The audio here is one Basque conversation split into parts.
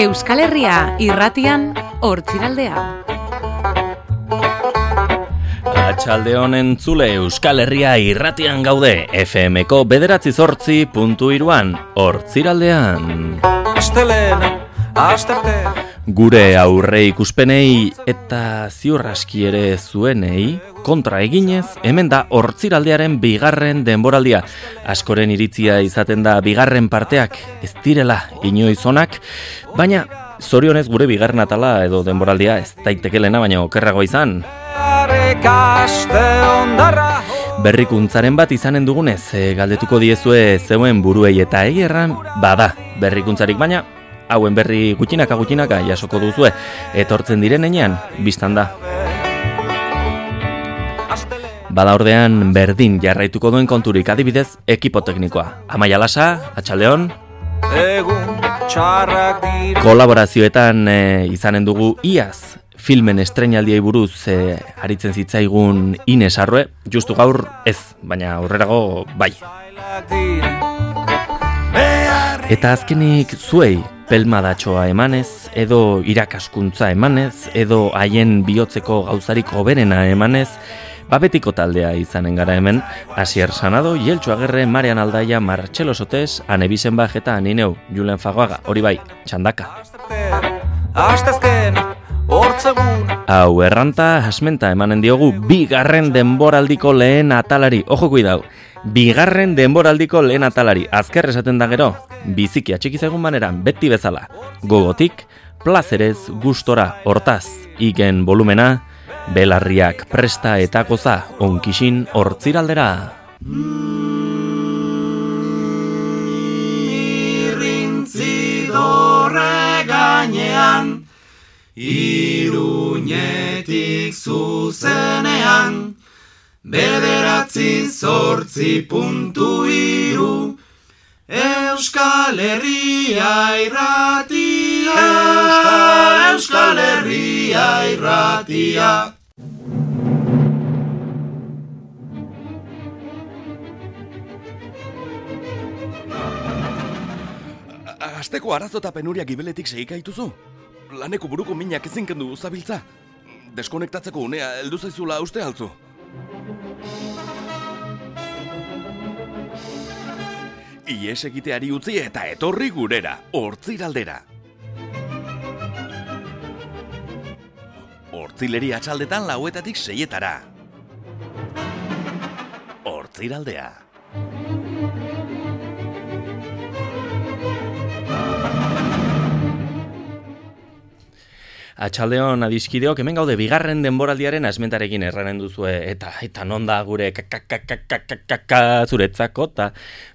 Euskal Herria irratian hortziraldea. Atxalde honen zule Euskal Herria irratian gaude FMko bederatzi zortzi puntu iruan hortziraldean. Astelena, astarte Gure aurre ikuspenei eta ziurraski ere zuenei kontra eginez hemen da hortziraldearen bigarren denboraldia. Askoren iritzia izaten da bigarren parteak ez direla inoizonak, baina zorionez gure bigarren atala edo denboraldia ez daitekelena baina okerrago izan. Berrikuntzaren bat izanen dugunez, e, galdetuko diezue zeuen buruei eta egerran bada berrikuntzarik baina hauen berri gutxinaka gutxinaka jasoko duzue etortzen direnean biztan da. Bada ordean berdin jarraituko duen konturik adibidez ekipo teknikoa. Amaia Lasa, dira kolaborazioetan e, izanen dugu iaz filmen estrenaldiei buruz e, aritzen zitzaigun Ines Arrue, justu gaur ez, baina aurrerago bai. Eta azkenik zuei pelmadatxoa emanez, edo irakaskuntza emanez, edo haien bihotzeko gauzarik hoberena emanez, babetiko taldea izanen gara hemen, Asier Sanado, Jeltxo Agerre, Marian Aldaia, Martxelo Sotes, Ane Bizenbaj eta Nineu, Julen Fagoaga, hori bai, txandaka. Astezken Hau, erranta, asmenta emanen diogu, bigarren denboraldiko lehen atalari, ojo kuidau, bigarren denboraldiko lehen atalari, azker esaten da gero, biziki atxiki zegun maneran, beti bezala, gogotik, plazerez, gustora, hortaz, igen volumena, belarriak presta eta goza, onkisin hortziraldera. Gainean Iruñetik zuzenean Bederatzi zortzi puntu iru Euskal Herria irratia Euskal Herria irratia Asteko arazo eta penuria gibeletik segika dituzu? Laneko buruko minak ezin kendu zabiltza? Deskonektatzeko unea heldu zaizula uste altzu? Ies egiteari utzi eta etorri gurera, hortziraldera. Hortzileri atxaldetan lauetatik seietara. Hortziraldea. Atxaldeon adiskideok, hemen gaude bigarren denboraldiaren asmentarekin erranen duzue, eta eta non da gure kakakakakakaka zuretzako, eta,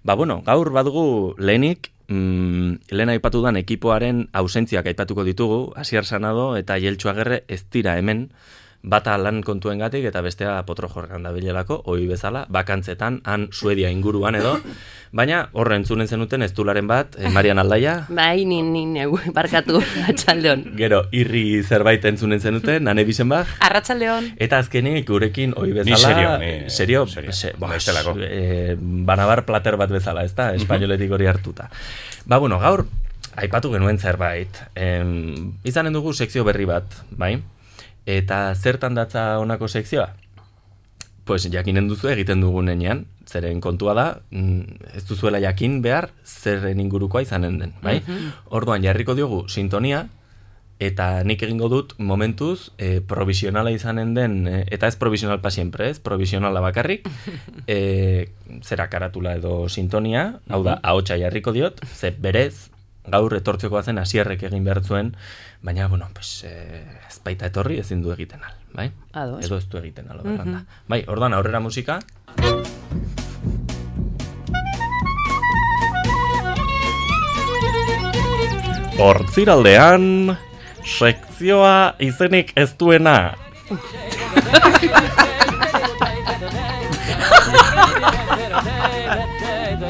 ba bueno, gaur badugu lehenik, mm, lehen aipatu dan ekipoaren ausentziak aipatuko ditugu, Asier Sanado eta Jeltxu Agerre ez dira hemen, bata lan kontuengatik eta bestea potro jorgan da bilelako, ohi bezala, bakantzetan, han Suedia inguruan edo, baina horre entzunen zenuten ez dularen bat, eh, Marian Aldaia, Bai, ni, ni neu, barkatu, atxaldeon. gero irri zerbait entzunen zenuten, Nane Bizenbach, Arratxaldeon. Eta azkenik gurekin ohi bezala... Ni serio, ni- serio, serio. se- bas, bestelako. eh, banabar plater bat bezala, ez da? Espainoletik hori hartuta. Ba, bueno, gaur, aipatu genuen zerbait. Em, izanen dugu sekzio berri bat, bai? Eta zertan datza honako sekzioa? Pues jakinen duzu egiten dugunean, zeren kontua da, mm, ez duzuela jakin behar zerren ingurukoa izanen den, bai? Orduan jarriko diogu sintonia, eta nik egingo dut momentuz e, provisionala izanen den, e, eta ez provisional pa siempre, ez, provisionala bakarrik, e, zera karatula edo sintonia, hau da, ahotsa jarriko diot, ze berez, gaur etortzekoa zen hasierrek egin behar zuen, baina, bueno, pues, e, ez baita etorri ezin du egiten al, bai? Ados. Edo ez du egiten al, mm Bai, orduan aurrera musika, Hortziraldean, sekzioa izenik ez duena.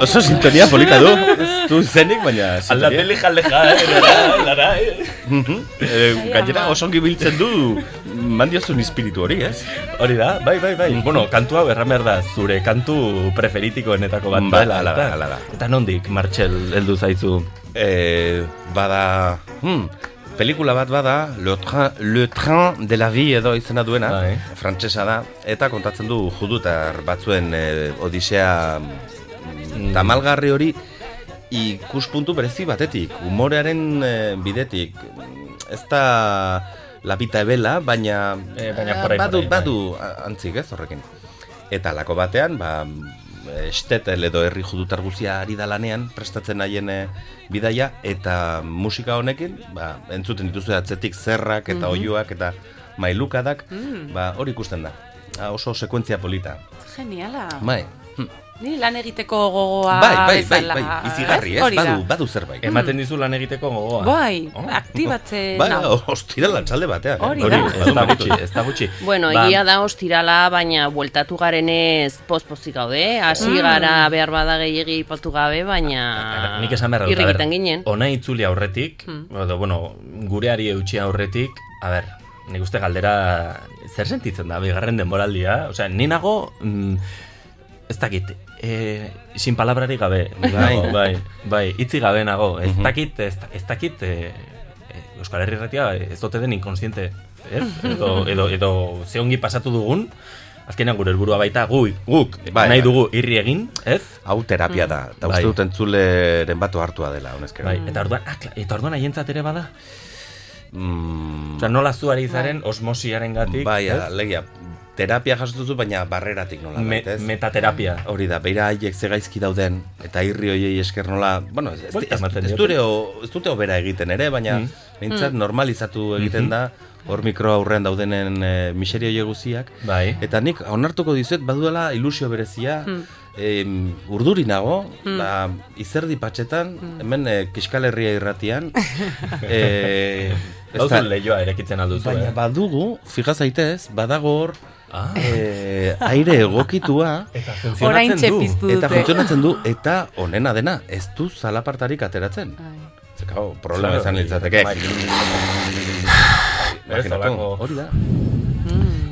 Oso sintonia polita du. Du zenik, baina... Aldateli jaleja, eh, lara, eh. Eh, gainera oso ongi biltzen du mandiozun espiritu hori, ez? Hori da, bai, bai, bai. Bueno, kantu hau erran behar da, zure kantu preferitikoenetako bat Ba, da, ezta? hala da. Eta nondik, Martxel, heldu zaizu? E, bada... Hmm, pelikula bat bada, Le Train, Le Train de la Vie edo izena duena, Bai. frantsesa da, eta kontatzen du judutar batzuen e, odisea mm, tamalgarri hori ikuspuntu berezi batetik, umorearen e, bidetik. Ez da lapita ebela, baina, Eh, baina eh, por ahí, badu, por ahí, bai. badu a- antzik ez horrekin. Eta lako batean, ba, estetel edo herri judutar guzia ari da lanean, prestatzen haien eh, bidaia, eta musika honekin, ba, entzuten dituzu atzetik zerrak eta oiuak eta mailukadak, ba, hori ikusten da. Ah, oso sekuentzia polita. Geniala. Bai. Ni lan egiteko gogoa bai, bai, bai, bai, izigarri, ez? Badu, badu zerbait. Ematen dizu lan egiteko gogoa. Bai, Oh. aktibatzen Bai, nau. ostira lantxalde batean. eh? Hori Hori, da. ez da gutxi, ez da gutxi. Bueno, Ba, egia da ostirala, baina bueltatu garenez pozpozik gaude. Hasi gara behar bada gehiegi ipatu gabe, baina Nik esan behar dut, ginen. Ona itzuli aurretik, edo, bueno, gureari eutxi aurretik, a ber, nik uste galdera zer sentitzen da, bigarren denboraldia, osea, ni nago, mm, ez dakit, e, sin palabrari gabe, nago, bai, bai, itzi gabe nago, ez dakit, ez, ez dakit, e, Euskal Herri Ratia ez dote den inkonsiente, ez? Edo, edo, edo ze ongi pasatu dugun, azkenean gure helburua baita gu, guk Bai, nahi bai. dugu irri egin, ez? Hau terapia da, eta Bai. uste dut entzuleren batu hartua dela, honezkero. Bai, eta orduan, ah, eta orduan haientzat ere bada? Mm, Osea, nola zu ari zaren osmosiaren gatik, bai, ez? Terapia jasotuzu, baina barreratik nola Me, ez? metaterapia. Hori da, beira haiek ze gaizki dauden, eta irri hoiei esker nola, bueno, ez, ez, ez, ez, dute obera egiten ere, baina Mm. behintzat normalizatu egiten da, hor mikro aurrean daudenen e, miserio hoiek guztiak, Bai. Eta nik onartuko dizuet baduela ilusio berezia, em, urduri nago, ba, izerdi patxetan, hemen e, Kiskal Herria irratian, e, ez Gauzu da- lehioa erekitzen alduzu, baina eh? badugu, fija zaitez, badago hor, Ah. e, aire egokitua, Eta funtzionatzen du. eta funtzionatzen du, eta onena dena, ez du zalapartarik ateratzen. Zekao, problema izan litzateke. bai. Ez, Imaginatu, hori da.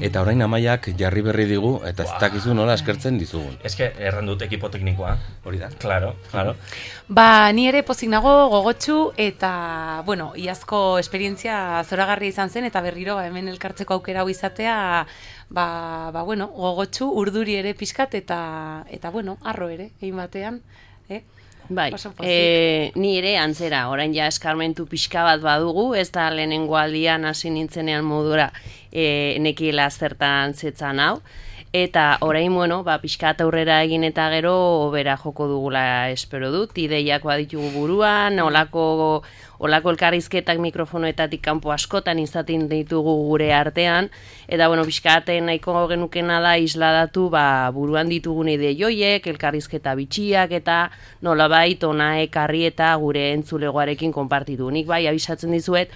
Eta orain amaiak jarri berri digu, eta ez dakizu nola eskertzen dizugun. Eske, erran dut ekipo teknikoa. Hori da. Claro, claro. Ba, ni ere pozik nago gogotsu eta, bueno, iazko esperientzia zoragarria izan zen eta berriro ba, hemen elkartzeko aukera hau izatea, ba, ba bueno, gogotsu urduri ere pixkat eta, eta bueno, arro ere, egin batean, eh? Bai, e, ni ere antzera, orain ja eskarmentu pixka bat badugu, ez da lehenengo aldian hasi nintzenean modura e, nekiela zertan zetzan hau, eta orain, bueno, ba, pixka bat aurrera egin eta gero bera joko dugula espero dut, ideiak baditugu buruan, olako, olako elkarrizketak mikrofonoetatik kanpo askotan izaten ditugu gure artean, eta bueno, pixkaten nahiko genukena da isladatu ba, buruan ditugun ide joiek, elkarrizketa bitxiak eta nolabait ona ekarri eta gure entzulegoarekin konpartitu. Nik bai abisatzen dizuet,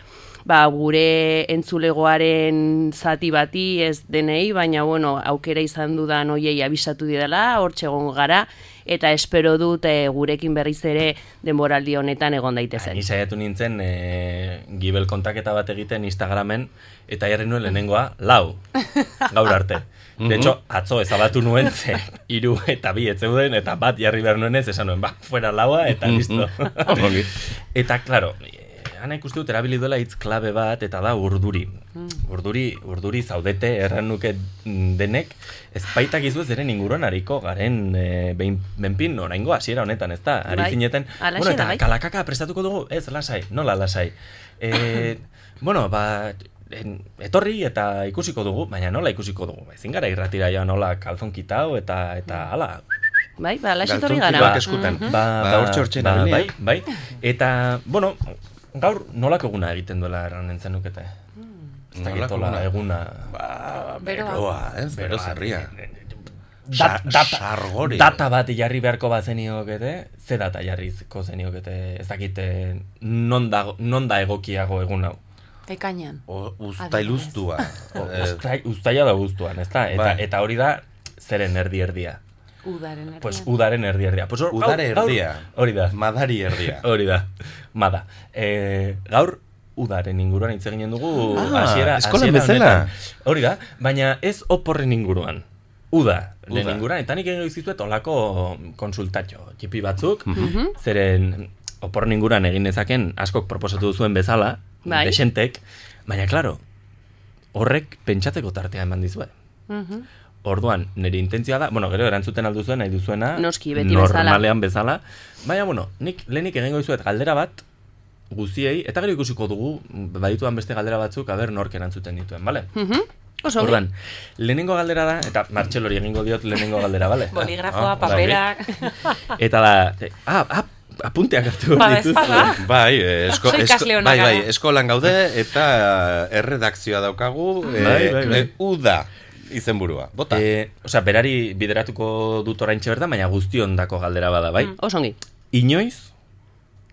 ba, gure entzulegoaren zati bati ez denei, baina bueno, aukera izan dudan hoiei abisatu didala, hortxe egongo gara, eta espero dut eh, gurekin berriz ere denboraldi honetan egon daitezen. Ni saiatu nintzen e, gibel kontaketa bat egiten Instagramen eta jarri nuen lehenengoa lau gaur arte. De hecho, atzo ezabatu nuen ze hiru eta bi ez zeuden eta bat jarri behar nuen ez esan nuen, ba, fuera laua eta listo. Ongi. eta, claro, ana ikuste dut erabili duela hitz klabe bat eta da urduri. Urduri, urduri zaudete erran nuke mm, denek, ez baitak izu ez eren inguruan hariko garen e, behin, benpin oraingo hasiera honetan, ez da? Ari Bai, zineten, bueno, eta bai. kalakaka prestatuko dugu, ez, lasai, nola lasai. E, bueno, ba, en, etorri eta ikusiko dugu, baina nola ikusiko dugu? Ezin gara irratira joan nola kalzon kitau eta, eta hala, Bai, ba, Galtzontzikoak gara. eskutan. Ba, Ba, hortxe hortxe ba, nabili, bai, bai. Eta, bueno, gaur nolako eguna egiten duela erran entzen nukete? Ez Nolako hola, eguna? Ba, Beroa. ez? Bero zerria. Dat, data, data bat jarri beharko bat zeniokete, ze data jarrizko zeniokete, ez dakite non da, non da egokiago egun hau. Ekainan. O, Uztailuztua. Eh, Uztai, uztaila da guztuan, ezta? Eta, Bai. eta hori da, zeren erdi erdia. Udaren erdian. Pues udaren erdi erdia. Pues, hor- Udare gaur- erdia. Hori da. Madari erdia. Hori da, mada. E, gaur, udaren inguruan hitz eginen dugu Ah, hasiera eskolan bezala. Hori da, baina ez oporren inguruan. Uda, Uda. inguruan, eta nik egin dizkizuet olako konsultatxo, txipi batzuk, zeren oporren inguruan egin dezaken askok proposatu duzuen bezala, Bai. desentek, baina klaro, horrek pentsatzeko tartea eman dizue. Mhm. Orduan, nire intentzioa da, bueno, gero erantzuten aldu zuen, nahi duzuena, Noski, beti bezala. normalean bezala. Baina, bueno, nik lehenik egingo dizuet galdera bat, guztiei, eta gero ikusiko dugu, badituan beste galdera batzuk, aber nork erantzuten dituen, bale? Mhm. Oso ongi. Orduan, lehenengo galdera da, eta Martxelori egingo diot lehenengo galdera, bale? Boligrafoa, Ah, paperak... Eta da, eh, ah, ah, apunteak hartu dituzu. espada. Bai, eh, esko, Oso esko, bai, bai, eskolan gaude eta erredakzioa daukagu eh, Bai, bai, bai. eh, uda izenburua. Bota. E, osea, berari bideratuko dut oraintxe bertan, baina guztion dako galdera bada, bai? Oso ongi. Inoiz,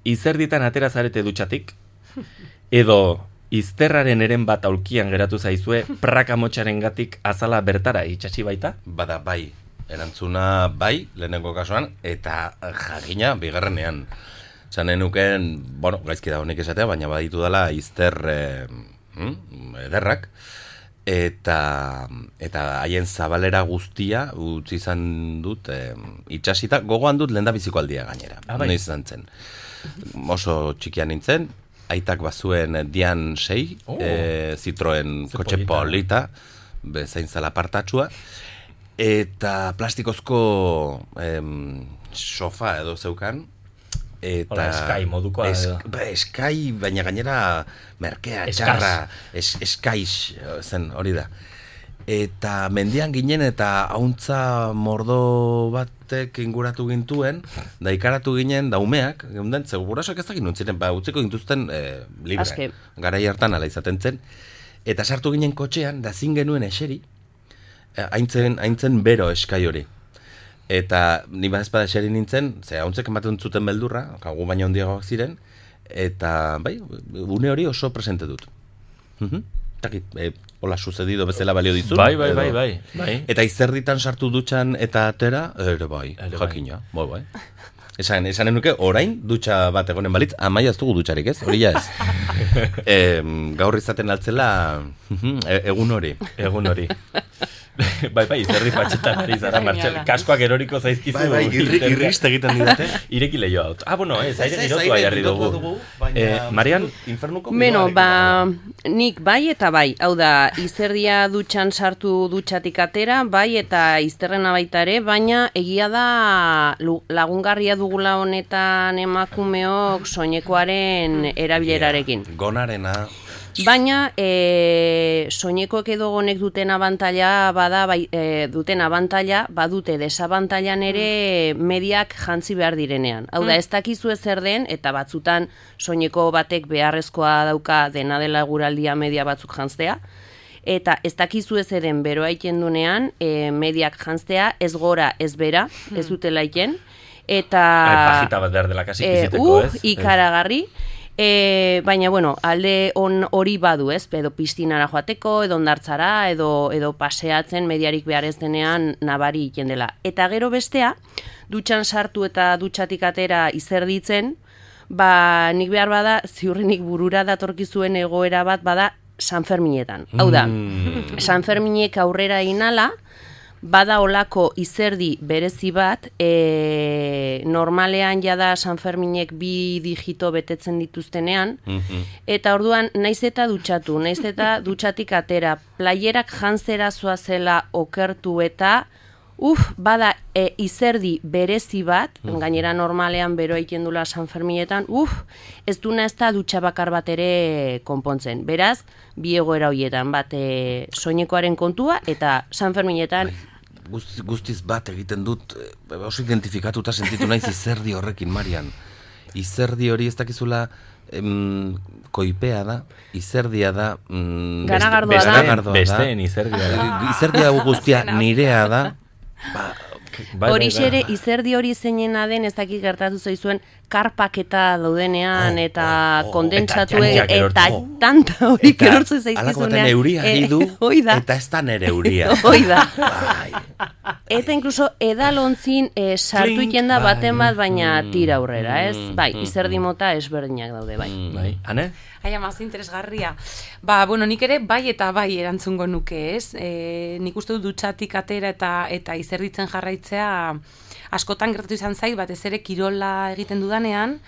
izerditan atera zarete dutxatik, edo izterraren eren bat aulkian geratu zaizue, praka motxaren gatik azala bertara itxasi baita? Bada bai, erantzuna bai, lehenengo kasuan, eta jakina bigarrenean. Zan nuken, bueno, gaizki da honek esatea, baina baditu dela izter eh, mm, ederrak, eta eta haien zabalera guztia utzi izan dut eh, itxasita, gogoan dut lendabiziko aldia gainera. Ah, bai. Noiz zen. Oso txikian nintzen, aitak bazuen Dian 6, Oh. eh, Citroen kotxe polita. polita, bezain zala partatxua, eta plastikozko em, sofa edo zeukan, eta... Sky modukoa edo. ba, Sky, baina gainera merkea, Eskaz. txarra, es, eskaiz zen hori da. Eta mendian ginen eta hauntza mordo batek inguratu gintuen, da ikaratu ginen da umeak, geunden, ze gurasoak ez dakit nuntziren, ba, utziko gintuzten e, libre. Aske. Garai hartan ala izaten zen. Eta sartu ginen kotxean, da zin genuen eseri, eh, haintzen, haintzen bero eskai hori. Eta ni badezpada eseri nintzen, ze hauntzek ematen zuten beldurra, kagu baina handiagoak ziren, eta bai, une hori oso presente dut. Mhm. Takit, e, hola sucedido bezala balio dizu. Bai, bai, bai, bai, bai. Eta izerditan sartu dutxan eta atera, ere bai, Ere bai. jakina, bai, bai. Esan, esan nuke orain dutxa bat egonen balitz, amaia ez dugu dutxarik, ez? Hori ja ez. em, gaur izaten altzela mhm, e- egun hori. Egun hori. Bai, bai, izerdi patxetan ari zara. Martxel. Kaskoak eroriko zaizkizu. Bai, bai, irri, irrist egiten didate. Ireki leio hau. Ah, bueno, ez, aire jarri girotua dugu. dugu, baina- Eh, Marian, Infernuko bideoarekin ba, nik bai eta bai. Hau da, izerdia dutxan sartu dutxatik atera, bai eta izterrena baita ere, baina egia da lagungarria dugula honetan emakumeok soinekoaren erabilerarekin. Gonarena, Baina e, soinekoek edo gonek duten abantaila bada bai, e, duten abantaila badute desabantailan ere mediak jantzi behar direnean. Hau da ez dakizu ez zer den eta batzutan soineko batek beharrezkoa dauka dena dela guraldia media batzuk jantztea. Eta ez dakizu ez eren beroa iten dunean, e, mediak jantztea ez gora ez bera, ez dutela iten. Eta... Ai, pajita bat behar dela kasi piziteko, uh, ez? E, baina, bueno, alde on hori badu, ez? Edo piztinara joateko, edo ondartzara, edo, edo paseatzen mediarik behar ez denean nabari iten dela. Eta gero bestea, dutxan sartu eta dutxatik atera izerditzen, ba, nik behar bada, ziurrenik burura datorkizuen egoera bat bada San Ferminetan. Hau da, Mm. San Ferminek aurrera inala, bada olako izerdi berezi bat, e, normalean jada San Ferminek bi digito betetzen dituztenean, mhm. eta orduan naiz eta dutxatu, naiz eta dutxatik atera, playerak jantzera zela okertu eta, uf, bada e, izerdi berezi bat, gainera normalean bero egiten dula San Ferminetan, uf, ez duna ez da dutxa bakar bat ere konpontzen. Beraz, bi egoera horietan, bat e, soinekoaren kontua, eta San Ferminetan Guztiz, guztiz bat egiten dut, eh, oso identifikatuta sentitu naiz izerdi horrekin, Marian. Izerdi hori ez dakizula em, koipea da, izerdia da... Mm, Garagardoa da. garagardoa Besteen izerdia da. Izerdia guztia nirea da, Bai, hori bai, bai. ere izerdi hori zeinena den ez dakik gertatu zaizuen karpaketa daudenean eta oh, oh, kondentsatu eta jantzak eta, erortzen. tanta hori eta erortzen halako zaizkizunean. euria ari du, hoi da. eta ez da nere euria. Hoi da. Bai. Eta incluso edalontzin e, sartu Klink, iken da bai. baten bat, baina tira aurrera, ez? mm, Bai, mm, izerdi mota ezberdinak daude, bai. Bai, ane? Ai, ama, ze interesgarria. Ba, bueno, nik ere bai eta bai erantzungo nuke, ez? E, nik uste dut dutxatik atera eta eta izerditzen jarraitzea askotan gertatu izan zait, batez ere kirola egiten dudanean,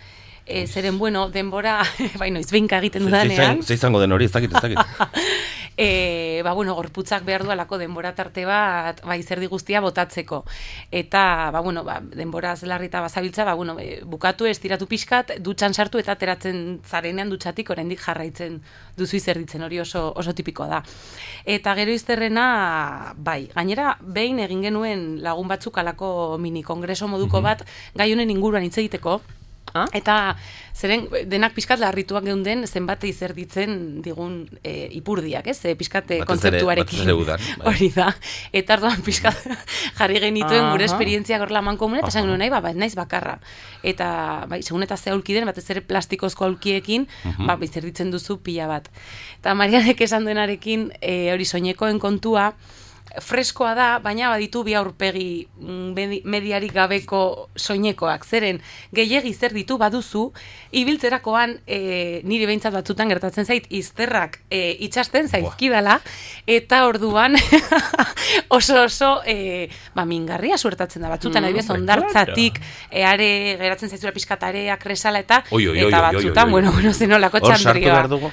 e, zeren, bueno, denbora, bai, noiz behinka egiten dudanean. Ze izango den hori, ez dakit, ez dakit. e, ba, bueno, gorputzak behar du alako denbora tarte bat, ba, izerdi guztia botatzeko. Eta, ba, bueno, ba, denbora zelarri eta bazabiltza, ba, bueno, e, bukatu estiratu pixkat, dutxan sartu eta ateratzen zarenean dutxatik oraindik jarraitzen duzu izerditzen, hori oso, oso tipikoa da. Eta gero izterrena, bai, gainera, behin egin genuen lagun batzuk alako mini kongreso moduko bat, gai honen inguruan hitz egiteko, Ah? Eta zeren denak pixkat larrituak geunden zenbat izerditzen digun e, ipurdiak, ez? E, pixkat e, kontzeptuarekin. ere udan, bai. Hori da. Eta orduan pixkat jarri genituen gure esperientziak horrela mankomune, eta esan genuen nahi, ba, ba, naiz bakarra. Eta, bai, segun eta ze aulki den, batez ere plastikozko aulkiekin, ba, izerditzen duzu pila bat. Eta Marianek esan duenarekin, e, hori soinekoen kontua, freskoa da, baina baditu bi aurpegi mm, medi- mediarik gabeko soinekoak. Zeren, gehiegi zer ditu baduzu, ibiltzerakoan e, niri behintzat batzutan gertatzen zait, izterrak e, itxasten zaizkidala, eta orduan oso oso e, ba, mingarria suertatzen da. Batzutan, Mm, adibidez, ondartzatik, ere geratzen zaizura pixkatareak, kresala, eta, Oi, oi, oi, eta batzutan, bueno, bueno, zenolako txandrioa.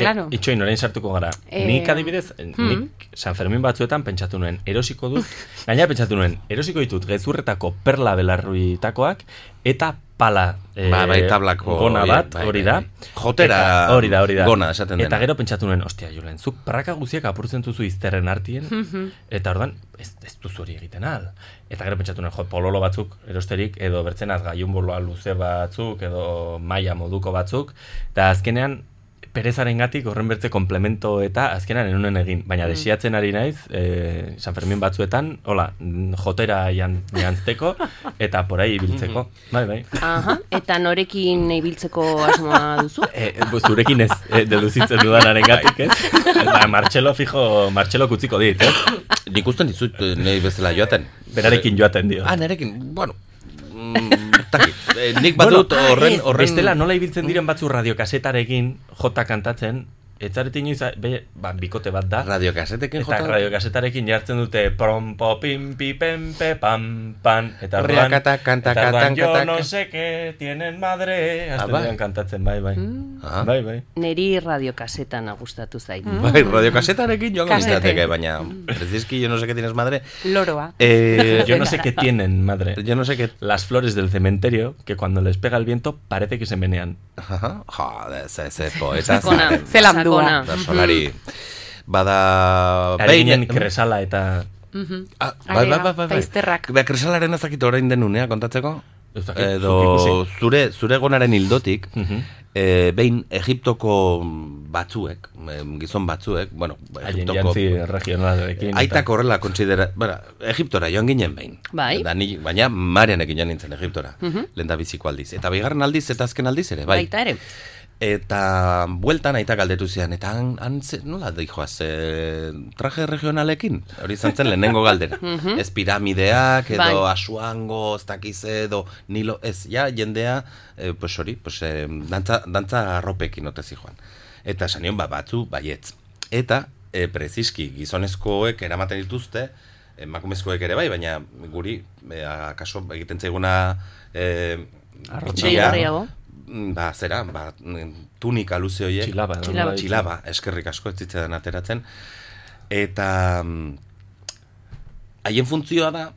Claro. E, itxoin, orain sartuko gara. Eh, nik adibidez, nik San Fermin batzuetan pentsatu nuen, erosiko dut, gaina pentsatu nuen, erosiko ditut gezurretako perla belarruitakoak, eta pala eh, Ba, bai, tablako, gona bat, bai, hori bai, da. bai. Jotera Eta- hori da, hori da. gona esaten dena. Eta gero pentsatu nuen, ostia, Julen, zuk praka guziak apurtzen duzu izterren artien, eta ordan ez, ez duzu hori egiten al. Eta gero pentsatu nuen, jo, pololo batzuk erosterik, edo bertzenaz gaiun boloa luze batzuk, edo maila moduko batzuk, eta azkenean, perezaren gatik horren bertze komplemento eta azkenan enunen egin. Baina desiatzen ari naiz, e, San Fermin batzuetan, hola, mm, jotera jan, jantzteko eta porai ibiltzeko. Bai, bai. Aha, eta norekin ibiltzeko asmoa duzu? E, bu- zurekin ez, e, deduzitzen dudanaren gatik, ez? Ba, Martxelo fijo, Martxelo kutziko dit, ez? Nik usten dizut eh, nahi bezala joaten. Berarekin joaten dio. Ah, nerekin, bueno, mm. Eh, nik badut Bueno, horren, ez, horren... Bestela nola ibiltzen diren batzu radiokasetarekin jota kantatzen, etzaretin inoiz, be, ba, bikote bat da. Radiokasetekin Eta jota... radiokasetarekin jartzen dute prom, po, pim, pi, pem, pe, pam, pan. Eta orduan, kanta, eta orduan, yo no sé qué tienen madre. Ah, Azten bai. diren kantatzen, bai, bai. Ah. Bai, bai. Neri radiokasetan gustatu zait. Bai, radiokasetarekin joango Kasete. nintzateke, baina preziski yo no sé qué tienes madre. Loroa. Eh, Yo no sé qué tienen, madre. yo no sé qué... Las flores del cementerio, que cuando les pega el viento parece que se menean. Ajá, joder, ze poeta. Sakona. Da solari. Bada... Arginen behin- kresala eta... Ah, bai, bai, bai, bai, Eta bai. izterrak. Ba, kresalaren ezakit orain den unea kontatzeko? Edo zure, zure gonaren hildotik, Mhm. eh, behin Egiptoko batzuek, gizon batzuek, bueno, Egiptoko... regionalarekin. eta- Aitak horrela kontsidera... Bara, Egiptora joan ginen behin. Bai. Da, ni, baina Marianekin joan nintzen Egiptora. Lehen da biziko aldiz. Eta bigarren aldiz eta azken aldiz ere, bai. Baita ere. Eta bueltan aita galdetu zian, eta han, han ze, nola dijoaz, e, traje regionalekin? Hori izan zen lehenengo galdera. ez piramideak, edo Bai. asuango, ez dakiz edo nilo, ez, ja, jendea, e, pues hori, pues, e, dantza, dantza arropekin ote zijoan. Eta esan nion, ba, batzu, baietz. Eta, e, preziski, gizonezkoek eramaten dituzte, emakumezkoek ere bai, baina guri, e, akaso egiten zaiguna, e. Mm, ba, zera, ba, mm, tunika luze horiek. Txilaba. Txilaba. Txilaba, eskerrik asko ez zitzaidan ateratzen. Eta mm, haien funtzioa da,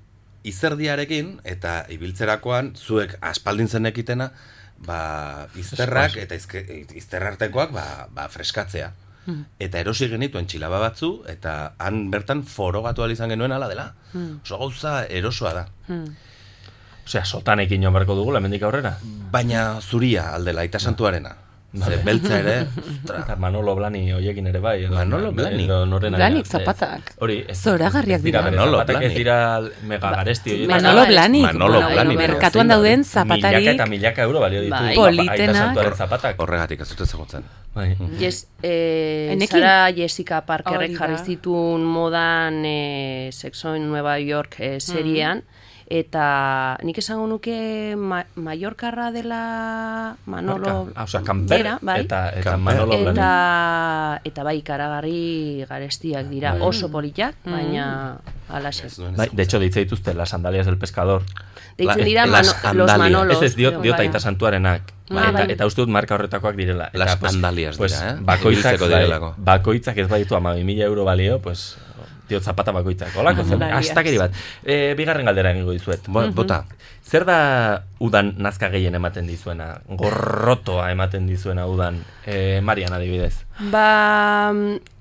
izerdiarekin, eta ibiltzerakoan, zuek aspaldin zenekitena, ba, izterrak eta izke, izterrartekoak ba, ba, freskatzea. Eta erosi genituen txilaba batzu, eta han bertan forogatu izan genuen ala dela. Oso gauza erosoa da. Osea, sotanekin joan barko dugu, hemendik aurrera. Baina zuria aldela, aita santuarena. Ze beltza ere, Eta Manolo Blani hoiekin ere bai. Edo, Manolo Blani? Edo norena. Blanik zapatak. Hori, ez, Zoragarriak dira. Manolo zapatak ez Blani. dira mega garesti horietan. Manolo Manolo Blanik. Manolo Blanik, merkatuan dauden zein Milaka zapatarik. eta milaka euro balio ditu. Bai. Aita Politenak. santuaren zapatak. horregatik ez dute zegotzen. Bai. Yes, eh, Enekin? Sara Jessica Parkerrek jarri zituen modan eh, Sexo en Nueva York eh, seriean, eta nik esango nuke ma, Mallorcarra dela Manolo Marka. Ah, osea, Kamper bera, bai? eta, eta Kamper. Manolo Blani. eta, eta bai, karagarri garestiak dira, oso politak, baina alaxe. Bai, de hecho, deitze dituzte las sandalias del pescador. Deitzen La- dira las mano, los. Manolos. Ez ez diot, diot bai. aita santuarenak. Ah, Bai, eta, bai. eta uste dut marka horretakoak direla. Eta, Las andalias dira, eh? Bakoitzak, bai, bakoitzak ez baditu ama mila euro balio, pues, diot zapata bakoitzak. Olako zen, Andalias. astakeri bat. E, bigarren galdera egingo dizuet. Bo, Bota. Zer da udan nazka gehien ematen dizuena? Gorrotoa ematen dizuena udan? E, Marian adibidez. Ba,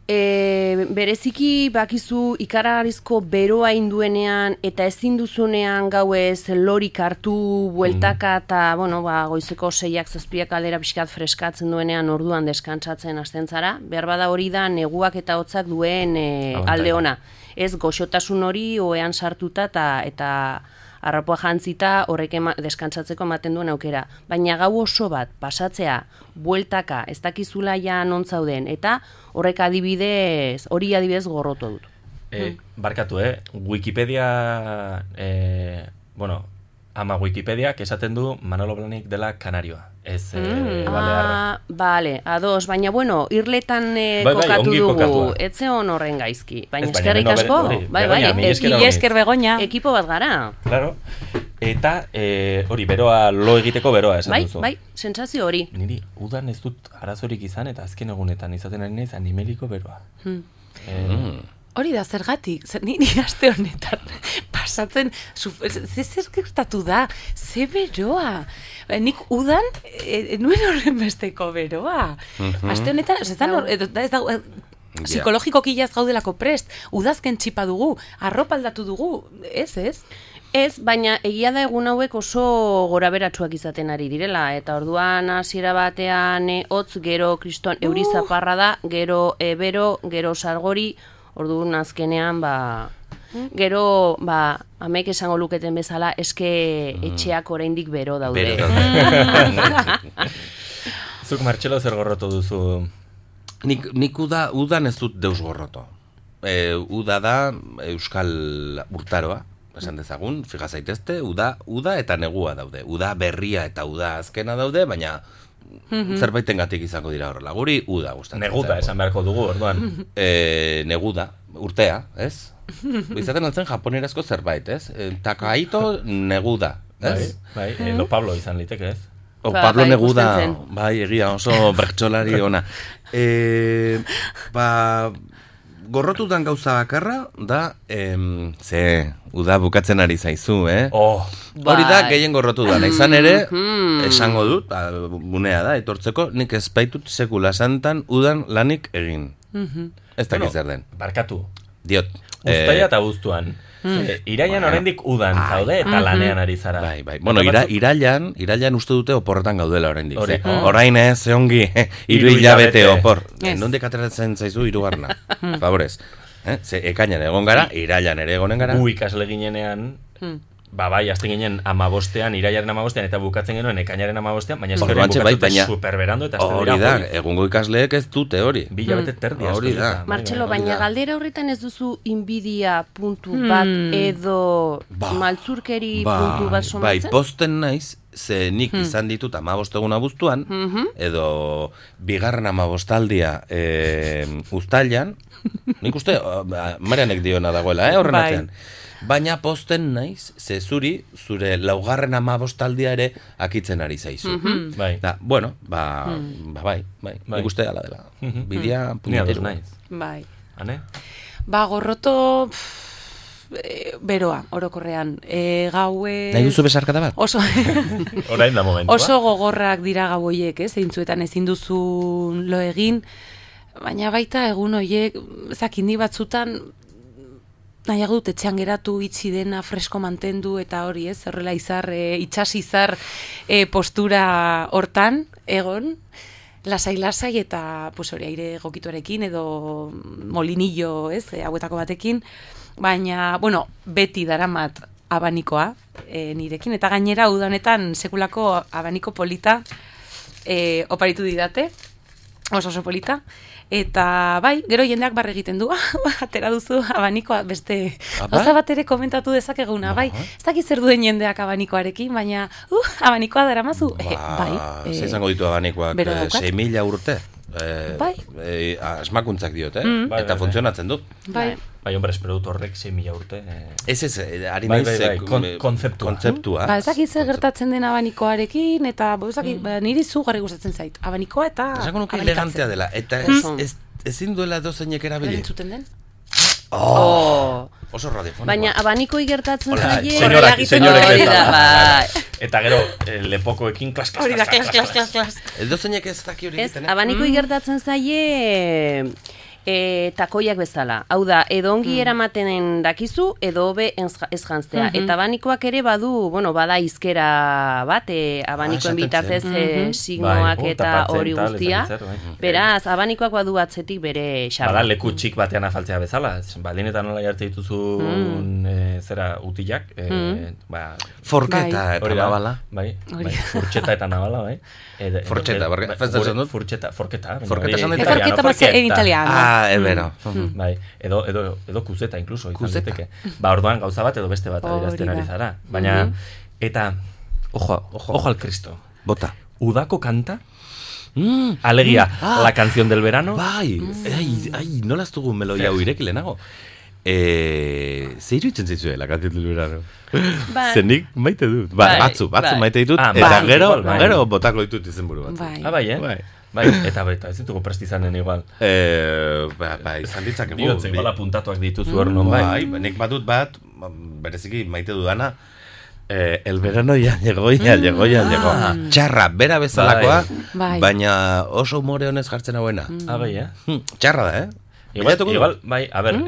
e, bereziki bakizu ikaragarrizko beroa induenean eta ezin duzunean gauez lorik hartu bueltaka eta, bueno, ba, goizeko seiak zazpiak aldera pixkat freskatzen duenean orduan deskantsatzen hasten zara. Behar bada hori da neguak eta hotzak duen e, alde ona. Ez goxotasun hori oean sartuta eta, eta arrapoa jantzita horrek ema, deskantsatzeko ematen duen aukera. Baina gau oso bat, pasatzea, bueltaka, ez dakizula ja non zauden, eta horrek adibidez, hori adibidez gorroto dut. E, barkatu, eh? Wikipedia, e, bueno, ama Wikipediak esaten du Manolo Blanik dela kanarioa. Ez, e, balearra. Ah, bale, ados, baina bueno, irletan eh, Bai, bai, kokatu dugu, kokatua. etze hon horren gaizki. Baina eskerrik asko, bai, bai, Begoña, mila e- esker begoña. ekipo bat gara. Claro. Eta e, hori beroa lo egiteko beroa esan Bai, duzu. bai, sentsazio hori. Niri udan ez dut arazorik izan eta azken egunetan izaten ari naiz animeliko beroa. Hmm. E, Hori da, zergatik, zer, ni, ni aste honetan pasatzen, ze zer gertatu da, ze beroa. Eh, Nik udan, e, nuen horren besteko beroa. Aste honetan, ez da, nor- edo- da, ez da, eh, psikologikoki jaz gaudelako prest, udazken txipa dugu, arropa aldatu dugu, ez ez? Ez, baina egia da egun hauek oso gora beratsuak izaten ari direla, eta orduan hasiera batean e, hotz, gero kriston euri zaparra da, gero ebero, gero sargori, orduan azkenean, ba, gero, ba, amek esango luketen bezala, eske etxeak oraindik bero daude. Bero daude. zuk Martxelo zer gorroto duzu Nik, nik uda, udan ez dut deus gorroto. E, uda da euskal urtaroa, esan dezagun, fija zaitezte, uda, uda eta negua daude. Uda berria eta uda azkena daude, baina zerbaiten gatik izango dira horrela. Guri uda gustatzen. neguda esan beharko dugu, orduan. E, neguda, urtea, ez? Izaten altzen japonerazko zerbait, ez? E, takaito neguda, Bai, ez? bai, eh, lo Pablo izan liteke, ez? O Ba, Pablo bai, Neguda, bai, egia oso bertsolari ona. E, ba, gorrotutan gauza bakarra da, em, ze, uda bukatzen ari zaizu, eh? Oh, Hori da, Bai. gehien gorrotu da. Izan ere, Mhm. esango dut, ba, bunea da, etortzeko, nik ez baitut sekula santan udan lanik egin. Ez dakit zer den. barkatu. Diot. Uztaia eh, eta guztuan. Ze, iraian oraindik udan zaude eta lanean ari zara. Bai, bai. Bueno, ira, irailan, irailan uste dute oporretan gaudela oraindik. Hori. ze. Orain ez, ze ongi, hiru hilabete opor. Ez. Nondik ateratzen zaizu hirugarna? Favorez. Eh? Ze ekainan egon gara, irailan ere egonen gara. Gu ikasle ginenean, ba bai, azten ginen amabostean, iraiaren amabostean, eta bukatzen genuen ekainaren amabostean, baina esker Orduantxe bai, baina- superberando, eta azten Hori da, egungo ikasleek ez dute hori. bi hilabete terdi asko Hori da. Bai, Martxelo, bai, baina galdera horretan ez duzu inbidia puntu bat edo Ba. maltzurkeri puntu bat bai, somatzen? posten naiz, ze nik izan ditut amabost egun abuztuan, edo bigarren amabostaldia e, uztailan, nik uste, ba, Marianek diona dagoela, eh, horren Bai. Baina posten naiz, ze zuri, zure laugarren amabostaldia ere akitzen ari zaizu. Bai. Da, bueno, ba, ba bai, bai, Bai. nik uste ala dela. Bidia Ni ados puñetero. naiz. Bai. Ane? Ba, gorroto pff, eh, beroa, orokorrean. E, gaue... Nahi duzu besarkada bat? Oso, Orain da momentua. oso gogorrak dira gau hoiek, ez? Zeintzuetan ezin duzu lo egin, baina baita egun hoiek, zakindi batzutan, nahiago dut etxean geratu itxi dena fresko mantendu eta hori ez, horrela izar, e, itxas izar e, postura hortan, egon, lasai-lasai eta pues hori aire egokituarekin edo molinillo, ez, e, hauetako batekin, baina, bueno, beti daramat abanikoa e, nirekin, eta gainera udanetan sekulako abaniko polita e, oparitu didate, oso oso polita. Eta bai, gero jendeak barre egiten du, atera duzu abanikoa, beste bai? gauza bat ere komentatu dezakeguna, bai. Ez dakit zer duen jendeak abanikoarekin, baina uh, abanikoa daramazu. Eh, bai. Ba, ze eh, izango ditu abanikoak, bero eh, daukat. 6.000 urte. Eh, Bai. eh, asmakuntzak diot, eh? Mm. Bai, Eta bai, funtzionatzen du. bai. Bai, hombre, espero dut horrek 6.000 urte. Eh, Ez ez, eh, ari Bai, bai, bai, eh, kon- eh, kontzeptua. kontzeptua. Ba, ez dakit zer gertatzen den abanikoarekin, eta bo, ez dakit, ba, niri zugarri gustatzen zait. Abanikoa eta Esango nuke elegantea dela. Eta ez, Mm. ez, ezin duela dozeinek erabili. Entzuten den? Oh. Oso radiofonikoa. Baina abanikoi gertatzen zaie... da, da. bai. Eta gero, eh, lepokoekin klas, klas, klas, klas, klas, klas, klas. Ez dozeinek ez daki hori egiten, eh? abanikoi gertatzen zaie e, takoiak bezala. Hau da, edo ongi eramatenen dakizu, edo hobe ez ez jantztea. Eta abanikoak ere badu, bueno, bada izkera bat, e, abanikoen esaten bitartez zen. e, signoak Bai, eta hori guztia. bai. Beraz, abanikoak badu atzetik bere xarra. Bada leku txik batean afaltzea bezala, ez, baldin eta nola jartzen dituzun eh, zera utilak, eh, ba, Forketa eta hori da, nabala. bai, bai, furtxeta eta nabala, bai. Fortxeta, bai, festa esan dut? Furtxeta, forketa. baina Forketa hori esan dut E italiano, forketa ma en italiano. Ah, ebero. Bai, edo, edo, edo kuzeta inkluso, izan Kuzeta. daiteke. Ba, orduan gauza bat edo beste bat adierazten ari zara. Baina, eta, ojo, ojo, ojo al Cristo. Bota. Udako kanta, Mm. alegia, Ah. la canción del verano. Bai, ai, ai, nola ez dugu melodia hau lehenago. Eh, ze iruditzen zaizue, la canción del verano? Bai. Zenik maite dut. Ba, Bai, batzu, batzu bai. maite ditut, Ah, eta bai. gero, Bai. gero botako ditut izenburu bat. Bai. Ah, bai, eh? Bai. Bai, eta baita, ez ditugu prest izanen igual. Eh, ba, ba, izan ditzakegu. Diotze, Bi- igual apuntatuak dituzu hor non bai. Bai, nik badut bat, ba, bereziki maite dudana, eh, el verano ya llegó, ya llegó, ya llegó. Txarra, bera bezalakoa, Bai. baina oso umore honez jartzen hauena. Ah, bai, eh? Hm, Txarra da, eh? Igual, igual, bai, a ber,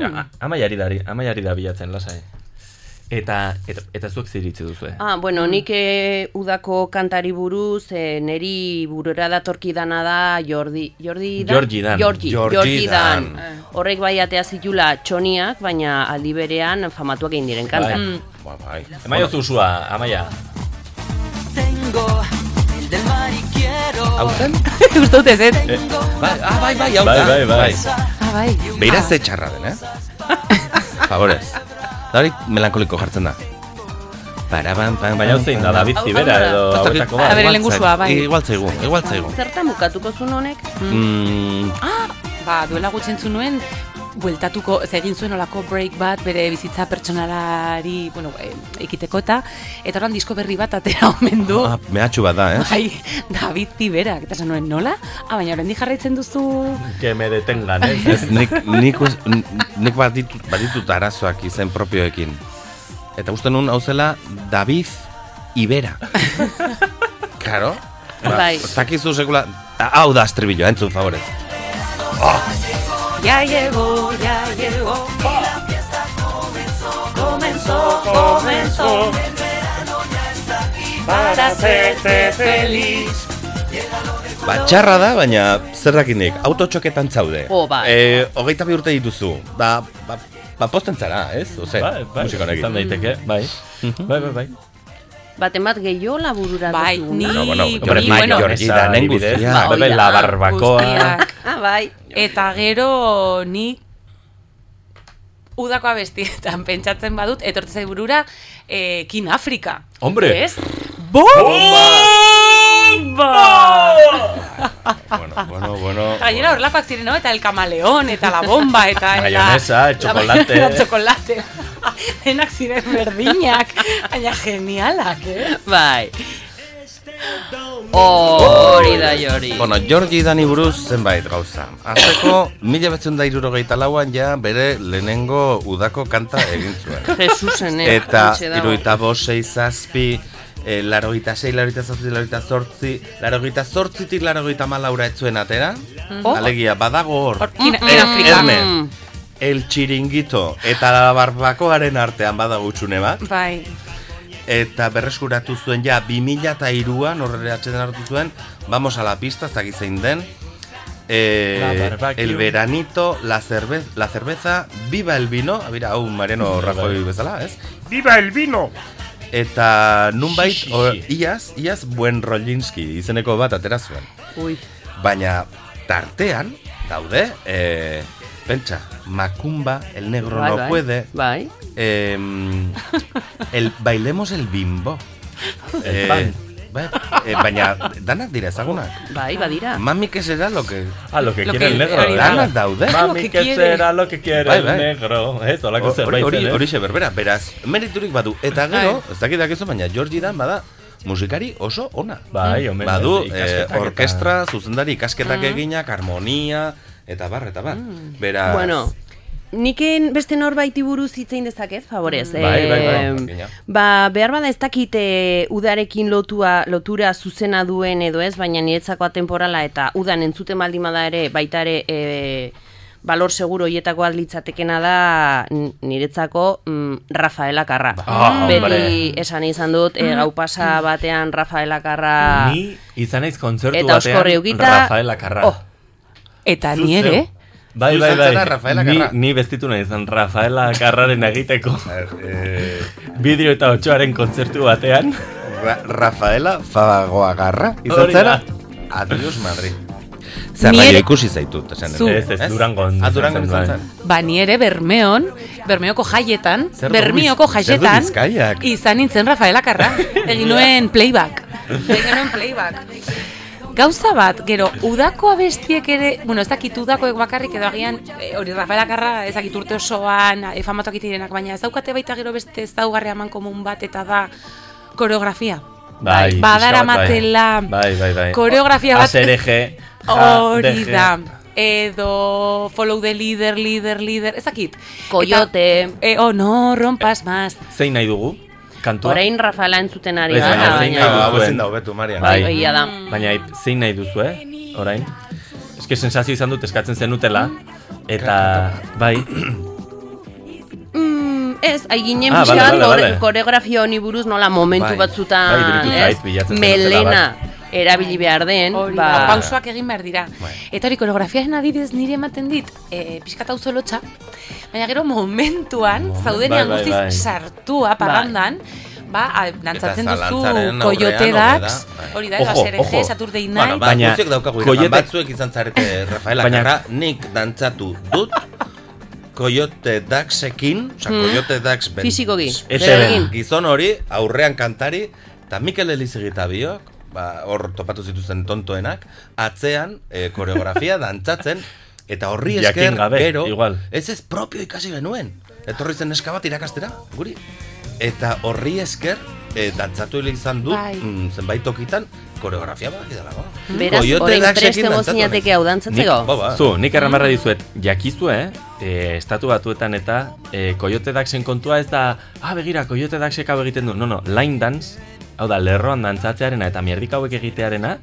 dari, amaiari da bilatzen, lasai. Eta, eta, eta zuek ziritzi duzu, eh? Ah, bueno, nik eh, udako kantari buruz, eh, neri burura datorki dana da Jordi, Jordi dan? Georgie Dan. Jordi, Georgie Jordi Dan. dan. Horrek bai atea zitula txoniak, baina aldi berean famatuak egin diren kanta. Bai. Ba, bai. Emaio zuzua, amaia. Tengo el del mar y quiero Hau zen? Uste dut ez, ez? Bai, ah, bai, bai, hau Bai, bai, bai. Ah, bai. Beira ze txarra den, eh? Favorez. Da hori melankoliko jartzen da. Para, pam, pam, Baina hau zein da, David Hau- Zibera edo hauetako bat. lehengusua, zaigu, bai. Igual zaigu, igual zaigu. Zertan bukatuko zuen honek? Mm, Ba, duela gutxentzu nuen, bueltatuko, ez egin zuen olako break bat bere bizitza pertsonalari, bueno, e, ekiteko eta, eta oran disko berri bat atera omen du. ah, mehatxu bat da, eh? Bai, David Ziberak, eta esan nuen, nola? Ah, baina oraindik jarraitzen duzu... Que me detengan, eh? Ez, nik, nik, us- n- nik baditut, baditut arazoak izen propioekin. Eta uste nun hau zela David Ibera. Karo? Ba, Bai. Ez dakizu sekula... Hau da estribillo, entzun favorez. Ya llegó, ya llegó. Comenzó, comenzó. Para hacerte feliz. Ba, txarra da, baina zer dakinik, autotxoketan zaude. Oh, bai. Eh, hogeita bi urte dituzu. Ba, ba, ba posten zara, ez? Ose, Bai, bai, musika honekin. izan daiteke, bai. Bai, bai, bai. Baten bat gehiago laburura Bai, ni... No, bueno, ni, hombre, ni, bueno, Jordi da, nen guztia. bebe, la barbacoa. guztiak. Ah, bai. Eta gero ni udako abestietan pentsatzen badut, etortze burura, eh, Kin Afrika. Hombre! Ez? Bomba! Bueno, bueno, bueno. Gainera horrelakoak ziren, no? Eta el kamaleon, eta la bomba, eta... Mayonesa, el la- chocolate. La chocolate. Denak ziren berdinak. Baina genialak, eh? Bai. Oh, hori da jori. Bueno, Georgi Dani buruz zenbait gauza. Azteko, mila betzen da irurogeita lauan ja bere lehenengo udako kanta egin zuen. Jesusen, eh? Eta iruita bost, sei, zazpi, e, larogeita sei, larogeita zazpi, larogeita zortzi, larogeita zortzitik larogeita malaura ez zuen atera. Oh. Alegia, badago hor. Hor, Kin, Eh, Kin Afrika. Erne, Mm. el txiringito eta la barbakoaren artean badago utxune bat. Bai. eta berreskuratu zuen ja 2003an horre atxeden hartu zuen vamos a la pista ez zein den eh, el veranito la cerveza la cerveza viva el vino abira hau Mariano Rajoy bezala ez viva el vino eta nunbait Xi, xi, o, xi. iaz iaz buen Rollinski izeneko bat atera zuen Ui. baina tartean, daude, e, pentsa, Macumba, el negro Bai, no bai. puede, Bai. em, el, bailemos el bimbo. El pan. Bai, eh, baina, danak dira ezagunak. Bai, badira. Mami, que será lo que... Ah, lo que Lo quiere que- el negro. hori da. Danak daude. Lo Mami, que será lo que quiere Bai, el bai. negro. Ez, holako Hori, zerbait hori, ez? horixe berbera, beraz, meriturik badu. Eta gero, ez dakit dakizu, baina Georgie Dan bada musikari oso ona. Bai, omen. Badu, eh, orkestra, zuzendari ikasketak eginak, harmonia, eta bar, eta bar. Beraz, Bueno, Niken beste norbaiti buruz hitzein dezaket, favorez. Bai, bai, bai, Em, makina. ba, behar bada ez dakit e, udarekin lotua, lotura zuzena duen edo ez, baina niretzakoa temporala eta udan entzuten baldin bada ere, baita ere e, balor seguro hietako litzatekena da niretzako mm, Rafaela Karra. Ah, Beti hombre. esan izan dut, e, gau pasa batean Rafaela Karra... Ni izan naiz kontzertu batean. Rafaela Karra. Oh, Eta Zu ni ere. Bai, bai, bai. Rafaela Ni, ni bestitu nahi izan Rafaela Karraren egiteko eh, bideo eta otxoaren kontzertu batean. Ra Rafaela Fagoagarra, Hori izan zera? da. Adios, Madri. Zer Ni raio ere- ikusi zaitut, esan Zu. Ez, ez, Durangon. Ah, Durangon izan bai. zen. ba ni ere Bermeon, Bermeoko jaietan, Zer du jaietan, izan nintzen Rafaela Karra. Egin nuen playback. Egin nuen playback. Gauza bat, gero, udako abestiek ere, bueno, ez dakit udakoek bakarrik edo agian, e, hori Rafaela Karra, ez dakit urte osoan, e, famatuak direnak, baina ez daukate baita gero beste ez daugarri eman komun bat eta da koreografia. Bai, badara pixka bat, bai. matela, Bai, bai, bai. koreografia bat- ASRG. Hori da. Edo follow the leader, leader, leader, ez dakit. Coyote. Eta, e, oh, no, rompas más. Zein nahi dugu? Kantua? orain Rafaela entzuten ari da, baina zein baina... nahi Hau ezin da hobetu, Marian. Bai, Bai. da. Baina zein nahi duzu, eh? Orain? Eske sensazio izan dut eskatzen zenutela. Eta, bai, Mm, ez, aiginen Ah, bale, bat bale, bale. koreografia honi buruz nola momentu Bai. batzutan Bai, ez, melena erabili behar den, Hori ba, pausoak egin behar dira. Bai. Eta hori koreografiaren adibidez nire ematen dit, e, pixkat hau lotxa, baina gero momentuan, zaudenean bai, bai, guztiz bai. sartua parrandan, ba, a, dantzatzen duzu aurrean Dax, bai. hori da, SRG. Saturday Bueno, Night, ba, Baina, daukagu Coyote- Coyote... batzuek izan zarete Rafaela Baina- Karra, nik dantzatu dut Coyote Daxekin, oza, Coyote Dax ben, Fisikoki, Eta- berarekin. gizon hori, aurrean kantari, eta Mikel Elizegi eta biok, ba, hor topatu zituzten tontoenak, atzean e, koreografia dantzatzen, eta horri esker, gabe, gero, igual. ez ez propio ikasi genuen. Etorri zen neska bat irakastera, guri. Eta horri esker, e, dantzatu hile izan dut, Bai. mm, zenbait tokitan, koreografia bat dago. Beraz, Coyote orain preste mozinateke hau nik, dantzatzeko. Ba, ba. zu, nik erran barra dizuet, jakizu, eh? Estatu batuetan eta e, Coyote Daxen kontua ez da, ah, begira, Coyote Daxek hau egiten du. No, no, line dance, hau da, lerroan dantzatzearena eta mierdik hauek egitearena,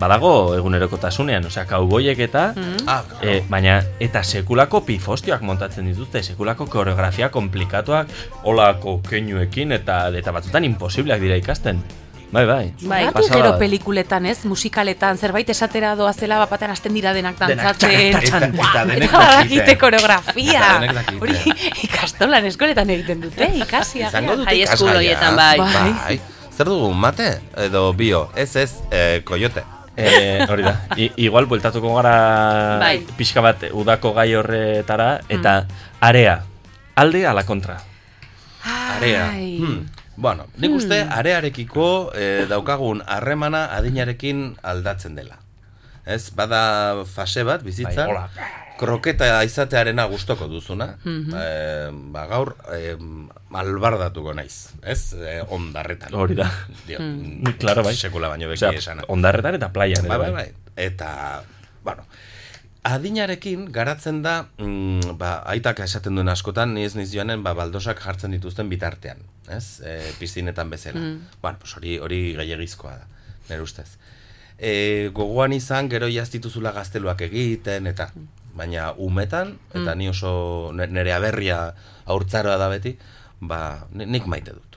badago egunerokotasunean, osea, kauboiek eta, Ah, E, baina, eta sekulako pifostioak montatzen dituzte, sekulako koreografia komplikatuak, olako keinuekin, eta eta batzutan imposibleak dira ikasten. Bai, bai. Bai. Gero pelikuletan, ez? Musikaletan, zerbait esatera doazela bapatean hasten dira denak Denak dantzatzen. Buah, eta denek dakite. koreografia. Hori ikastolan eskoletan egiten dute, ikasi. izango agian. dut High school ikasgaia. horietan, bai. Bai. Zer dugu, mate? Edo bio? Ez ez, eh, koyote. E, hori da. I, igual, bueltatuko gara Bai. pixka bat udako gai horretara, eta area, alde ala kontra. Area. Hmm. Bueno, nik uste arearekiko eh, daukagun harremana adinarekin aldatzen dela. Ez, bada fase bat bizitzan, Bai, hola. Kroketa izatearena gustoko duzuna. eh, ba, gaur eh, malbardatuko naiz, ez? Eh, ondarretan. Hori da. Dio, Ni, claro, bai. Sekula baino beki Osea, esana. ondarretan eta playan. Bai, ere, bai, bai. Eta, bueno, adinarekin garatzen da, mm, ba, aitak esaten duen askotan, ni ez niz joanen, ba, baldosak jartzen dituzten bitartean, ez? E, piztinetan bezala. Bueno, pues hori, hori gehiagizkoa da, nire ustez. E, gogoan izan, gero jaztituzula gazteluak egiten, eta baina umetan, eta ni oso ne- nire aberria aurtzaroa da beti, ba, ni- nik maite dut.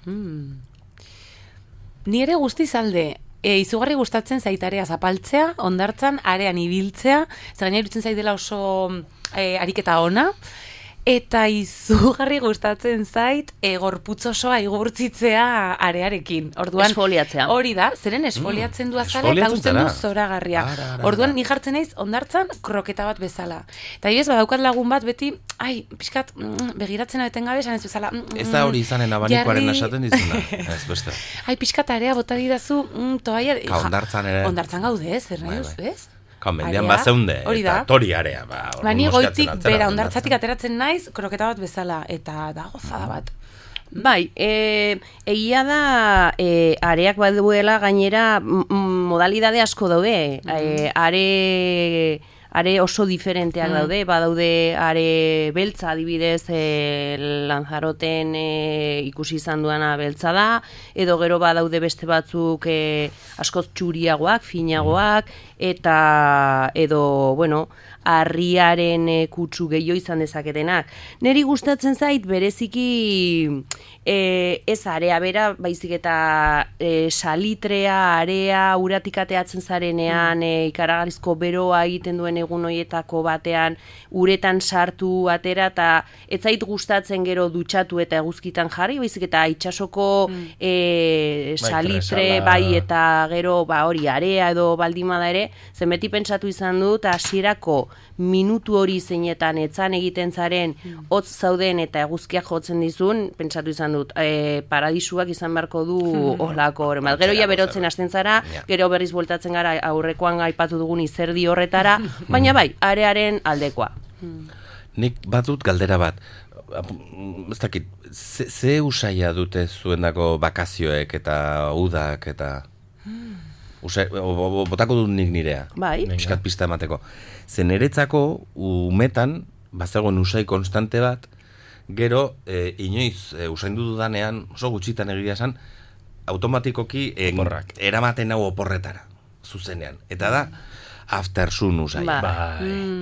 Ni ere guztiz alde, e, izugarri gustatzen zaitarea zapaltzea, ondartzan, arean ibiltzea, zer gaina iruditzen zaidela oso e, ariketa ona, Eta izugarri gustatzen zait e, gorputz osoa igurtzitzea arearekin. Orduan Esfoliatzea. Hori da, zeren esfoliatzen du azala eta uzten du zoragarria. Orduan ni jartzen naiz ondartzan kroketa bat bezala. Eta ez badaukat lagun bat beti, ai, pixkat, mm, begiratzen abeten gabe, esan ez bezala. mm, Ez da hori izanen abanikoaren jarri- esaten dizuna. Ez beste. Ai, pixkat area bota didazu, mm, toaia... Ka, hondartzan ere. Ondartzan gaude, ez, nahi Bai, bai. ez? Ka, mendian Area, bazeunde. Hori da. Eta tori area. Ba, Ba, ni goitik bera ondartzatik ateratzen naiz, kroketa bat bezala, eta da gozada bat. Bai, e, egia da e, areak baduela gainera modalidade asko daude. E, are, are oso diferenteak daude, badaude are beltza adibidez e, Lanzaroten e, ikusi izan duana beltza da, edo gero badaude beste batzuk e, askoz txuriagoak, finagoak, eta edo, bueno, harriaren e, kutsu gehiago izan dezaketenak. Neri gustatzen zait bereziki e, ez area bera, baizik eta e, salitrea, area, uratik ateatzen zarenean, e, ikaragarrizko beroa egiten duen egun hoietako batean, uretan sartu atera, eta ez zait gustatzen gero dutxatu eta eguzkitan jarri, baizik eta itxasoko e, Bai, salitre, bai, eta gero ba hori area edo baldimada ere, zen beti pentsatu izan dut hasierako minutu hori zeinetan etzan egiten zaren hotz zauden eta eguzkiak jotzen dizun, pentsatu izan dut, e, paradisuak izan beharko du olako horren bat. Gero ja berotzen hasten zara, gero berriz bueltatzen gara aurrekoan aipatu dugun izerdi horretara, baina bai, arearen aldekoa. Nik batut galdera bat. Ez dakit, ze, ze usaia dute zuendako bakazioek eta udak eta... Usai, o, o, botako dut nik nirea. Bai. Piskat pista emateko. Ze niretzako umetan, bazegoen usai konstante bat, gero e, inoiz e, usaindu dudanean, oso gutxitan egia esan, automatikoki en, Oporrak. eramaten hau oporretara, zuzenean. Eta da, aftersun usai. Ba. Bai.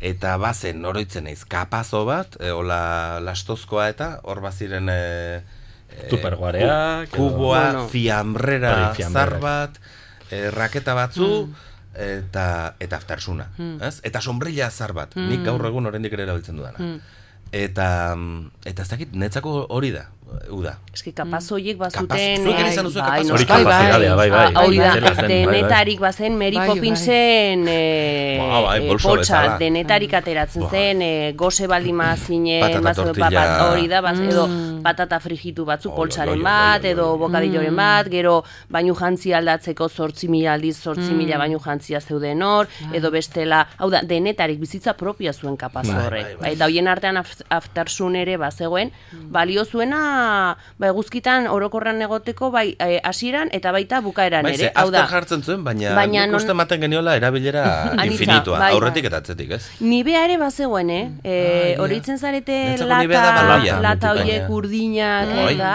Eta bazen, oroitzen naiz, kapazo bat, e, hola lastozkoa eta, hor baziren... E, e, Tupperwareak, ku- Kuboa, Bueno. fiambrera, Hori, fiambrerak. zar bat, e, raketa batzu, eta, eta aftersuna. Ez? Eta sombrilla zar bat, nik gaur egun oraindik ere erabiltzen dudana. Eta, mm, eta ez dakit, netzako hori da, uda. Eski kapaz horiek Kapaz- bazuten... zuek ere izan duzue bai, kapaz. Hori Bai, bai. kapazitatea, bai, bai. Ah, Hori da, bai, bai. denetarik bazen Mary Bai, Poppinsen eh, Ba, bai, eh, poltsa, denetarik ateratzen zen, eh, goze baldima zinen, hori da, edo patata frijitu batzu poltsaren bat, edo bokadilloren bat, gero bainu jantzi aldatzeko zortzi mila aldiz zortzi mila bainu jantzia zeuden hor, edo bestela, hau da, denetarik bizitza propia zuen kapaz horrek. Bai, eta hoien artean aft- aftersun ere bazegoen, balio zuena, ba, eguzkitan orokorran egoteko, bai, eh, hasieran eta baita bukaeran Bai, ere. ze, Hau da, jartzen zuen, baina, Baina nik non- uste ematen geniola erabilera infinitua, bai. aurretik eta atzetik, ez? Nibea ere bazegoen, eh? E, Ah, horitzen zarete da lata, lata horiek urdinak, Bai. eta...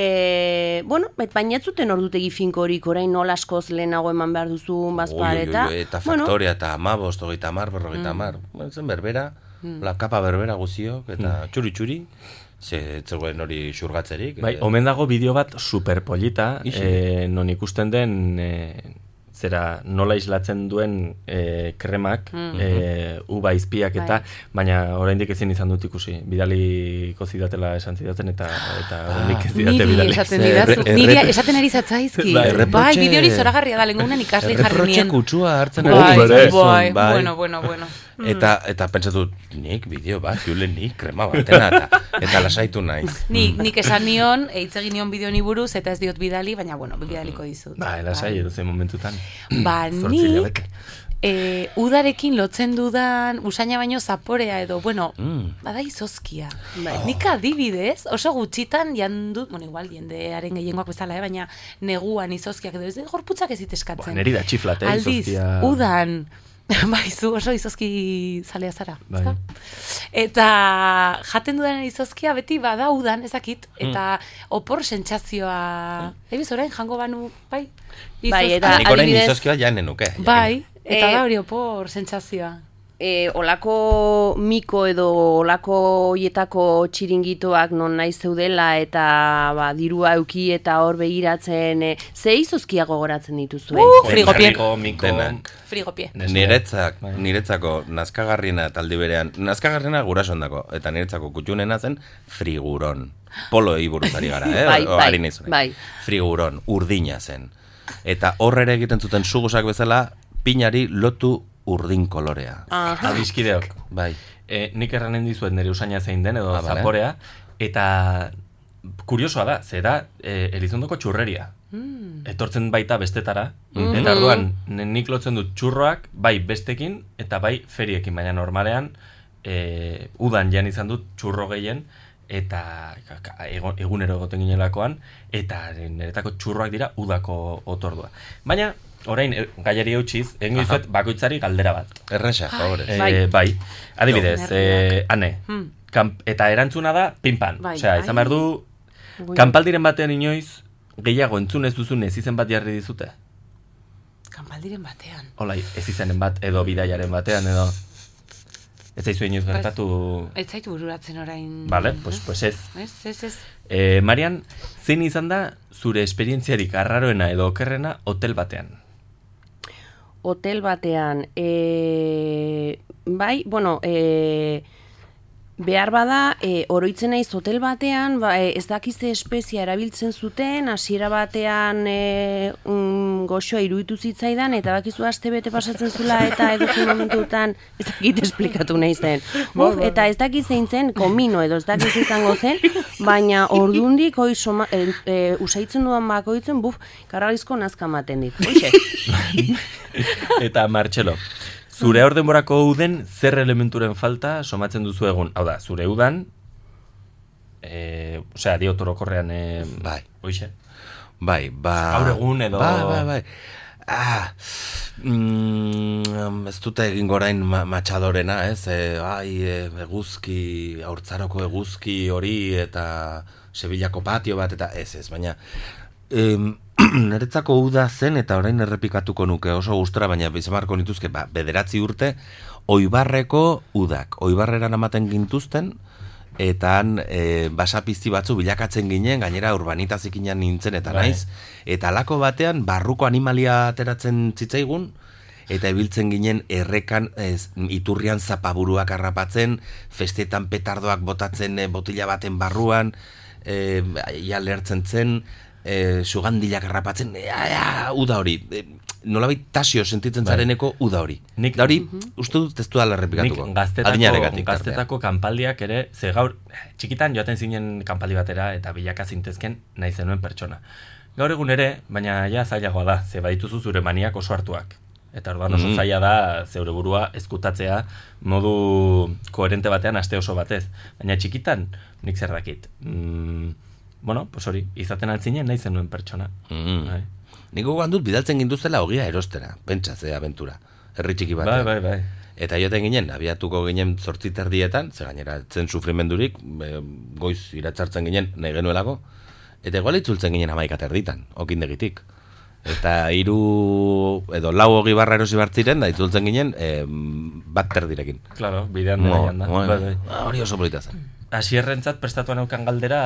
E, bueno, bet, baina ez zuten ordutegi finkorik orain nola askoz lehenago eman behar duzun bazpar eta... eta bueno, faktoria eta amabost, hogeita amar, berrogeita amar. Bueno, zen berbera, la kapa berbera guziok, eta txuri-txuri, ze ez zegoen hori xurgatzerik. Bai, eh, omen dago bideo bat superpolita, e, non ikusten den e, zera nola islatzen duen e, kremak, e, uba izpiak eta, baina oraindik ezin izan dut ikusi. Bidaliko zidatela esan zidaten eta eta oraindik ez didate bidali. esaten didazu, niri esaten ari zatzaizki. Bai, Bai, erreprotxe- bideo hori zoragarria da, lengunan ikasle jarri Erreprotxe nien. kutsua hartzen Bai, ari bai, bai, bai. bueno, bueno, bueno. Eta, eta pentsatu, nik bideo bat, julen nik krema batena, eta, eta lasaitu naiz. Ni, nik esan nion, hitz egin nion bideo ni buruz, eta ez diot bidali, baina, bueno, bidaliko dizut. Ba, lasai edo zen momentutan. Ba, nik, e, udarekin lotzen dudan, usaina baino zaporea edo, bueno, Mm. bada izozkia. Bai. Nik adibidez, oso gutxitan jandut, bueno, igual, jendearen gehiengoak bezala, eh, baina neguan izozkiak edo, ez gorputzak ez dit Ba, neri da txiflate, Aldiz, izozkia. udan, bai, zu oso izozki zalea zara. Bai. ezta? Eta jaten dudan izozkia beti bada udan, ezakit, eta opor sentsazioa, ebiz orain jango banu, bai? Bai, izozkia. eta Nik orain adibidez- izozkia ja nenuke. Bai, eta Eh, da hori opor sentsazioa. E, olako miko edo olako hoietako txiringitoak non nahi zeudela eta ba, dirua euki eta hor begiratzen, e, ze izozkia gogoratzen dituzu? Uh, frigopie. Frigo. Frigopie. Niretzak, Bai. niretzako nazkagarriena eta aldi berean, nazkagarriena gurasondako, eta niretzako kutxunena zen friguron. Polo buruz ari gara, eh? Bai, bai, orain. bai. Friguron, urdina zen. Eta horre ere egiten zuten sugusak bezala, pinari lotu urdin kolorea. Aha. Adiskideok. Bai. E, nik erranen dizuet nire usaina zein den edo bale. zaporea, eta kuriosoa da, ze da e, Elizondoko txurreria. Etortzen baita bestetara, eta orduan nik lotzen dut txurroak bai bestekin eta bai feriekin, baina normalean e, udan jan izan dut txurro gehien eta egunero egoten ginelakoan eta niretako txurroak dira udako otordua. Baina, orain e, gaiari eutxiz, egin Aha. dizuet bakoitzari galdera bat. Erresa, favorez. Eh, Bai. bai. Adibidez, Jo. eh, ane, Hmm. kamp, eta erantzuna da pinpan. Bai. Osea, izan behar du, Ui. kanpaldiren batean inoiz, gehiago entzun ez duzun ez izen bat jarri dizute. Kanpaldiren batean. Hola, ez izenen bat, edo bidaiaren batean, edo... Ez zaizu inoiz gertatu... Ez zaitu bururatzen orain. Vale, pues, pues ez. Ez, ez, ez. Eh, Marian, zein izan da zure esperientziarik arraroena edo okerrena hotel batean? Hotel batean, e, bai, bueno, e, behar bada, e, oroitzen naiz hotel batean, ba, e, ez dakize espezia erabiltzen zuten, hasiera batean e, mm, goxoa iruditu zitzaidan, eta bakizu aste bete pasatzen zula, eta edozein momentutan, ez dakit esplikatu nahi zen. Uf, eta ez dakit zein zen, komino edo ez dakit izango zen, baina ordundik hoi soma, e, e, usaitzen dudan bakoitzen, buf, karralizko nazka ematen dit. Hoxe. Eta Martxelo, zure hor denborako uden zer elementuren falta somatzen duzu egun? Hau da, zure udan, e, osea, diot orokorrean, e, Bai. Hoxe. Bai, ba... Gaur egun edo- Bai, bai, bai. Ah, mm, ez dute egin gorain ma matxadorena, ez? E, ai, e, eguzki, haurtzaroko eguzki hori eta Sevillako patio bat eta ez ez, baina em, niretzako uda zen eta orain errepikatuko nuke oso gustora, baina bizamarko nituzke, ba, bederatzi urte, oibarreko udak. Oibarreran amaten gintuzten, eta han e, basapizti batzu bilakatzen ginen, gainera urbanitazikinan nintzen eta Bai. naiz, eta alako batean barruko animalia ateratzen zitzaigun, eta ibiltzen ginen errekan ez, iturrian zapaburuak harrapatzen, festetan petardoak botatzen e, botila baten barruan, e, ja lertzen zen, e, sugandilak harrapatzen, e, a, uda hori, e, nolabait tasio sentitzen Bai. zareneko uda hori. Nik- da hori, uste dut ez duela Nik errepikatuko. gaztetako, gaztetako kanpaldiak ere, ze gaur, txikitan joaten zinen kanpaldi batera eta bilaka zintezken nahi zenuen pertsona. Gaur egun ere, baina ja zailagoa da, ze badituzu zure maniak oso hartuak. Eta orduan oso Mhm. zaila da zeure burua ezkutatzea modu koherente batean aste oso batez. Baina txikitan, nik zer dakit. Mm, bueno, pues hori, izaten altzinen nahi zenuen pertsona. Mm. Bai. Nik gogoan dut bidaltzen ginduztela ogia erostera, pentsa ze abentura. Herri txiki bai, bai, bai. Eta joten ginen, abiatuko ginen zortzi terdietan, ze gainera zen sufrimendurik, goiz iratzartzen ginen nahi genuelako, eta igual itzultzen ginen amaika terditan, okindegitik. Eta hiru edo lau hogi barra erosi bartziren, da itzultzen ginen e, bat terdirekin. Claro, bidean Mo, dena da. mo, Bai, bai. Hori oso polita zen. Asierrentzat prestatuan eukan galdera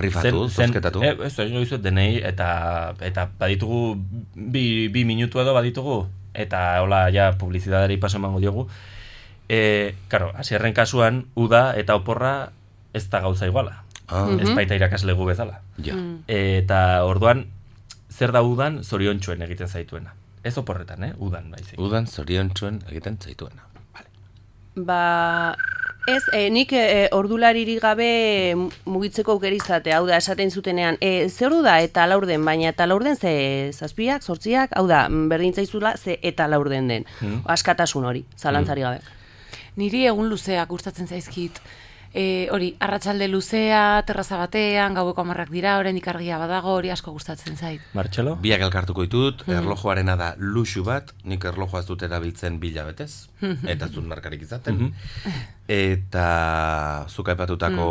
Rifatu, zozketatu. Eh, ez, egin dizuet denei, eta, eta baditugu bi, bi minutu edo baditugu, eta hola ja publizidadari paso emango diogu. E, karo, asierren kasuan, uda eta oporra ez da gauza iguala. Ah, Ez baita irakaslegu bezala. ja. Eta orduan, zer da udan zoriontxuen egiten zaituena. Ez oporretan, eh? Udan, baizik. Udan zorion egiten zaituena. Vale. Ba, ez, e, nik e, ordularirik gabe mugitzeko aukera izate, hau da, esaten zutenean, e, ze ordu da eta laurden, baina eta laurden ze zazpiak, sortziak, hau da, berdin zaizula ze eta laurden den. Mm. Askatasun hori, zalantzari gabe. Niri egun luzeak gustatzen zaizkit. E, hori, arratsalde luzea, terraza batean, gaueko amarrak dira, oraindik argia badago, hori asko gustatzen zait. Martxelo? Biak elkartuko ditut, erlojuarena da luxu bat, nik erlojua ez dut erabiltzen bila betez, eta ez dut markarik izaten. eta zuk aipatutako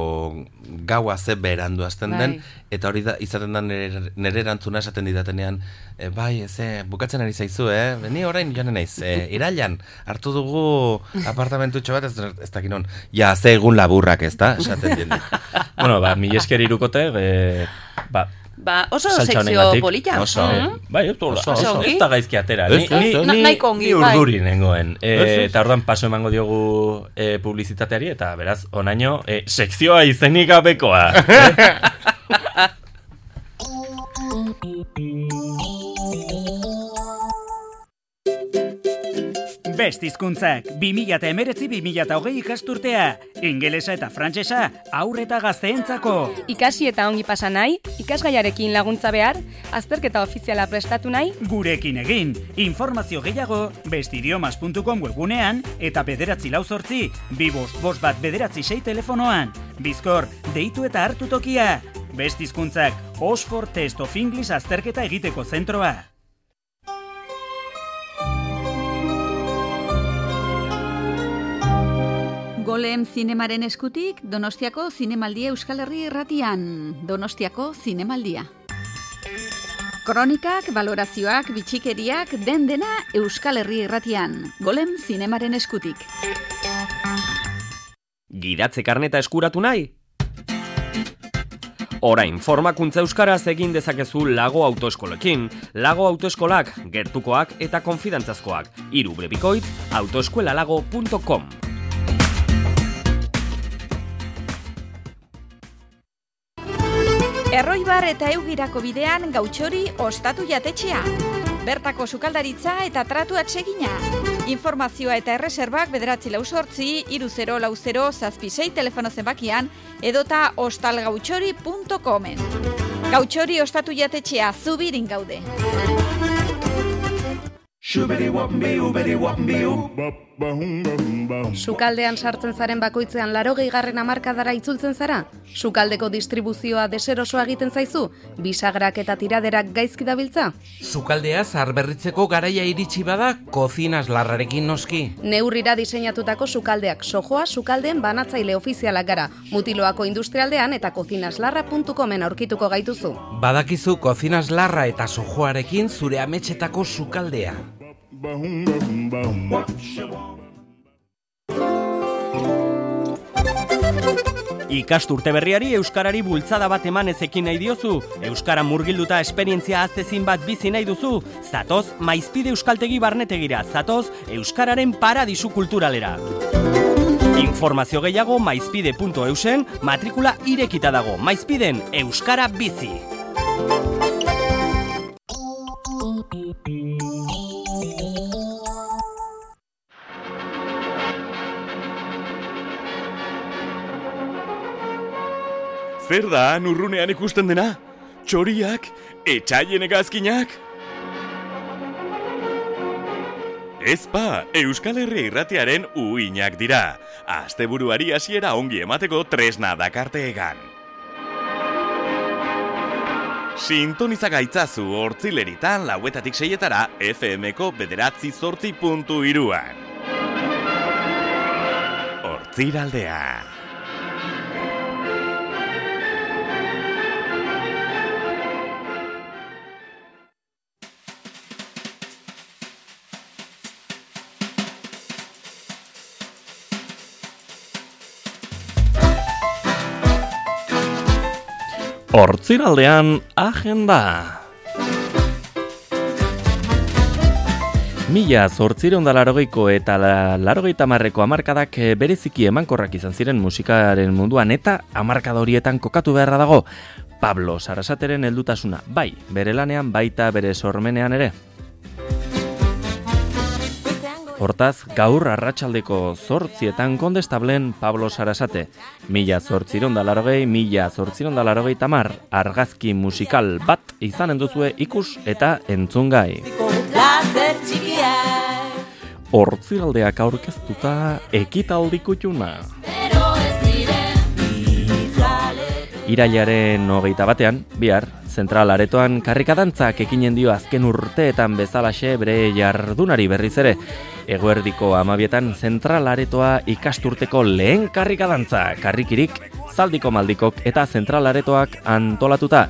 gaua ze berandu hasten den, Bai. eta hori da, izaten da nire, nire erantzuna esaten didatenean, e, bai, ze, bukatzen ari zaizu, eh? Ni orain joanen naiz, e, irailan, hartu dugu apartamentutxo bat, ez, ez dakit non, ja, ze egun laburrak ez da, esaten jende. bueno, ba, mi esker irukote, e, ba, Ba, oso sekzio polita. Oso. Eh, Mhm. bai, Oso, oso, oso. ez da gaizki atera. Ez, Ni, ez, ni, ni, ongi, ni bai. urduri nengoen. E, eta orduan paso emango diogu e, publizitateari, eta beraz, onaino, e, sekzioa izenik gabekoa. eh? Best hizkuntzak 2019-2020 ikasturtea. Ingelesa eta frantsesa aur eta gazteentzako. Ikasi eta ongi pasa nahi, ikasgaiarekin laguntza behar, azterketa ofiziala prestatu nahi, Gurekin egin. Informazio gehiago bestidiomas.com webgunean eta bederatzi lau zortzi, bi bost bost bat bederatzi sei telefonoan. Bizkor, deitu eta hartu tokia. Best hizkuntzak Oxford Test of English azterketa egiteko zentroa. Golem zinemaren eskutik Donostiako zinemaldia Euskal Herri irratian. Donostiako zinemaldia. Kronikak, valorazioak, bitxikeriak, den dena Euskal Herri irratian. Golem zinemaren eskutik. Gidatze karneta eskuratu nahi? Orain, formakuntza euskaraz egin dezakezu lago autoeskolekin. Lago autoeskolak, gertukoak eta konfidantzazkoak. Iru brebikoitz, autoeskuelalago.com. Erroibar eta eugirako bidean gautxori ostatu jatetxea. Bertako sukaldaritza eta tratuak segina. Informazioa eta erreserbak bederatzi lau sortzi, iru zero lau zero zazpisei telefono zenbakian edota ostalgautxori.comen. Gautxori ostatu jatetxea zubirin gaude. Sukaldean sartzen zaren bakoitzean laro gehigarren amarkadara itzultzen zara? Sukaldeko distribuzioa deserosoa egiten zaizu? Bisagrak eta tiraderak gaizki dabiltza? Sukaldea zarberritzeko garaia iritsi bada, kozinas larrarekin noski. Neurrira diseinatutako sukaldeak sojoa sukaldeen banatzaile ofizialak gara, mutiloako industrialdean eta kozinaslarra.comen aurkituko gaituzu. Badakizu kozinas larra eta sojoarekin zure ametxetako sukaldea. Ikasturte berriari Euskarari bultzada bat eman ezekin nahi diozu? Euskara murgilduta esperientzia aztezin bat bizi nahi duzu? Zatoz, maizpide euskaltegi barnetegira, zatoz, Euskararen paradisu kulturalera. Informazio gehiago maizpide.eusen, matrikula irekita dago, maizpiden Euskara bizi. Zer da, urrunean ikusten dena? Txoriak? Etxaien egazkinak? Ezpa, Euskal Herri irratiaren uinak dira. Asteburuari hasiera ongi emateko tresna dakarte egan. Sintoniza gaitzazu hortzileritan lauetatik seietara FM-ko bederatzi zortzi puntu iruan. Hortziraldea. Hortziraldean agenda. Mila zortzireun larogeiko eta la- larogeita marreko amarkadak eh, bereziki emankorrak izan ziren musikaren munduan eta amarkada horietan kokatu beharra dago Pablo Sarasateren heldutasuna, bai, bere lanean baita bere sormenean ere. Hortaz, gaur arratsaldeko zortzietan kondestablen Pablo Sarasate. Mila zortziron da larogei, mila zortziron da larogei tamar, argazki musikal bat izanen duzue ikus eta entzungai. Hortziraldeak aurkeztuta ekitaldiko juna. Pero Irailaren hogeita batean, bihar, Zentral aretoan karrikadantzak ekinen dio azken urteetan bezalaxe bere jardunari berriz ere. Eguerdiko amabietan zentral aretoa ikasturteko lehen karrikadantza, karrikirik, zaldiko maldikok eta zentral aretoak antolatuta.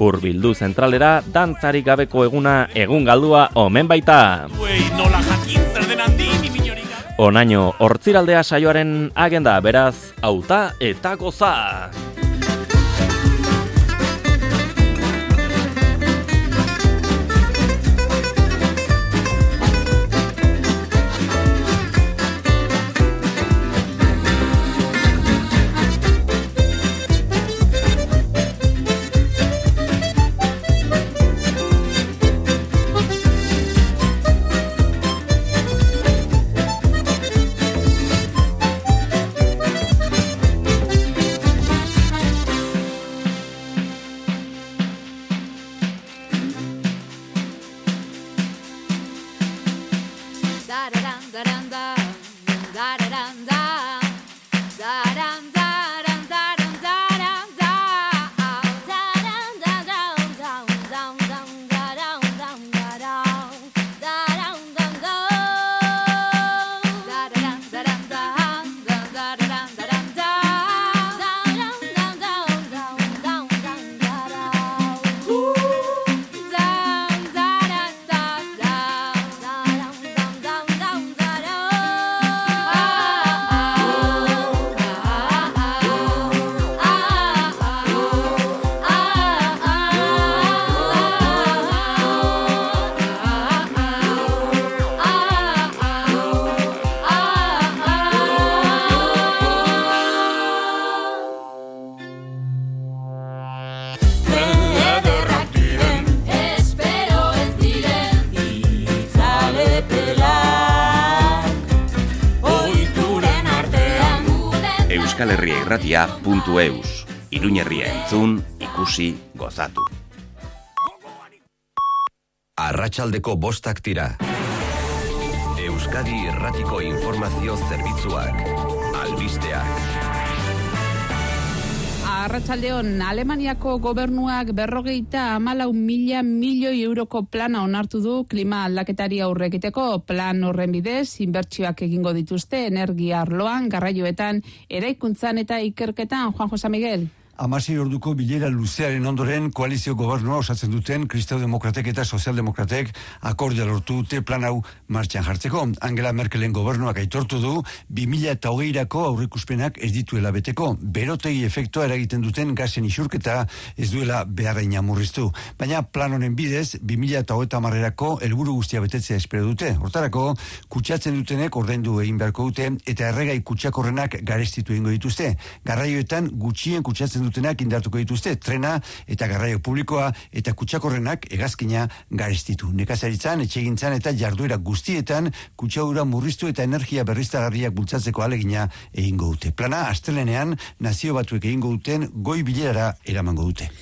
Urbildu zentralera, dantzarik gabeko eguna egun galdua omen baita. Onaino, hortziraldea saioaren agenda, beraz, auta eta goza. Eus. Iruñerria entzun, ikusi, gozatu. Arratsaldeko bostak tira. Euskadi Irratiko Informazio Zerbitzuak. Albisteak. Arratsaldeon Alemaniako gobernuak berrogeita amalau mila milioi euroko plana onartu du klima aldaketari aurre egiteko plan horren bidez inbertsioak egingo dituzte energia arloan, garraioetan, eraikuntzan eta ikerketan Juan José Miguel. Amasei orduko bilera luzearen ondoren koalizio gobernua osatzen duten Kristau Demokratek eta Sozialdemokratek akordia lortu dute plan hau martxan jartzeko. Angela Merkelen gobernuak aitortu du 2000 eta hogeirako aurrikuspenak ez dituela beteko. Berotegi efektua eragiten duten gazen isurketa ez duela beharreina murriztu. Baina plan honen bidez 2000 eta hogeita marrerako helburu guztia betetzea espero dute. Hortarako, kutsatzen dutenek ordaindu egin beharko dute eta erregai kutsakorrenak garestitu egingo dituzte. Garraioetan gutxien kutsatzen dutenak indartuko dituzte trena eta garraio publikoa eta kutsakorrenak hegazkina garestitu. Nekazaritzan, etxegintzan eta jarduera guztietan kutsadura murriztu eta energia berriztagarriak bultzatzeko alegina egingo dute. Plana astelenean nazio batuek egingo duten goi bilerara eramango dute.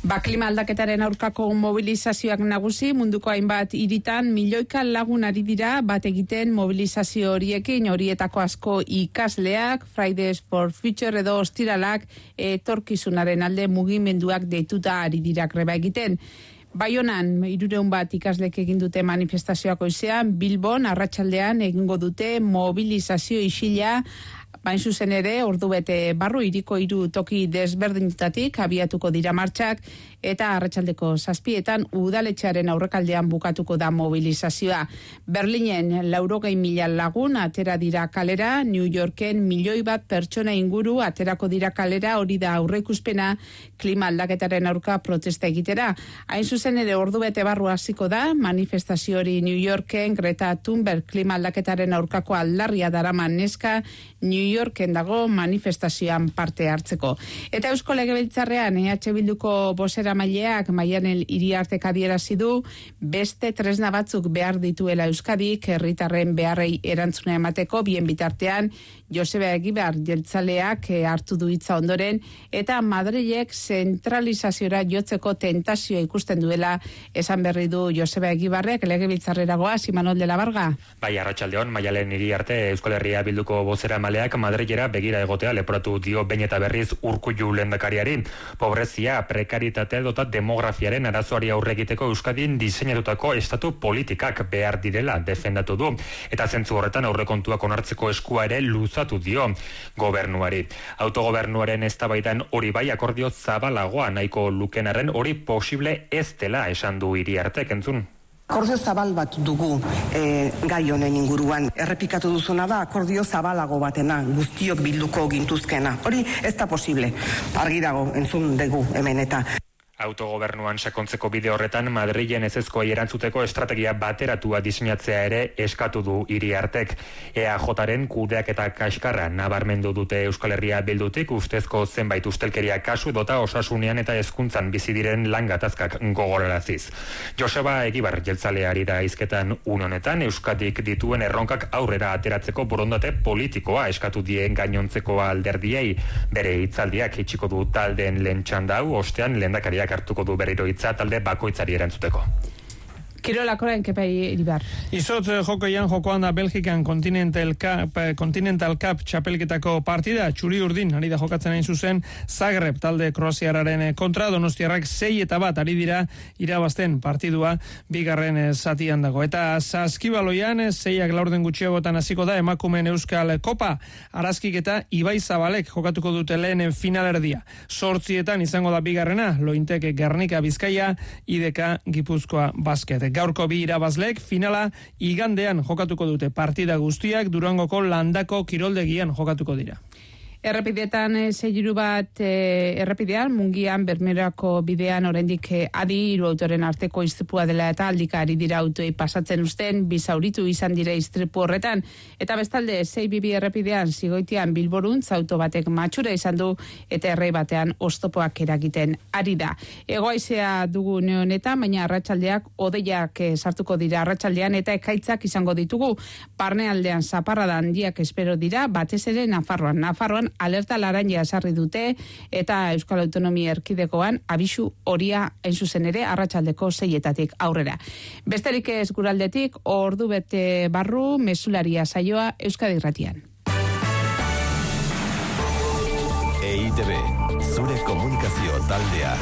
Ba, klima aldaketaren aurkako mobilizazioak nagusi, munduko hainbat hiritan milioika lagun ari dira bat egiten mobilizazio horiekin, horietako asko ikasleak, Fridays for Future edo ostiralak etorkizunaren alde mugimenduak deituta ari dira greba egiten. Baionan, irureun bat ikaslek egin dute manifestazioak oizean, Bilbon, arratsaldean egingo dute mobilizazio isila, Bain zuzen ere, ordu bete barru iriko hiru toki desberdinetatik abiatuko dira martxak eta arratsaldeko zazpietan udaletxearen aurrekaldean bukatuko da mobilizazioa. Berlinen laurogei mila lagun atera dira kalera, New Yorken milioi bat pertsona inguru aterako dira kalera hori da aurreikuspena klima aldaketaren aurka protesta egitera. Hain zuzen ere ordu bete barru hasiko da manifestazio hori New Yorken Greta Thunberg klima aldaketaren aurkako aldarria daraman neska New Yorken dago manifestazioan parte hartzeko. Eta Eusko Legebiltzarrean EH Bilduko bosera maileak Maianel Iriartek adierazi du beste tresna batzuk behar dituela Euskadik herritarren beharrei erantzuna emateko bien bitartean Joseba Egibar jeltzaleak eh, hartu du hitza ondoren eta Madrilek zentralizaziora jotzeko tentazioa ikusten duela esan berri du Joseba Egibarrek legebiltzarrera goaz Imanol de la Barga. Bai, arratsaldeon, Maialen hiri arte Euskal Herria bilduko bozera maleak Madrilera begira egotea leporatu dio behin eta berriz urkullu lehendakariari. Pobrezia, prekaritatea dota demografiaren arazoari aurre egiteko Euskadin diseinatutako estatu politikak behar direla defendatu du. Eta zentzu horretan aurrekontuak onartzeko eskua ere luzatu dio gobernuari. Autogobernuaren eztabaidan hori bai akordio zabalagoa nahiko lukenaren hori posible ez dela esan du hiri artek entzun. Akordio zabal bat dugu e, gai honen inguruan. Errepikatu duzuna da akordio zabalago batena, guztiok bilduko gintuzkena. Hori ez da posible. Argi dago, entzun dugu hemen eta. Autogobernuan sakontzeko bide horretan Madrilen ezezkoa erantzuteko estrategia bateratua diseinatzea ere eskatu du hiri artek. EAJaren kudeak eta kaskarra nabarmendu dute Euskal Herria bildutik ustezko zenbait ustelkeria kasu dota osasunean eta hezkuntzan bizi diren lan gatazkak gogoraraziz. Joseba Egibar jeltzaleari da izketan un honetan Euskadik dituen erronkak aurrera ateratzeko borondate politikoa eskatu dien gainontzeko alderdiei bere hitzaldiak itxiko du taldeen lehen txandau ostean lehendakariak hartuko du berriro hitza talde bakoitzari erantzuteko. Kirolakoren kepai iribar. Izotz eh, jokoian jokoan da Belgikan Continental Cup, eh, Continental Cup txapelketako partida, txuri urdin, ari da jokatzen hain zuzen, Zagreb talde Kroaziararen eh, kontra, Donostiarrak sei eta bat ari dira irabazten partidua bigarren zatian dago. Eta saskibaloian, zeiak laurden gutxiagotan hasiko da, emakumen Euskal Kopa, arazkik eta Ibai Zabalek jokatuko dute lehen finalerdia. Sortzietan izango da bigarrena, lointeke Gernika Bizkaia, IDK Gipuzkoa Basket. Gaurko bi irabazlek finala igandean jokatuko dute partida guztiak Durangoko landako kiroldegian jokatuko dira. Errepidetan e, zeiru bat e, errepidean, mungian, bermerako bidean oraindik e, adi hiru autoren arteko istripua dela eta aldika ari dira autoi pasatzen usten, bizauritu izan dire istripu horretan. Eta bestalde, zei bibi errepidean, zigoitian bilborun, auto batek matxura izan du, eta errei batean ostopoak eragiten ari da. Egoaizea dugu neonetan, baina arratsaldeak odeiak e, sartuko dira arratsaldean eta ekaitzak izango ditugu. Parnealdean zaparradan handiak espero dira, batez ere Nafarroan. Nafarroan alerta laranja esarri dute eta Euskal Autonomia Erkidegoan abisu horia hain zuzen ere arratsaldeko seietatik aurrera. Besterik ez guraldetik ordu bete barru mesularia saioa Euskadi Irratian. EITB, zure komunikazio taldea.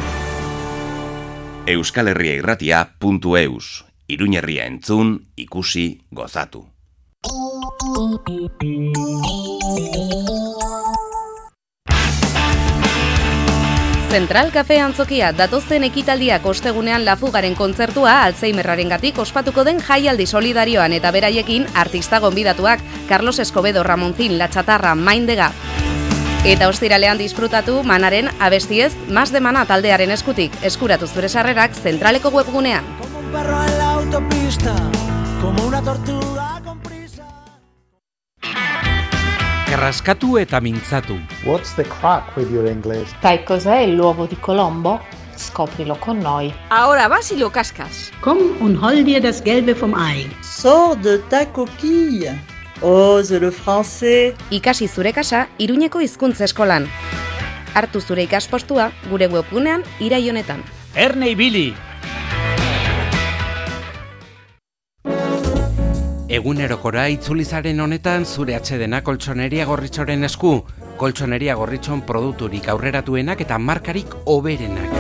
Euskal Herria Irratia.eus Iruñerria entzun, ikusi, gozatu. Zentral Cafe Antzokia datozen ekitaldiak ostegunean lafugaren kontzertua Alzheimerraren gatik ospatuko den jaialdi solidarioan eta beraiekin artista gonbidatuak Carlos Escobedo, Ramonzin, Latxatarra, Maindega. Eta ostiralean disfrutatu manaren abestiez Mas de Mana taldearen eskutik eskuratu zure sarrerak zentraleko webgunean. Un perro en la autopista, como una tortuga con Carrascatu eta mintzatu. What's the crack with your English? Sai cos'è l'uovo di Colombo? Scoprilo con noi. Ahora vas y lo cascas. Komm und hol dir das Gelbe vom Ei. Sors de ta coquille. Ose le français. Ikasi zure kasa Iruñeko hizkuntza eskolan. Hartu zure ikaspostua gure webgunean irai honetan. Erne ibili! Egunerokora itzulizaren honetan zure atxedena koltsoneria gorritxoren esku. Koltsoneria gorritxon produkturik aurreratuenak eta markarik oberenak.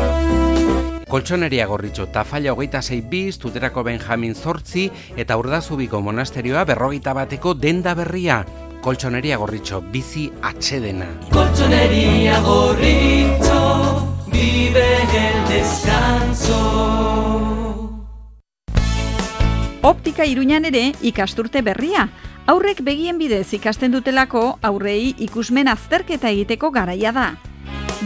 Koltsoneria gorritxo tafalla hogeita zei biz, tuterako Benjamin Zortzi eta urdazubiko monasterioa berrogeita bateko denda berria. Koltsoneria gorritxo, bizi atxedena. Colchonería Gorricho, vive el descanso. Optika Iruñan ere ikasturte berria. Aurrek begien bidez ikasten dutelako aurrei ikusmen azterketa egiteko garaia da.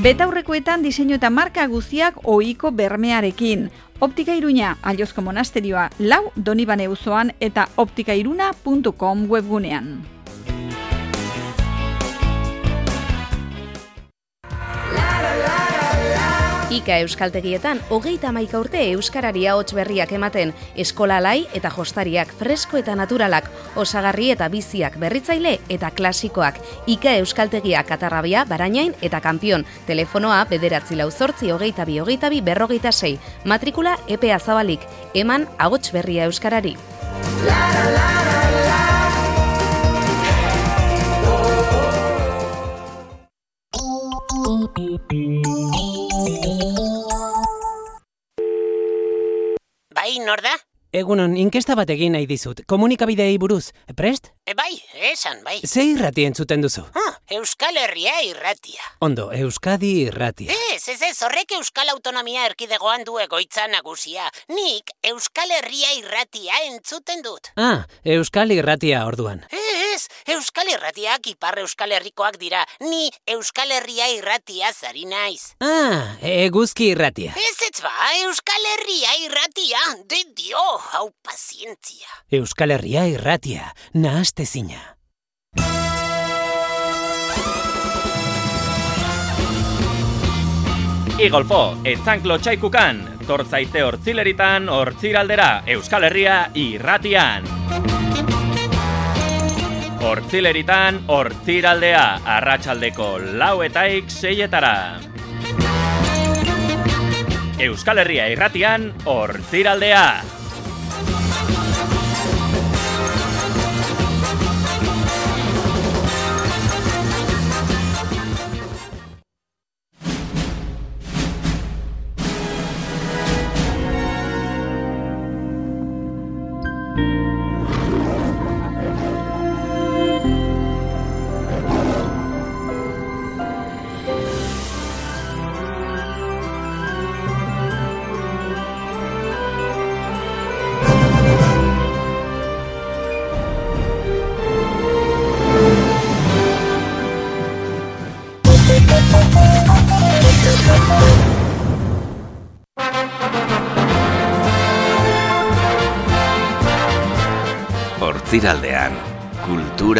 Betaurrekoetan diseinu eta marka guztiak ohiko bermearekin. Optika Iruña, Aliozko Monasterioa, lau Donibane uzoan eta optikairuna.com webgunean. Ika euskaltegietan, hogeita maika urte euskararia hotz berriak ematen, eskola lai eta jostariak fresko eta naturalak, osagarri eta biziak berritzaile eta klasikoak. Ika euskaltegia katarrabia, barainain eta kampion. Telefonoa bederatzi lau zortzi hogeita bi hogeita bi berrogeita sei. Matrikula EPA zabalik. Eman ahots berria euskarari. La, la, la. Beep, beep, beep. Bai, nor da? Egunon, inkesta bat egin nahi dizut. Komunikabideei buruz, prest? E, bai, esan, bai. Ze irrati entzuten duzu? Ah, Euskal Herria irratia. Ondo, Euskadi irratia. Ez, ez, ez, horrek Euskal Autonomia erkidegoan du egoitza nagusia. Nik Euskal Herria irratia entzuten dut. Ah, Euskal irratia orduan. Ez, Euskal Irratiak ipar Euskal Herrikoak dira. Ni Euskal Herria irratia zari naiz. Ah, eguzki irratia. Ez ez ba, Euskal Herria irratia, de dio, hau pazientzia. Euskal Herria irratia, nahaste zina. Igolfo, etzanklo txaikukan, tortzaite hortzileritan, hortziraldera, Euskal Herria irratian. Hortzileritan, hortziraldea, arratsaldeko lauetaik seietara. Euskal Herria irratian, hortziraldea.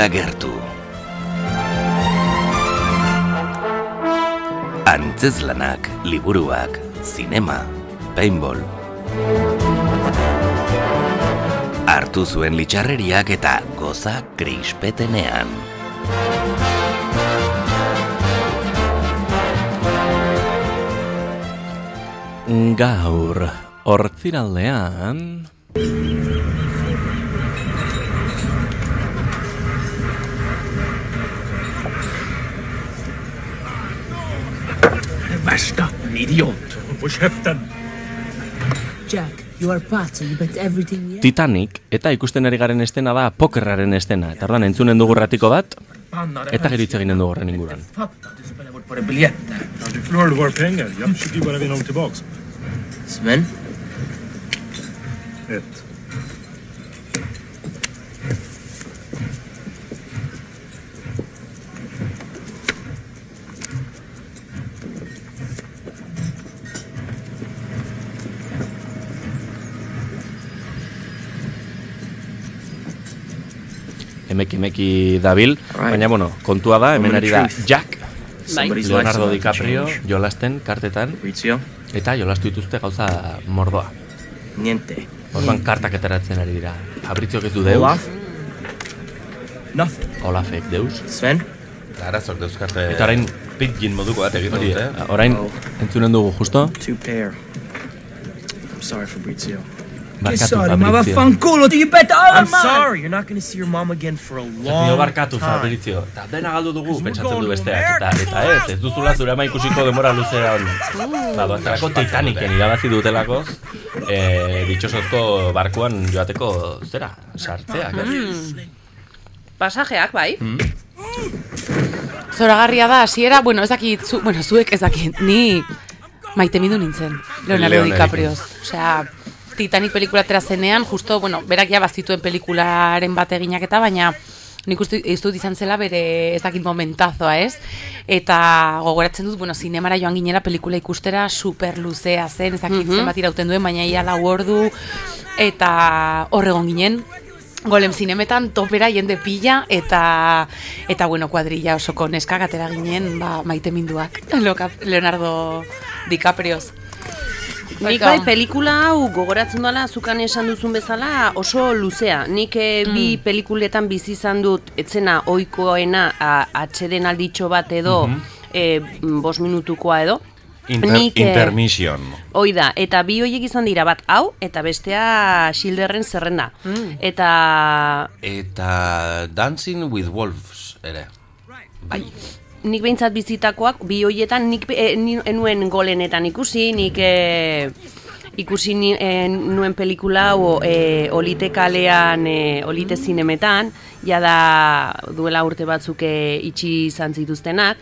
Kultura gertu. Antzezlanak, liburuak, zinema, paintball. Hartu zuen litxarreriak eta goza krispetenean. Gaur, hortziraldean... Värsta idiot. Käften. Jack, you are you bet everything you Titanic, eta ikusten ari garen estena da pokerraren estena. Eta orduan entzunen dugu ratiko bat, eta gero hitz eginen dugu horren inguruan. På det Emeki emeki dabil, baina bueno, kontua da, hemen ari da Jack, Bai. Leonardo DiCaprio, jolasten, kartetan, eta jolastu dituzte gauza mordoa. Niente. Orduan kartak ateratzen ari dira. Fabrizio ez du deus. Olaf? Nothing. Olafek deus. Sven? Arazok dauzkate... Eta orain, Pitgin moduko bat egin hori, dute. orain, entzunen dugu justo. Two pair. I'm sorry, Fabrizio. Barkatu, sorry, ma vaffanculo, ti ripeto all I'm sorry, you're not gonna see your mom again for a long barkatu time. Fabrizio. Eta dena galdu dugu, pentsatzen du besteak. Eta, eta ez, ez duzula zure ama ikusiko denbora luzea hon. Ba, doaztelako Titanicen irabazi dutelako, e, ditxosozko barkuan joateko, zera, sartzeak. ez? Mm. Pasajeak, bai. Mm. Zoragarria da, hasiera, bueno, ez dakit, zu, bueno, zuek ez dakit, ni maite mindu nintzen, Leonardo Leonarekin. DiCaprio. Osea, Titanic pelikula atera zenean, justo, bueno, berak ja bazituen pelikularen bat eginak eta, baina nik uste dut izan zela bere ez dakit momentazoa, ez? Eta gogoratzen dut, bueno, zinemara joan ginera pelikula ikustera super luzea zen, ez dakit Mhm. zenbat irauten duen, baina ia lau ordu, eta horregon ginen, Golem zinemetan topera jende pila eta eta bueno, kuadrilla osoko neskak atera ginen, ba, maite minduak. Leonardo DiCaprioz. Nik bai pelikula hau gogoratzen dela zukan esan duzun bezala oso luzea. Nik eh, bi Mm. pelikuletan bizi izan dut etzena ohikoena atxeden alditxo bat edo Mhm. eh, bost minutukoa edo. Inter Nik, eh, intermission. Hoi da, eta bi hoiek izan dira bat hau eta bestea Schilderren zerrenda. Mm. Eta Eta Dancing with Wolves ere. Bai. Nik behintzat bizitakoak, bi hoietan nik eh, ni- enuen golenetan ikusi, nik eh, ikusi eh, nuen pelikula hau eh, olite kalean, eh, olite zinemetan, jada duela urte batzuk eh, itxi izan zituztenak,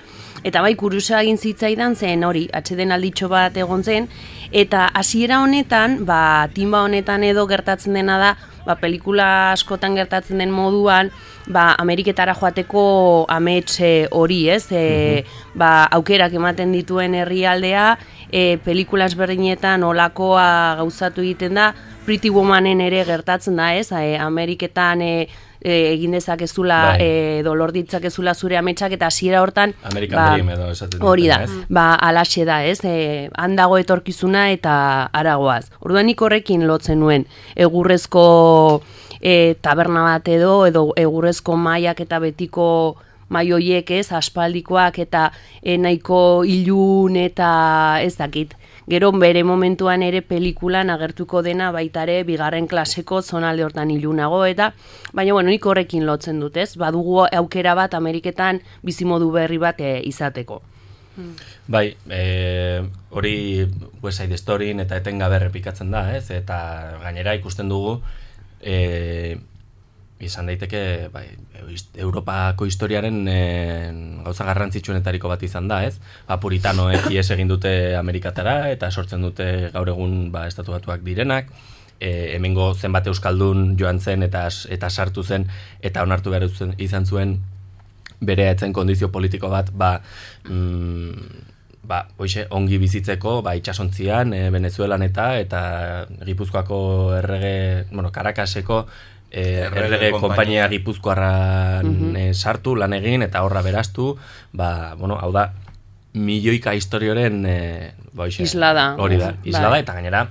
eta bai kurusa egin zitzaidan zen hori, atxeden alditxo bat egon zen, eta hasiera honetan, ba, timba honetan edo gertatzen dena da, ba, pelikula askotan gertatzen den moduan, ba, Ameriketara joateko amets eh, hori, ez? E, ba, aukerak ematen dituen herrialdea, e, pelikula ezberdinetan olakoa gauzatu egiten da, Pretty Womanen ere gertatzen da, ez? E, Ameriketan e, e, egin dezakezula, Bai. e, dolor ditzakezula zure ametsak eta hasiera hortan American Dream edo esaten Hori da, ez? ba, alaxe da, ez? E, handago etorkizuna eta aragoaz. Orduan nik horrekin lotzen nuen, egurrezko e, taberna bat edo, edo egurrezko maiak eta betiko maioiek ez, aspaldikoak eta e, nahiko ilun eta ez dakit. Gero bere momentuan ere pelikulan agertuko dena baita ere bigarren klaseko zonalde hortan ilunago eta baina bueno, nik horrekin lotzen dut, ez? Badugu aukera bat Ameriketan bizimodu berri bat e, izateko. Bai, e, hori West Side Storyn eta etengabe errepikatzen da, ez? Eta gainera ikusten dugu e, izan daiteke bai, Europako historiaren e, gauza garrantzitsuenetariko bat izan da, ez? Ba, puritanoek ies egin dute Amerikatara eta sortzen dute gaur egun ba, estatu batuak direnak, e, hemengo zenbat euskaldun joan zen eta eta sartu zen eta onartu behar zen- izan zuen bere etzen kondizio politiko bat, ba, mm, ba, hoxe, ongi bizitzeko, ba, itxasontzian, e, Venezuelan eta, eta Gipuzkoako errege, bueno, Caracaseko e, Errege konpainia Gipuzkoarran Mhm. e, sartu, lan egin, eta horra beraztu, ba, bueno, hau da, milioika historioren, e, ba, hoxe, Islada. Hori da, Bai. islada, eta gainera,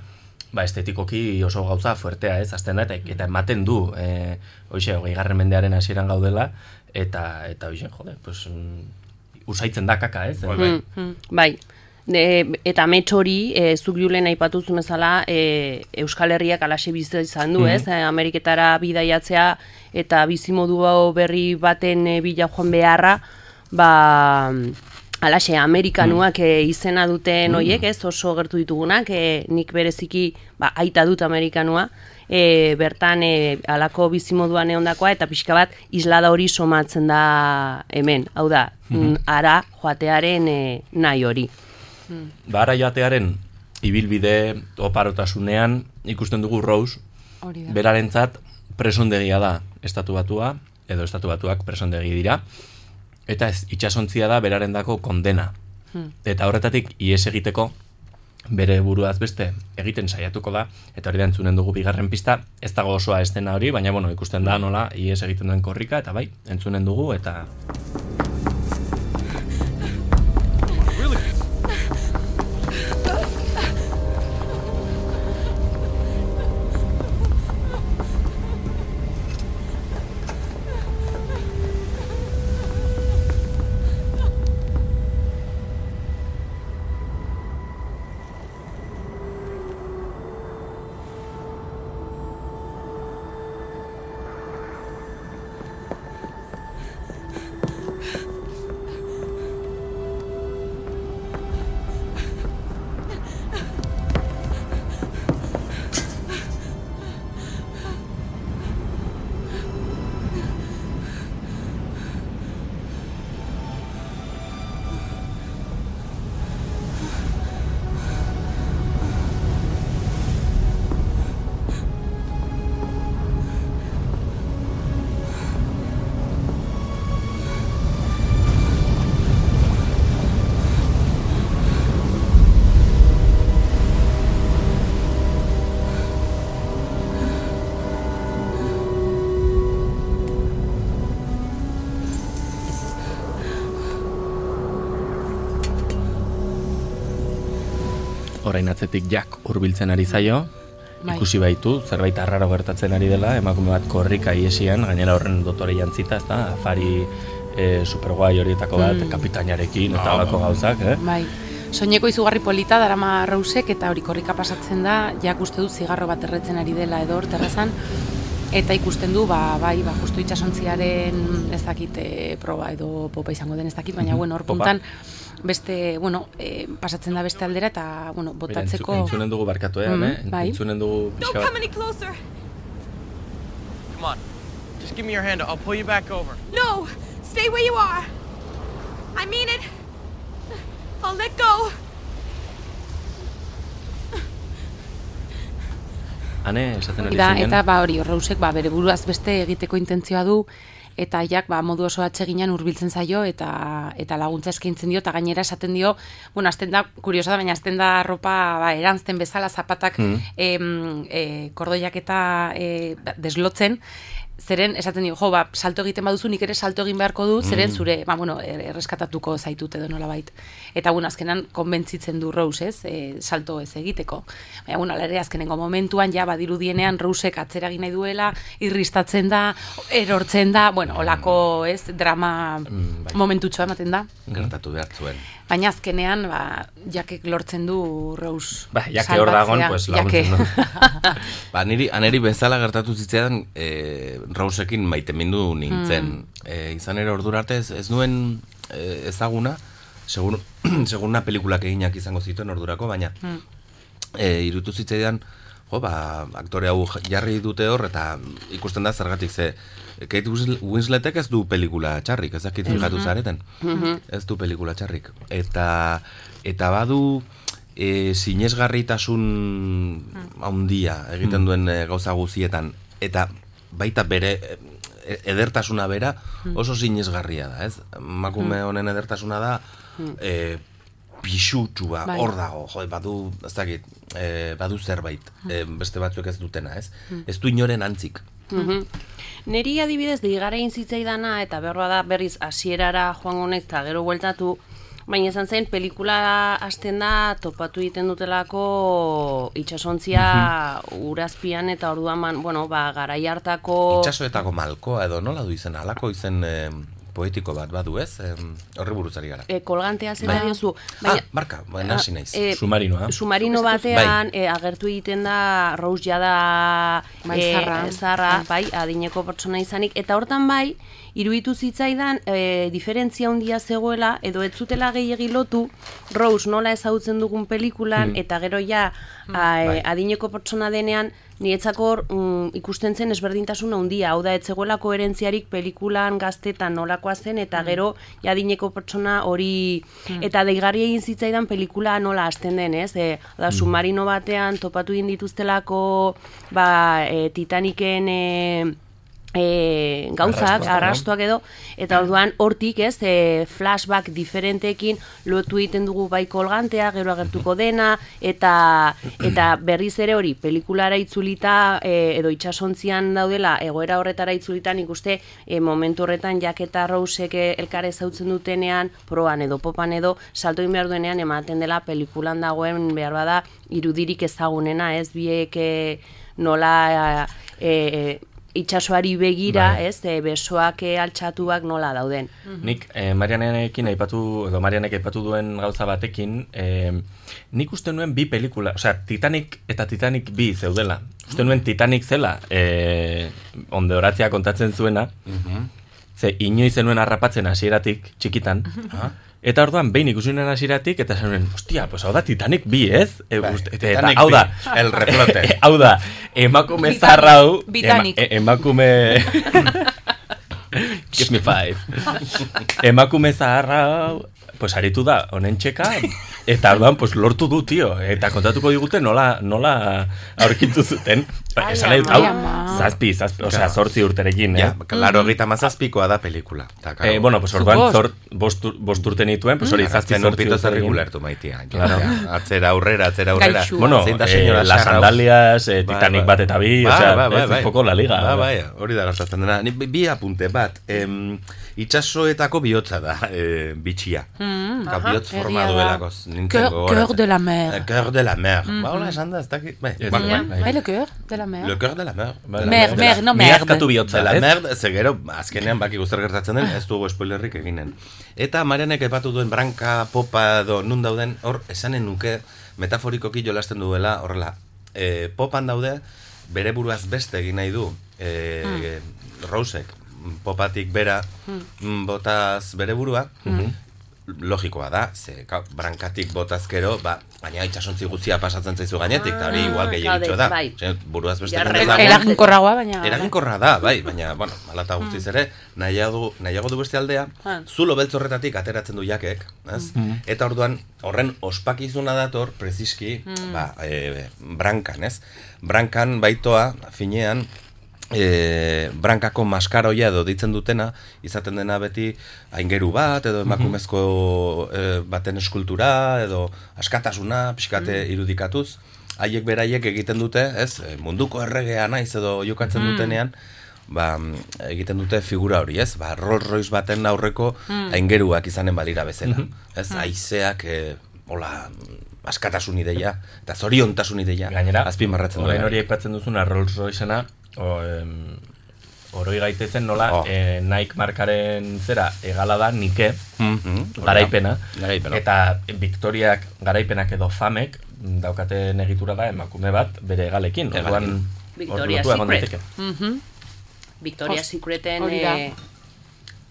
ba, estetikoki oso gauza fuertea, ez, azten da, eta, eta ematen du, e, hoxe, hogei garren mendearen hasieran gaudela, eta, eta hoxe, jode, pues, mm, usaitzen da kaka, ez? Mm, mm, bai. De, eta amets hori, e, zuk julen aipatu bezala, e, Euskal Herriak alaxe bizi izan du, Mhm. ez? E, Ameriketara bidaiatzea eta bizimodu berri baten e, bila joan beharra, ba, alaxe, Amerikanuak e, izena duten hoiek, ez? Oso gertu ditugunak, e, nik bereziki, ba, aita dut Amerikanua, e, bertan e, alako bizimoduan egondakoa eta pixka bat islada hori somatzen da hemen. Hau da, Mhm. mm, ara joatearen e, nahi hori. Bara joatearen ibilbide oparotasunean ikusten dugu Rose, Hori da. berarentzat presondegia da estatu batua, edo estatu batuak presondegi dira, eta ez itxasontzia da berarendako kondena. Hmm. Eta horretatik ies egiteko bere buruaz beste egiten saiatuko da, eta hori da entzunen dugu bigarren pista, ez dago osoa estena hori, baina bueno, ikusten da nola ies egiten duen korrika, eta bai, entzunen dugu, eta atzetik jak hurbiltzen ari zaio, Bai. ikusi baitu, zerbait arraro gertatzen ari dela, emakume bat korrika iesian, gainera horren dotore jantzita, ez da, afari e, superguai horietako bat, Mm. kapitainarekin, eta halako gauzak, eh? Bai. Soineko izugarri polita darama rausek eta hori korrika pasatzen da, jak uste dut zigarro bat erretzen ari dela edo hor terrazan. eta ikusten du, ba, bai, ba, justu itxasontziaren ez dakit e, proba edo popa izango den ez dakit, baina, Mhm. bueno, hor Popa. Beste, bueno, e, pasatzen da beste aldera, eta, bueno, Mira, botatzeko... entzu- entzunen dugu barkatu, eh, Mm, bai. Entzunen dugu pixka bat. any closer. Come on. Just give me your hand. I'll pull you back over. No! Stay where you are! I mean it! I'll let go! Ane, esaten ari zinen. eta ba hori, Rousek ba, bere buruaz beste egiteko intentzioa du, eta jak ba, modu oso atseginan hurbiltzen zaio eta eta laguntza eskaintzen dio eta gainera esaten dio, bueno, azten da kuriosa da, baina azten da ropa ba, erantzten bezala zapatak Mm. em, e, kordoiak eta e, deslotzen, zeren esaten dio, jo, ba, salto egiten baduzu, nik ere salto egin beharko dut, zeren Mm. zure, ba, bueno, er- erreskatatuko zaitut edo nolabait. Eta, bueno, azkenan konbentzitzen du Rose, ez, e, salto ez egiteko. Baina, bueno, ala ere azkenengo momentuan, ja, badirudienean Rousek atzera egin nahi duela, irristatzen da, erortzen da, bueno, olako, ez, drama bai. momentutxoa ematen da. Gertatu behar zuen. Baina azkenean, ba, jakek lortzen du Rose Ba, jake hor dagon, salbatzea. pues laguntzen du. ba, niri, aneri bezala gertatu zitzaidan, e, Rausekin maitemindu nintzen. Hmm. E, izan ere ordura arte ez, ez nuen e, ezaguna, segur, seguruna pelikulak eginak izango zituen ordurako, baina Hmm. e, irutu zitzaidan, jo, ba, aktore hau jarri dute hor, eta ikusten da zergatik ze, Kate Winslet- Winsletek ez du pelikula txarrik, ez dakit fijatu Mhm. zareten. Mhm. Ez du pelikula txarrik. Eta, eta badu e, sinesgarritasun handia egiten duen e, gauza guzietan. Eta baita bere e, edertasuna bera oso sinesgarria da, ez? Emakume Mm. honen edertasuna da Mm. e, pixutsua, Bai. hor dago, jo, badu, ez dakit, e, badu zerbait, e, beste batzuek ez dutena, ez? Mm. Ez du inoren antzik. Mhm. Neri adibidez digara egin zitzaidana eta berroa da berriz hasierara joango naiz eta gero bueltatu Baina esan zen, pelikula hasten da topatu egiten dutelako itxasontzia urazpian eta orduan, man, bueno, ba, garai hartako... Itxasoetako malkoa edo nola du izen, alako izen e, poetiko bat badu ez? E, horri buruzari gara. E, kolgantea zera Bai. diozu. Ah, barka, baina hasi naiz. eh, Submarinoa. Submarino batean e, agertu egiten da Rose jada Bai, eh, zarra. zarra, bai, adineko pertsona izanik eta hortan bai iruditu zitzaidan e, diferentzia handia zegoela edo ez zutela gehiegi lotu Rose nola ezagutzen dugun pelikulan Hmm. eta gero ja a, Bai. e, adineko pertsona denean niretzako hor, mm, ikusten zen ezberdintasun handia, hau da ez zegoela koherentziarik pelikulan gaztetan nolakoa zen eta gero jadineko pertsona hori Mm. eta deigarri egin zitzaidan pelikula nola hasten den, ez? E, da submarino batean topatu egin dituztelako ba, e, Titaniken e, e, gauzak, arrastoak edo, eta orduan hortik, ez, e, flashback diferentekin lotu egiten dugu bai kolgantea, gero agertuko dena, eta eta berriz ere hori, pelikulara itzulita, e, edo itxasontzian daudela, egoera horretara itzulita, nik uste, e, momentu horretan jaketa Rousek e, elkar ezautzen dutenean, proan edo popan edo, salto egin behar duenean, ematen dela pelikulan dagoen behar bada, irudirik ezagunena, ez, biek nola e, e, itxasoari begira, Bai. ez, e, besoak e, altxatuak nola dauden. Nik eh, Marianekin aipatu, edo Marianek aipatu duen gauza batekin, eh, nik uste nuen bi pelikula, osea, Titanic eta Titanic bi zeudela. Uste nuen Titanic zela, eh, onde horatzea kontatzen zuena, ze inoiz zenuen harrapatzen hasieratik txikitan, Eta orduan, behin ikusi nuen hasieratik eta esan nuen, ostia, pues hau da Titanic bi, ez? E, uste, eta, eta Titanic hau da, bi, el reflote. hau da, emakume Titanic, zarra hau, ema, e- emakume... Give me five. emakume zaharra hau, pues aritu da, honen txeka, eta orduan, pues lortu du, tio. Eta kontatuko digute nola, nola aurkitu zuten. Esan nahi dut, hau, zazpi, zazpi, osea, Claro. zortzi urterekin, eh? Ja, claro, egita mazazpikoa da pelikula. Ta, claro. Eh, bueno, pues orduan zor, bost, bost urte nituen, pues hori zazpi zortzi urterekin. maitia. Claro. ja, atzera aurrera, atzera aurrera. Bueno, eh, las sandalias, eh, Bai, Titanic bai. bat eta bi, osea, bai, bai. un poco la liga. Bai, bai, hori da gertatzen dena. Ni bi- apunte bat, em, itxasoetako bihotza da, eh, bitxia. Mm, Ka, aha, bihotz egia forma duelako. nintzen Cœur- gogoratzen. cœur de la mer. Eh, Cœur de la mer. Mhm. Ba, hola esan da, ez dakit. Bai, bai, bai, le cœur de la mer. Le cœur de la mer. De la Mer, mer, no merde. Miazkatu bihotza, De la mer, ze gero, azkenean baki guztar gertatzen den, ez dugu spoilerrik eginen. Eta Marianek epatu duen branka, popa edo nun dauden, hor esanen nuke metaforikoki jolasten duela horrela. E, popan daude, bere buruaz beste egin nahi du e, Rosek popatik bera mm, botaz bere burua logikoa da, ze ka, brankatik botazkero, ba, baina itxasontzi guztia pasatzen zaizu gainetik, eta hori igual gehiagitxo da. bai. Buruaz beste Ja, egin re- dezagun. Eraginkorragoa, baina- Eraginkorra da, bai, baina, bueno, alata guztiz ere, nahiago, nahiago du beste aldea, Ah. zulo beltz horretatik ateratzen du jakek, ez? Mm. Eta orduan, horren ospakizuna dator, preziski, Mm. ba, e, brankan, ez? Brankan baitoa, finean, e, brankako maskaroia edo ditzen dutena, izaten dena beti aingeru bat, edo emakumezko e, baten eskultura, edo askatasuna, pixkate irudikatuz, haiek beraiek egiten dute, ez, e, munduko erregea naiz edo jokatzen Mm. dutenean, ba, egiten dute figura hori, ez? Ba, Rolls Royce baten aurreko Mm. aingeruak izanen balira bezala. Mhm. Ez, Mm. haizeak, e, hola, askatasun ideia, eta zoriontasun ideia, Gainera, azpimarratzen duela. hori aipatzen duzuna Rolls Roycena, o, em, oroi gaitezen nola Oh. eh, Nike markaren zera egala da Nike hori da. garaipena, Garaipena. eta Victoriak garaipenak edo famek daukaten egitura da emakume bat bere egalekin, orduan Victoria Secret. daiteke. Mhm. Victoria Os- Secreten hori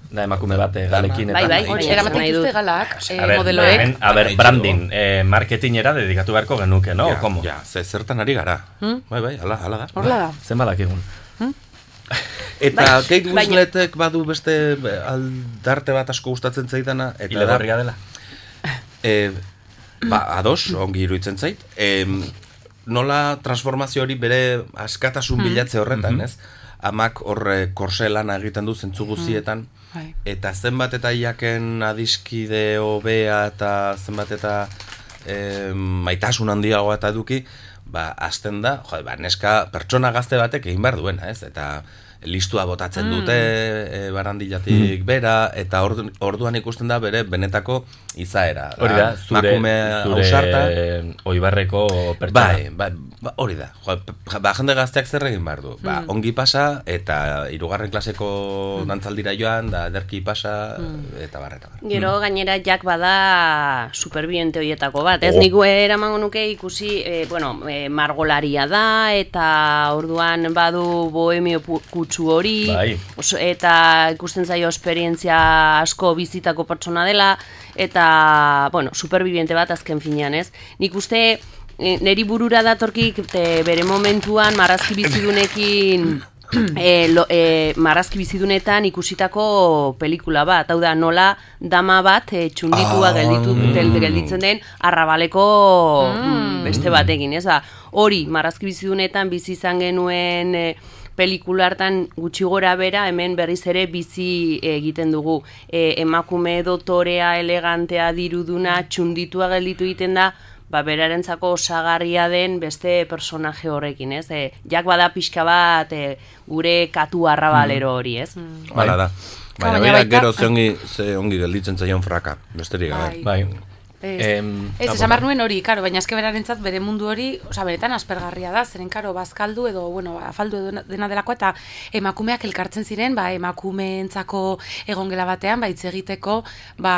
da. eh, Da emakume bat egalekin Bai, bai, Hori, Baina eramaten nahi dut. dituzte galak, eh, modeloek. a ber, branding, eh, marketingera dedikatu beharko genuke, no? Ja, Komo? ja, ze zertan ari gara. Hmm? Bai, bai, ala, ala da. Horrela da. Zen badakigun. Eta Bai, Kate Winsletek badu beste eh, aldarte bat asko gustatzen zaidana. Eta da, Ilegorria dela. e, ba, ados, ongi iruditzen zait. E, nola transformazio hori bere askatasun bilatze horretan, ez? Amak horre korse lana egiten du zentzu guztietan, Bai. eta zenbat eta iaken adiskide hobea eta zenbat eta e, maitasun handiagoa eta eduki, ba, azten da, jo, ba, neska pertsona gazte batek egin behar duena, ez? Eta listua botatzen Mm. dute e, barandilatik bera, eta ordu, orduan ikusten da bere benetako izaera. Hori da, zure, Makume zure ausarta. oibarreko pertsona. Bai, bai, ba, hori da. Jo, ba, jende gazteak zer egin behar du. Ba, Mm. ongi pasa, eta hirugarren klaseko dantzaldira joan, da ederki pasa, eta barra, eta barra. Gero gainera jak bada superbiente horietako bat, ez Oh. nik eramango nuke ikusi, e, bueno, e, margolaria da, eta orduan badu bohemio kutsu hori, Bai. oso, eta ikusten zaio esperientzia asko bizitako pertsona dela, eta, bueno, superbibiente bat azken finean, ez? Nik uste, e, neri burura datorkik te, bere momentuan marrazki bizidunekin e, lo, e, marrazki bizidunetan ikusitako pelikula bat, hau da nola dama bat e, txunditua Ah, gelditu, mm. del, gelditzen den arrabaleko mm. beste batekin, ez da, hori marrazki bizidunetan bizi izan genuen e, pelikula hartan gutxi gora bera hemen berriz ere bizi egiten dugu. E, emakume dotorea, elegantea, diruduna, txunditua gelditu egiten da, ba, berarentzako osagarria den beste personaje horrekin, ez? E, jak bada pixka bat e, gure katu arrabalero hori, ez? Hala da. Baina, baina gero ze ongi, ze ongi gelditzen zaion fraka, besterik gabe. Bai. Ez, Em, ez ah, esan behar nuen hori, karo, baina eske berarentzat bere mundu hori, osea, beretan aspergarria da, zeren karo, bazkaldu edo, bueno, afaldu edo dena delako, eta emakumeak elkartzen ziren, ba, emakumeentzako egongela batean, ba, egiteko, ba,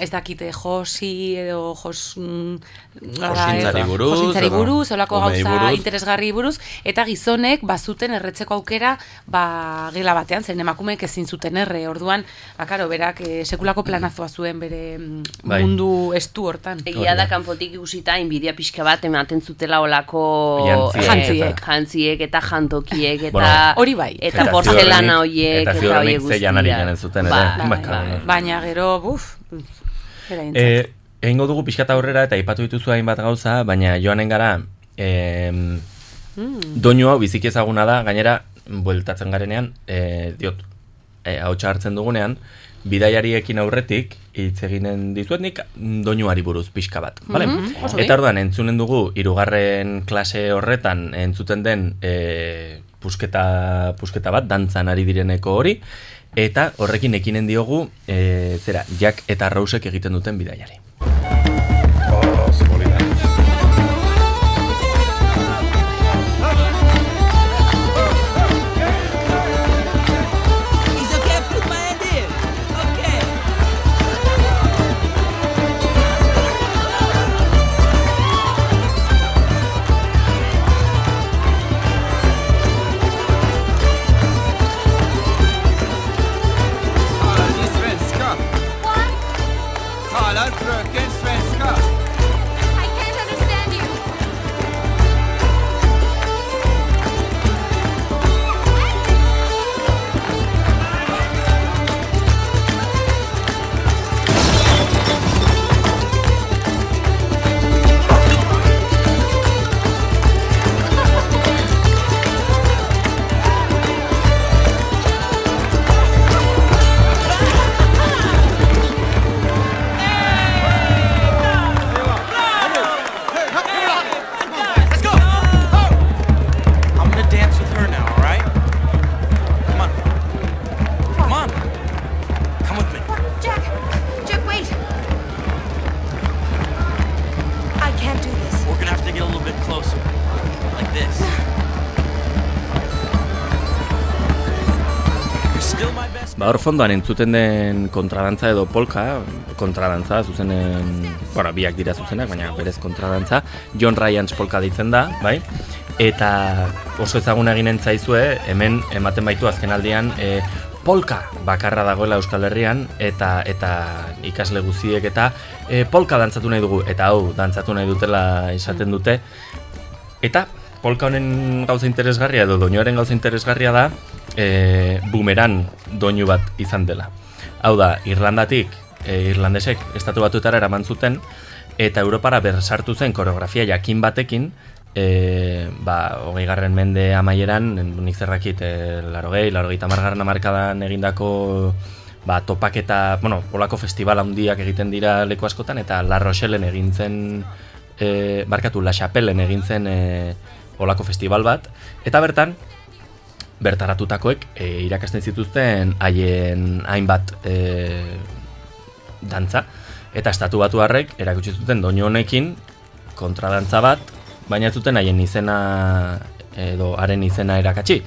ez dakite, josi edo jos... mm, Josintzari buruz, josintzari buruz, olako gauza buruz. interesgarri buruz, eta gizonek bazuten erretzeko aukera, ba, gela batean, zeren emakumeek ezin zuten erre, orduan, ba, karo, berak eh, sekulako planazoa zuen bere mm, Bai. mundu estu hortan. Egia da kanpotik ikusita inbidia pixka bat ematen zutela olako Jantziek. eh, Jantziek. jantziek eta jantokiek eta Bueno, Hori bai. eta ziurrenik- horiek eta zuten ere. Ba, Bai, bai, bai. Baina gero, buf. E, egingo dugu pixkata aurrera eta aipatu dituzu hainbat gauza, baina joanen gara em, doinu hau biziki ezaguna da, gainera bueltatzen garenean, e, diot, e, hau hartzen dugunean, bidaiariekin aurretik hitz eginen dizuet nik doinuari buruz pixka bat, bale? Mhm, oso Eta orduan entzunen dugu hirugarren klase horretan entzuten den e, pusketa, pusketa bat, dantzan ari direneko hori, eta horrekin ekinen diogu e, zera, Jack eta Rousek egiten duten bidaiari. Fondoan entzuten den kontradantza edo polka, kontradantza, zuzenen, bueno, biak dira zuzenak, baina berez kontradantza, John Ryans polka ditzen da, bai? Eta oso ezaguna eginen zaizue, hemen ematen baitu azken aldian, e, polka bakarra dagoela Euskal Herrian, eta eta ikasle guziek eta e, polka dantzatu nahi dugu, eta hau, dantzatu nahi dutela izaten dute, eta polka honen gauza interesgarria edo doinoaren gauza interesgarria da e, bumeran doinu bat izan dela. Hau da, Irlandatik, e, Irlandesek estatu batutara eraman zuten eta Europara bersartu zen koreografia jakin batekin e, ba, hogei garren mende amaieran, nik zerrakit, e, larogei, larogei tamargarren amarkadan egindako ba, topaketa, bueno, polako festival handiak egiten dira leku askotan, eta La Rochellen egin zen, e, barkatu, La Chapellen egin zen e, olako festival bat, eta bertan, bertaratutakoek e, irakasten zituzten haien hainbat e, dantza, eta estatu batu harrek erakutsi zuten doinu honekin kontradantza bat, baina zuten haien izena edo haren izena erakatsi.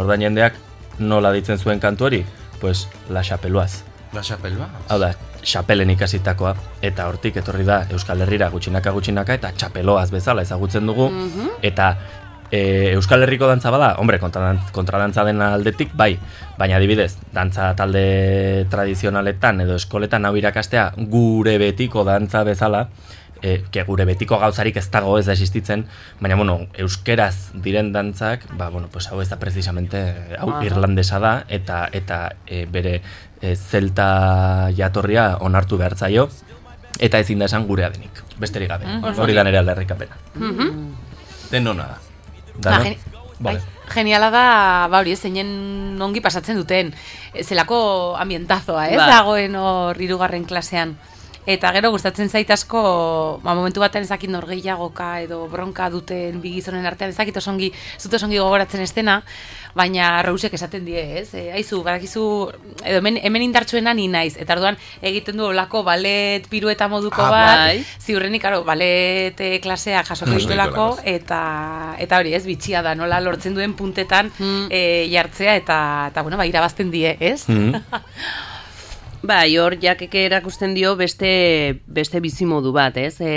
Ordan jendeak nola ditzen zuen kantu hori? Pues La Chapeloaz. La Chapelua? Hau da, Chapelen ikasitakoa eta hortik etorri da Euskal Herrira gutxinaka gutxinaka eta Chapeloaz bezala ezagutzen dugu eta e, Euskal Herriko dantza bada, hombre, kontradantza, kontradantza den aldetik, bai, baina adibidez, dantza talde tradizionaletan edo eskoletan hau irakastea gure betiko dantza bezala, e, ke gure betiko gauzarik ez dago ez da existitzen, baina bueno, euskeraz diren dantzak, ba, bueno, pues hau ez da precisamente hau Aha. irlandesa da eta eta e, bere e, zelta jatorria onartu behar zaio eta ezin da esan gurea denik, besterik gabe. Mhm. Hori da nere aldarrikapena. Mhm. Den ona da. Ba, Dano? geni- Vale. Geniala da, ba hori, zeinen ongi pasatzen duten. Zelako ambientazoa, ez? Ba. Dagoen hor hirugarren klasean. Eta gero gustatzen zait asko, ba, momentu batean ezakit norgeiagoka edo bronka duten bi gizonen artean ezakit oso ongi, zut oso ongi gogoratzen estena, baina Rousek esaten die, ez? E, aizu, badakizu, edo hemen, hemen indartsuena ni naiz, eta orduan egiten du olako balet pirueta moduko Ah, bat, bai. ziurrenik, karo, balet eh, klaseak jasoko Jasoko dituelako, dituelako. eta eta hori, ez, bitxia da, nola lortzen duen puntetan eh, jartzea, eta, eta bueno, ba, irabazten die, ez? Bai, hor jakeke erakusten dio beste beste bizimodu bat, ez? E,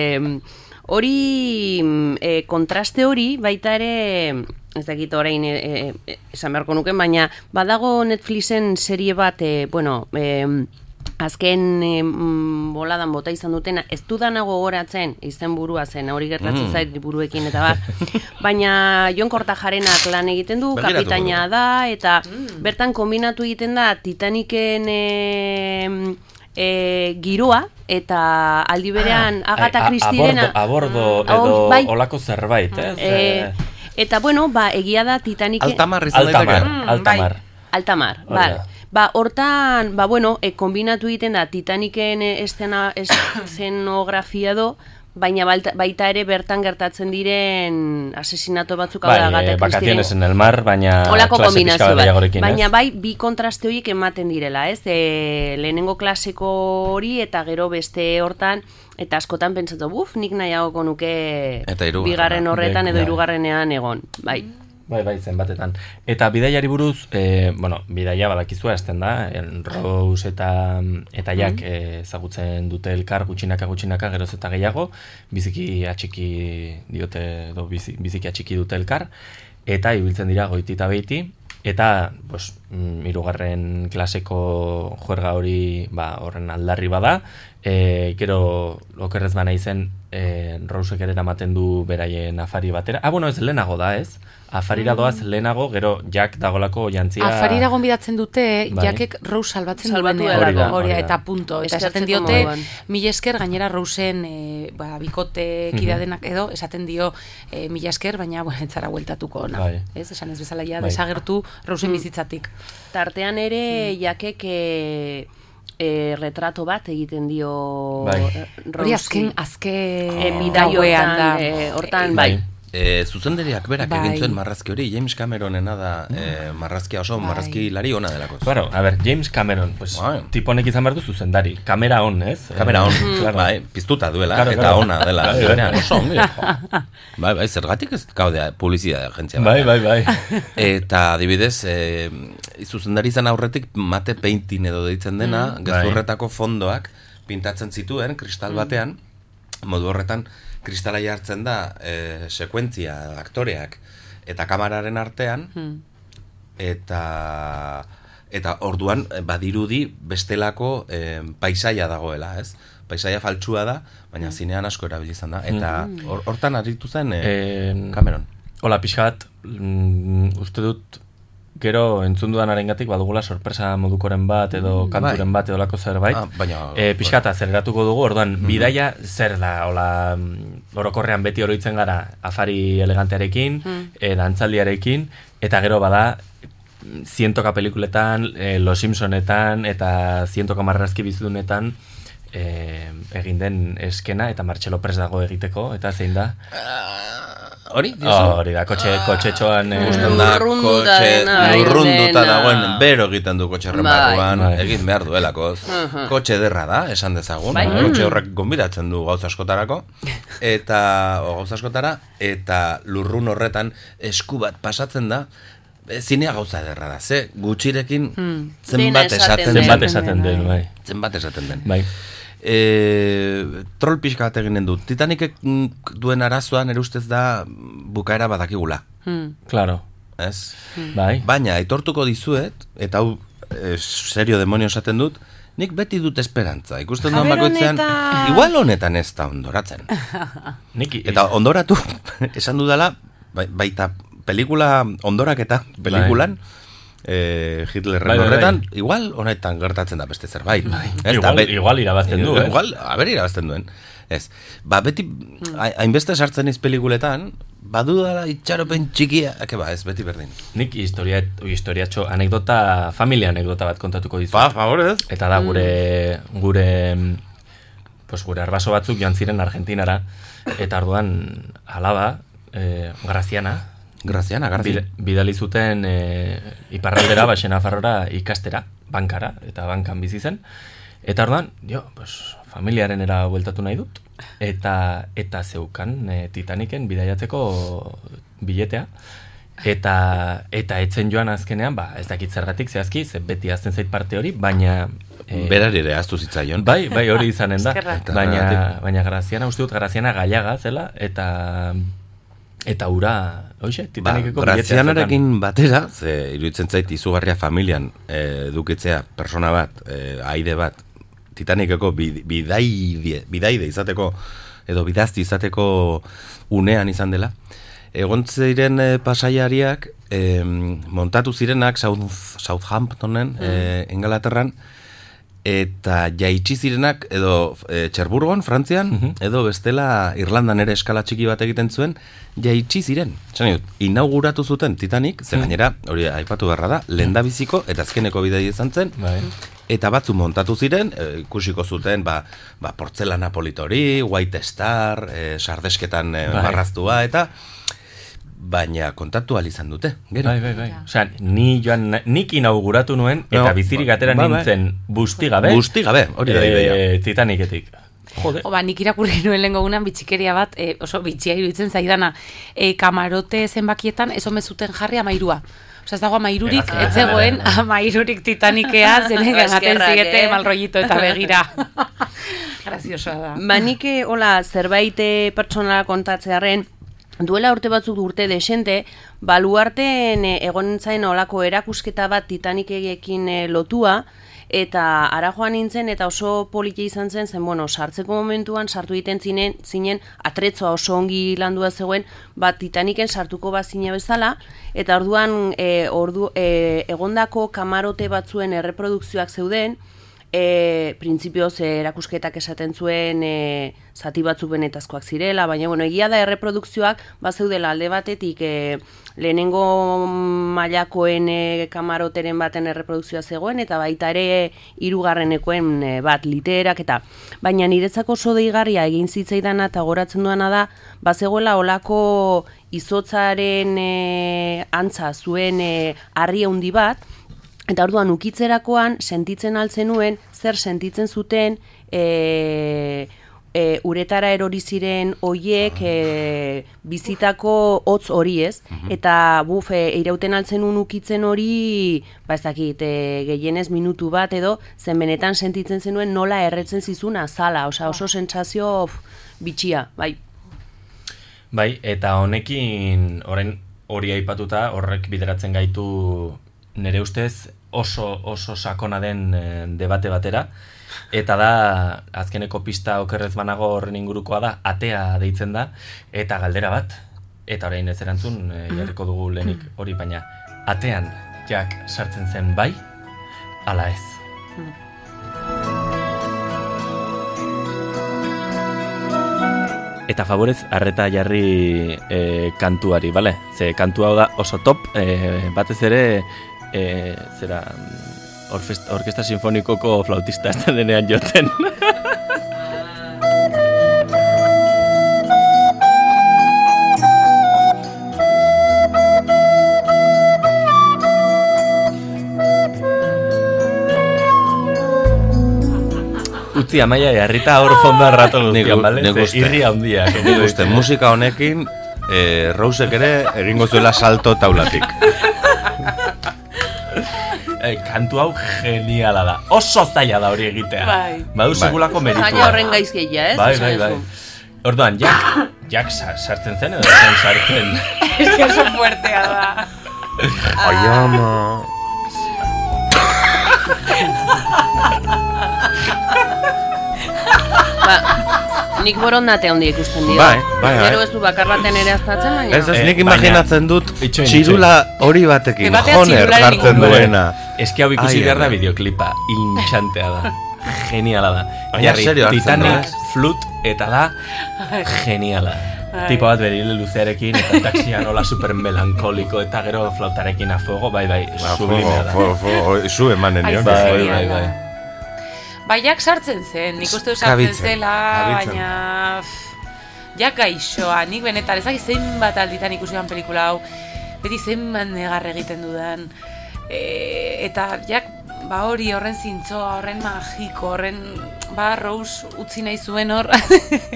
hori mm, e, kontraste hori baita ere ez dakit orain e, e, esan beharko nuke, baina badago Netflixen serie bat, e, bueno, e, azken e, mm, boladan bota izan dutena, ez dudana gogoratzen izen burua zen, hori gertatzen Mm. zait buruekin eta bar, baina Jon Kortajarenak lan egiten du, kapitaina da, eta bertan kombinatu egiten da Titaniken e, e, giroa, eta aldi berean Agatha Ai, a- Christiena... A bordo, a bordo Mm. edo bai. olako zerbait, ez? Eh, eta bueno, ba, egia da Titaniken... Altamar izan Altamar, daiteke? mm, altamar. Bai, altamar, bai. Ba, hortan, ba, bueno, e, kombinatu egiten da Titaniken eh, estena, eszenografia do, baina baita ere bertan gertatzen diren asesinato batzuk hau Bai, da eh, Agatha vacaciones en el mar, baina Olako kombinazio bat? Baina bai, bi kontraste horiek ematen direla, ez? E, lehenengo klaseko hori eta gero beste hortan, eta askotan pentsatu, buf, nik nahiagoko nuke bigarren horretan edo hirugarrenean egon. Bai. Bai, bai, zenbatetan. Eta bidaiari buruz, e, bueno, bidaia badakizua hasten da, en Rose eta eta. Jak eh, ezagutzen dute elkar gutxinaka gutxinaka geroz eta gehiago, biziki atxiki diote bizi, biziki atxiki dute elkar eta ibiltzen dira goiti eta beiti eta pues mm, hirugarren klaseko juerga hori ba horren aldarri bada e, gero okerrez bana izen e, Rousek ere eramaten du beraien afari batera ah bueno ez lehenago da ez afarira Mm. doaz lehenago gero Jak dagolako jantzia Afarira gonbidatzen dute, Bai. jakek Rose salbatzen Salbatu duenean. delako. Hori da, eta punto. Eta esaten diote, mila esker, gainera Rosen e, ba, bikote kidea Mhm. denak edo, esaten dio e, mila esker, baina bueno, entzara bueltatuko ona. Bai. Ez, esan ez bezala ja, Bai. desagertu Rosen Mm. bizitzatik. Tartean ere Mm. jakek e, e, retrato bat egiten dio Bai. eh, Hori azken, azken e, bidai gauean hortan, da. eh, hortan, Bai. bai. E, zuzenderiak berak Bai. egin zuen marrazki hori, James Cameronena da e, marrazkia oso Bai. marrazki lari ona delako. Claro, a ver, James Cameron, pues, tipo honek izan behar du zuzendari. Kamera on, ez? Kamera on, Eh, claro. bai, piztuta duela, Claro, eta claro. ona dela. Bai, bai. Oso ongi. Bai, bai, zergatik ez gaudea publizidade agentzia. Bai, bai, bai. Eta adibidez, e, zuzendari izan aurretik mate painting edo deitzen dena, Mm. gezurretako fondoak pintatzen zituen kristal batean, modu horretan kristala jartzen da e, sekuentzia aktoreak eta kamararen artean eta eta orduan eh, badirudi bestelako eh, paisaia dagoela, ez? Paisaia faltsua da, baina zinean asko erabili izan da eta Mm. hor- hortan aritu zen eh, Eh, Cameron. Hola, pixka bat, mm, uste dut, gero entzun dudanaren badugula sorpresa modukoren bat edo Mm, kanturen bai. bat edo lako zerbait. Ah, baina- e, pixka eta zergatuko dugu, orduan, Mhm. bidaia zer da, hola, mm, orokorrean beti oroitzen gara afari elegantearekin, Mm. e, dantzaldiarekin, eta gero bada, zientoka pelikuletan, e, Los Simpsonetan, eta zientoka marrazki bizudunetan, e, egin den eskena, eta Martxelo Pres dago egiteko, eta zein da? Hori, Oh, hori da, kotxe, kotxetxoan... eh, Gusten da, Lurrunduta kotxe, bai, lurrunduta dagoen, bero egiten du kotxe Bai. barruan, Bai. egin behar duelako. Kotxe derra da, esan dezagun. Bai. Kotxe horrek gonbidatzen du gauza askotarako. Eta, o, gauza askotara, eta lurrun horretan esku bat pasatzen da, e, zinea gauza derra da, ze gutxirekin Hmm. zenbat esaten den. Zenbat esaten den, bai. Zenbat esaten den. Bai. E, troll pixka bat eginen dut. Titanicek mm, duen arazoa nire ustez da bukaera badakigula. Hmm. Claro. Ez? Bai. Baina, aitortuko dizuet, eta hau e, serio demonio esaten dut, nik beti dut esperantza. Ikusten ber, bakoitzean, honetan. igual honetan ez da ondoratzen. Nik, Eta ondoratu, esan dudala, bai- baita pelikula ondorak eta pelikulan, eh, Hitlerren Bai, bai, horretan, igual honetan gertatzen da beste zerbait. Ez, Igual- be- igual irabazten du, eh? Igual, haber irabazten duen. Ez, ba, beti, ha- hainbeste sartzen iz pelikuletan, badudala itxaropen txikia, ake ba, ez, beti berdin. Nik historia, historiatxo, anekdota, familia anekdota bat kontatuko dizut. Ba, favorez. Eta da gure, gure, pues gure arbaso batzuk joan ziren Argentinara, eta orduan alaba, eh, Graziana, Graziana, Garzi. Bida- bidali zuten e, iparraldera, baxena farrora ikastera, bankara, eta bankan bizi zen. Eta orduan, jo, pues, familiaren era bueltatu nahi dut, eta eta zeukan e, Titaniken bidaiatzeko biletea. Eta eta etzen joan azkenean, ba, ez dakit zergatik zehazki, ze beti azten zait parte hori, baina eh, Berari ere aztu zitzaion. Bai, bai, hori izanen da. Baina, baina Graziana, uste dut Graziana gaiaga zela, eta eta ura, hoxe, Ba, Titanikeko biletzea zeukan. Grazianarekin batera, ze iruditzen zait izugarria familian e, dukitzea persona bat, e, aide bat, Titanikeko bid- bidaide, bidaide izateko, edo bidazti izateko unean izan dela. Egon ziren e, pasaiariak e, montatu zirenak South, Southamptonen, e, Engalaterran, eta jaitsi zirenak edo e, Txerburgon, Frantzian, edo bestela Irlandan ere eskala txiki bat egiten zuen, jaitsi ziren. Dut, inauguratu zuten Titanic, ze gainera, hori aipatu beharra da, lehendabiziko eta azkeneko bidei izan zen, Bai. eta batzu montatu ziren, e, ikusiko zuten, ba, ba portzelana politori, White Star, e, sardesketan e, Bai. marraztua, eta baina kontatu izan dute. Gero. Bai, bai, bai. Osea, ni joan, nik inauguratu nuen, eta No, bizirik ba- atera ba- bai. nintzen busti gabe. Busti gabe, hori da eh, ideia. Titanicetik. Jode. O, ba, nik irakurri nuen lehenko gunan bitxikeria bat, e, oso bitxia iruditzen zaidana, e, kamarote zenbakietan ez zuten jarri amairua. Osa, ez dago amairurik, ez zegoen amairurik titanikea, zenen ganaten Eskerrak, zigete eh? malrollito eta begira. Graziosoa da. Ba, nik, hola, zerbait pertsonala kontatzearen, duela urte batzuk urte desente, baluarten eh, egon nintzen olako erakusketa bat Titanicekin eh, lotua, eta ara joan nintzen eta oso politia izan zen, zen, bueno, sartzeko momentuan sartu egiten zinen, zinen atretzoa oso ongi landua zegoen, bat Titanicen sartuko bazina bezala, eta orduan e, ordu, e, egondako kamarote batzuen erreprodukzioak zeuden, e, printzipioz e, erakusketak esaten zuen e, zati batzuk benetazkoak zirela, baina bueno, egia da erreprodukzioak bazeudela alde batetik e, lehenengo mailakoen e, kamaroteren baten erreprodukzioa zegoen eta baita ere hirugarrenekoen e, bat literak eta baina niretzako oso deigarria egin zitzaidana eta goratzen duana da bazegoela olako izotzaren e, antza zuen e, harri handi bat Eta orduan ukitzerakoan sentitzen altzen nuen zer sentitzen zuten e, e, uretara erori ziren hoiek e, bizitako hotz hori ez. Eta buf, e, irauten altzen nuen ukitzen hori, ba ez dakit, e, gehienez minutu bat edo, zen benetan sentitzen zenuen nola erretzen zizun azala, osea oso sentsazio pf, bitxia, bai. Bai, eta honekin, orain hori aipatuta, horrek bideratzen gaitu nire ustez oso oso sakona den eh, debate batera. Eta da azkeneko pista okerrez banago horren ingurukoa da atea deitzen da eta galdera bat. Eta orain ez erantzun e, jarriko dugu lehenik hori baina atean jak sartzen zen bai ala ez. Eta favorez, arreta jarri e, kantuari, bale? Ze kantu hau da oso top, e, batez ere, e, zera, orfest, orkesta sinfonikoko flautista ez denean joten. Utzi amaia jarrita hor fonda rato guztian, bale? nik uste. Irria handia. Nik musika honekin, eh, Rousek ere egingo zuela salto taulatik. Eh, kantu hau geniala da. Oso zaila da hori egitea. Bai. Badu Bai. segulako meritua. Zaila horren gaizkeia, ez? Bai, bai, bai. Orduan, jak, jak sa- sartzen zen edo zen sartzen. Es que oso fuertea da. Ai, ama. Ba, nik borondate handi ikusten dio. Bai, bai, bai. Gero ez du bakar baten ere aztatzen, baina... Ez ez, Eh, nik imaginatzen dut Itxoin, txirula hori batekin, joner jartzen duena. Eski hau ikusi behar da ai. videoklipa, intxantea da. Geniala da. Baina serio Titanic, ez? flut, eta da geniala. Tipo bat berile luzearekin, eta taxian hola super melankoliko, eta gero flautarekin a fuego, bai, bai, Ba, sublimea da. fuego, fuego, zu emanen nion. Bai, bai, bai, bai. Baiak sartzen zen, nik uste sartzen Kabitzen, zela, baina... Ja gaixoa, nik benetan, ezak zenbat alditan ikusi pelikula hau, beti zenbat negar egiten dudan. E, eta jak, ba hori horren zintzoa, horren magiko, horren, ba, Rose utzi nahi zuen hor.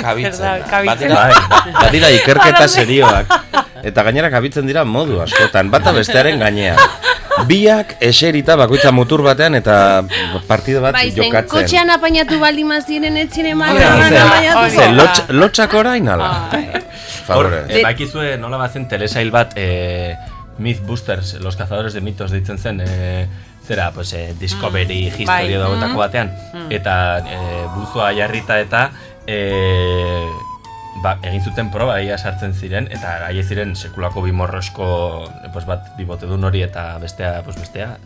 Kabitzen. Zer da, kabitzen. Badira, badira ikerketa serioak. Eta gainera kabitzen dira modu askotan, bata bestearen gainean. Biak eserita bakoitza mutur batean eta partido bat Bai, zen jokatzen. kotxean apainatu baldin maziren apainatu. ze, lotx, lotxak orain ala. Hor, Favore. e, bakizue nola bazen telesail bat, e, Mythbusters, los cazadores de mitos deitzen zen, e, zera, pues, e, Discovery, Mm, History bai. Mm. batean, Mm. eta e, buzoa jarrita eta e, ba, egin zuten proba ia sartzen ziren, eta aie ziren sekulako bimorrosko, pues, bat bibotedun hori eta bestea, pues, bestea,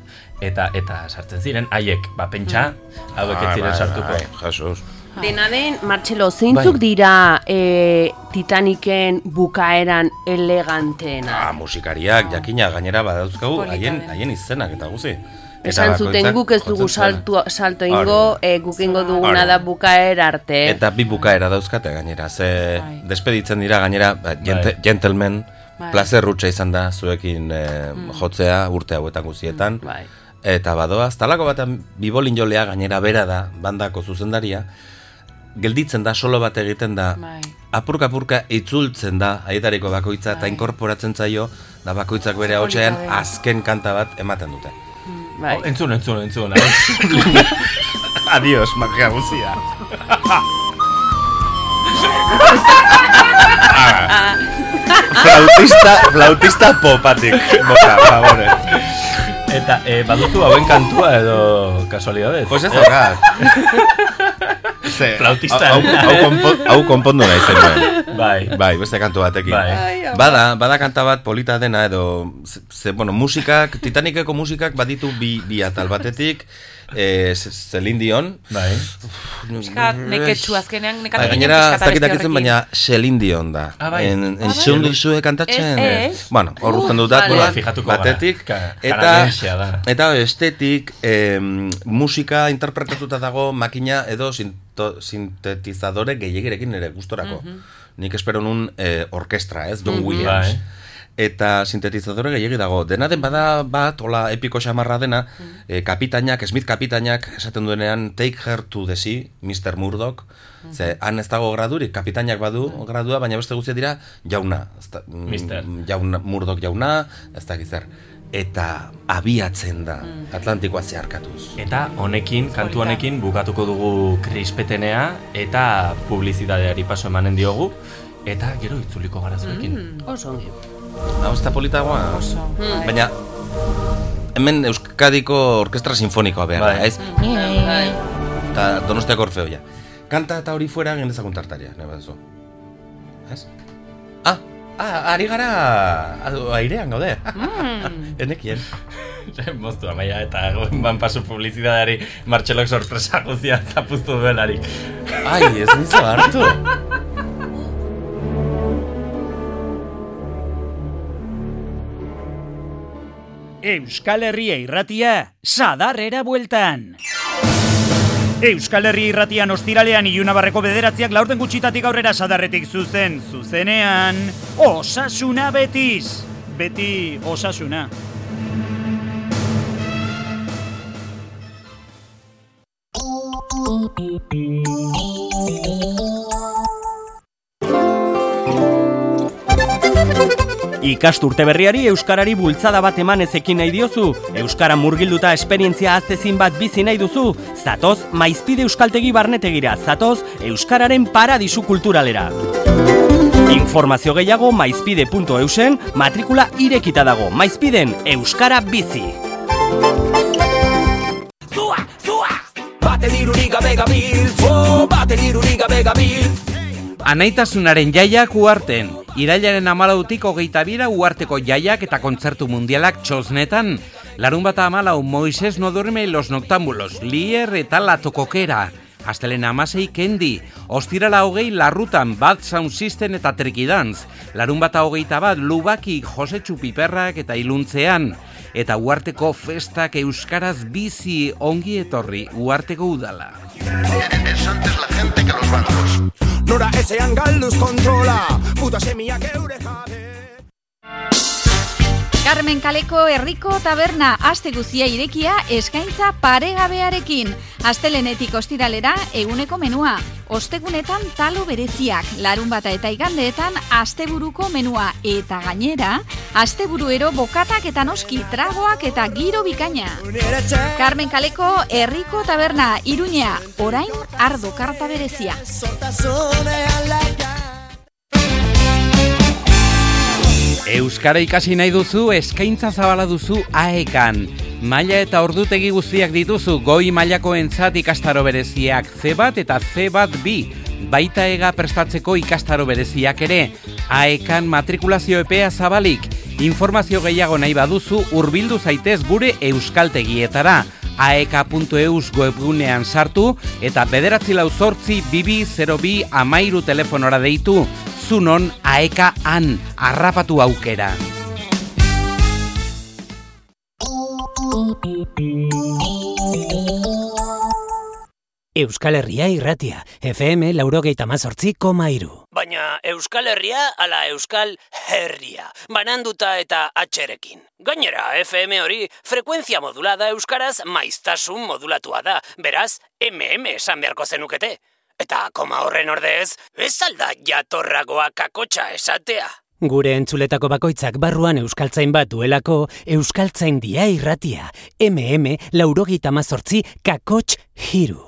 eta eta sartzen ziren, haiek, ba, pentsa, hauek ez ziren bai, sartuko. bai, Jesus. Dena den, Martxelo, zeintzuk Bai. dira e, Titaniken bukaeran eleganteena? Ah, musikariak, jakina, gainera badauzkagu, haien, haien izenak eta guzi. Esan zuten guk ez dugu saltu, salto ingo, e, guk ingo duguna da bukaera arte. Eta bi bukaera dauzkate gainera, ze Bai. despeditzen dira gainera, ba, gente, gentleman, Bai. placer rutsa izan da zuekin eh, jotzea urte hauetan guztietan. Bai. Eta badoaz, talako batean bibolin jolea gainera bera da, bandako zuzendaria, gelditzen da, solo bat egiten da, Bai. apurka-apurka itzultzen da, aietariko bakoitza, eta inkorporatzen zaio, da bakoitzak bere hotxean dena. azken kanta bat ematen dute. Bai. Oh, entzun, entzun, entzun. Adios, magia guzia. flautista, flautista popatik, boka, favore. Eta, eh, baduzu hauen kantua edo kasualidadez? Pues ez daukat. Ze, Flautista. Hau, hau, konpo- hau konpondu nahi zenuen. Bai. Bai, beste kantu batekin. Bai. Ai, bada, bada kanta bat polita dena edo, ze, ze, bueno, musikak, Titaniceko musikak baditu bi, bi atal batetik, eh, Ce- Celine Dion. Bai. Azkenean, nekatu Bai, ginen gainera, pixkat ez dakit abesti dakitzen, horrekin. baina Celine Dion da. Ah, bai. En, Ah, en bai. xeun duzue kantatzen. Ez, ez. Bueno, hor uzten dut vale. datuak, Fijatuko gara. batetik. Eta, da. eta estetik, em, musika interpretatuta dago makina edo sinto, sintetizadore gehiagirekin ere gustorako. Mhm. Nik espero nun eh, orkestra, ez, Don Mhm. Williams. Bai. Eta sintetizadore gehiagi dago. Dena den bada bat, hola epiko xamarra dena, eh, kapitainak, Smith kapitainak, esaten duenean, take her to the sea, Mr. Murdoch. Ze, han ez dago gradurik, kapitainak badu gradua, baina beste guztia dira, jauna. Ez da, mm, Mister. Jauna, Murdoch jauna, ez da zer. Eta abiatzen da, Atlantikoa zeharkatuz. Eta honekin, kantu honekin bukatuko dugu krispetenea eta publizitateari paso emanen diogu eta gero itzuliko gara zuekin. Oso ongi. Hau ez da politagoa? Oso. Mm. Baina, hemen Euskadiko Orkestra Sinfonikoa behar Bai. ez? Bai. Eta Donostiako Orfeoia. Kanta eta hori fuera gendezakun tartaria, nahi baduzu. Ez? Ah, ah, ari gara adu- airean gaude. Mm. Enekien. Moztu amaia eta ban pasu publizitateari Martxelok sorpresa guzia zapuztu duelarik. Ai, ez nizu hartu. Euskal Herria irratia, sadarrera bueltan. Euskal Herria irratian ostiralean ilunabarreko bederatziak laurden gutxitatik aurrera sadarretik zuzen, zuzenean, osasuna betiz. Beti osasuna. Ikasturte berriari Euskarari bultzada bat eman ezekin nahi diozu, Euskara murgilduta esperientzia aztezin bat bizi nahi duzu, zatoz maizpide euskaltegi barnetegira, zatoz Euskararen paradisu kulturalera. Informazio gehiago maizpide.eusen, matrikula irekita dago, maizpiden Euskara bizi. Bate dirurik gabe gabil, oh, bate dirurik gabe gabil. Anaitasunaren jaiak uarten. Irailaren amalautik hogeita bira uarteko jaiak eta kontzertu mundialak txosnetan. Larun bat amalau Moises no duerme los noctámbulos, Lier eta La Tokokera. Astelena amasei kendi, ostirala hogei larrutan bat sound system eta trikidantz. Larun bata hogeita bat lubaki Jose Txupiperrak eta iluntzean. Eta uarteko festak euskaraz bizi ongi etorri uarteko udala. Nora ezean galduz kontrola, puta semiak eure jabe. Carmen Kaleko herriko taberna aste guzia irekia eskaintza paregabearekin. Astelenetik ostiralera eguneko menua. Ostegunetan talo bereziak, larun bata eta igandeetan asteburuko menua. Eta gainera, asteburuero bokatak eta noski tragoak eta giro bikaina. Carmen Kaleko herriko taberna iruñea, orain ardo karta berezia. Euskara ikasi nahi duzu, eskaintza zabala duzu aekan. Maila eta ordutegi guztiak dituzu, goi mailako entzat ikastaro bereziak C bat eta C bat B. Baita ega prestatzeko ikastaro bereziak ere. Aekan matrikulazio epea zabalik. Informazio gehiago nahi baduzu, hurbildu zaitez gure euskaltegietara. aeka.eus webgunean sartu eta bederatzi lau zortzi bibi 02 amairu telefonora deitu. Zunon aeka han, harrapatu aukera. Euskal Herria irratia, FM laurogeita mazortzi koma iru. Baina Euskal Herria ala Euskal Herria, bananduta eta atxerekin. Gainera, FM hori frekuentzia modulada euskaraz maiztasun modulatua da, beraz, MM esan beharko zenukete. Eta koma horren ordez, ez alda jatorragoa kakotxa esatea. Gure entzuletako bakoitzak barruan euskaltzain bat duelako, euskaltzain dia irratia, MM laurogeita mazortzi kakots hiru.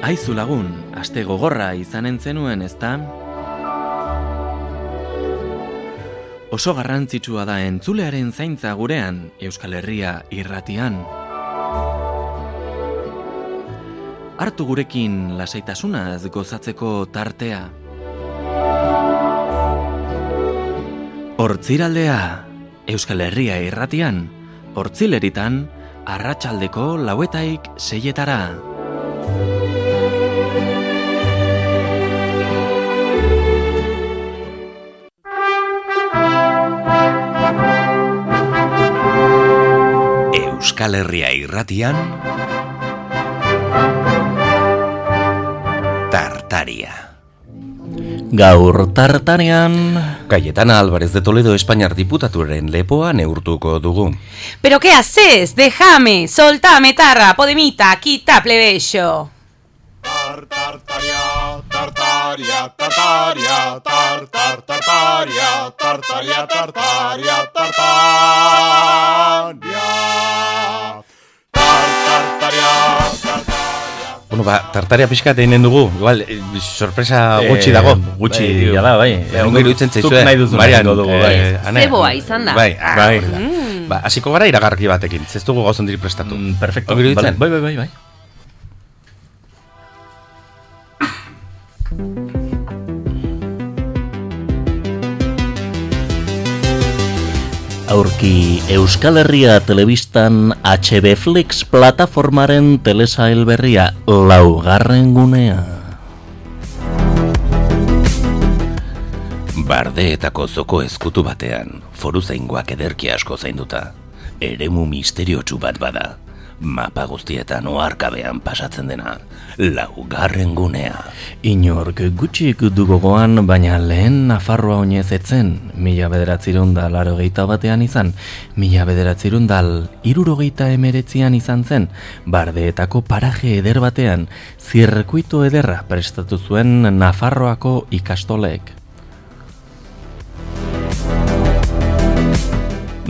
Aizu lagun, aste gogorra izanen zenuen, ezta? Oso garrantzitsua da entzulearen zaintza gurean Euskal Herria irratian. Hartu gurekin lasaitasunaz gozatzeko tartea. Hortziraldea, Euskal Herria irratian, hortzileritan, arratsaldeko lauetaik seietara. Euskal Herria irratian Tartaria Gaur tartarean Cayetana Álvarez de Toledo Espainiar diputaturen lepoa neurtuko dugu. ¿Pero qué haces? Déjame, soltame tarra, podemita, quita plebeyo. Tartaria, tartaria, tartaria, tar, tar, tartaria, tartaria, tartaria, tartaria. Tartaria, Bueno, ba, tartaria pixka eginen dugu, igual, eh, sorpresa gutxi dago. gutxi Bai, jada, bai. Eh, Ongi Zuk zaizue. nahi duzuna Marian, dugu, eh, bai. Ane? Zeboa izan da. Bai, ah, Bai. da. Ba, hasiko gara iragarki batekin, ez dugu gauzan diri prestatu. Mm, perfecto. Ongi iruditzen? Bai, bai, bai, bai. Aurki Euskal Herria Telebistan HB Flix plataformaren telesail berria laugarren gunea. Bardeetako zoko ezkutu batean, foru zaingoak ederki asko zainduta. Eremu misteriotsu bat bada. Mapa guztietan oarkabean pasatzen dena. Laugarren gunea. Inork gutxik du gogoan, baina lehen Nafarroa oinez etzen, mila bederatzirun da laro batean izan, mila bederatzirun dal irurogeita emeretzian izan zen, bardeetako paraje eder batean, zirkuito ederra prestatu zuen Nafarroako ikastolek.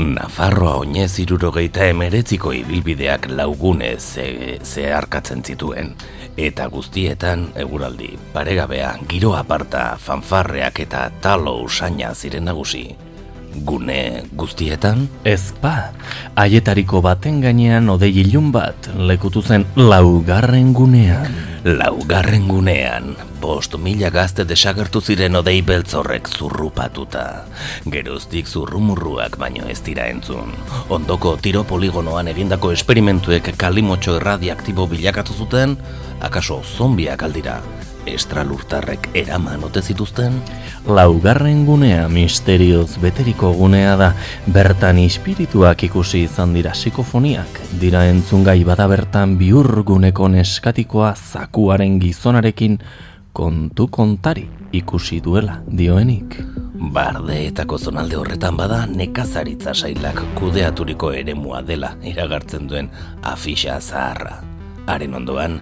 Nafarroa oinez irurogeita emeretziko ibilbideak laugunez ze, zeharkatzen zituen. Eta guztietan, eguraldi, paregabea, giro aparta, fanfarreak eta talo usaina ziren nagusi. Gune guztietan? Ez ba, haietariko baten gainean odei ilun bat lekutu zen laugarren gunean. Laugarren gunean, bost mila gazte desagertu ziren odei beltzorrek zurrupatuta. Geroztik zurrumurruak baino ez dira entzun. Ondoko tiro poligonoan egindako esperimentuek kalimotxo erradiaktibo bilakatu zuten, akaso zombiak aldira. Estralurtarrek eraman ote zituzten? Laugarren gunea misterioz beteriko gunea da, bertan espirituak ikusi izan dira psikofoniak, dira entzungai bada bertan biurguneko neskatikoa zakuaren gizonarekin kontu kontari ikusi duela dioenik. Bardeetako zonalde horretan bada nekazaritza sailak kudeaturiko eremua dela iragartzen duen afixa zaharra. Haren ondoan,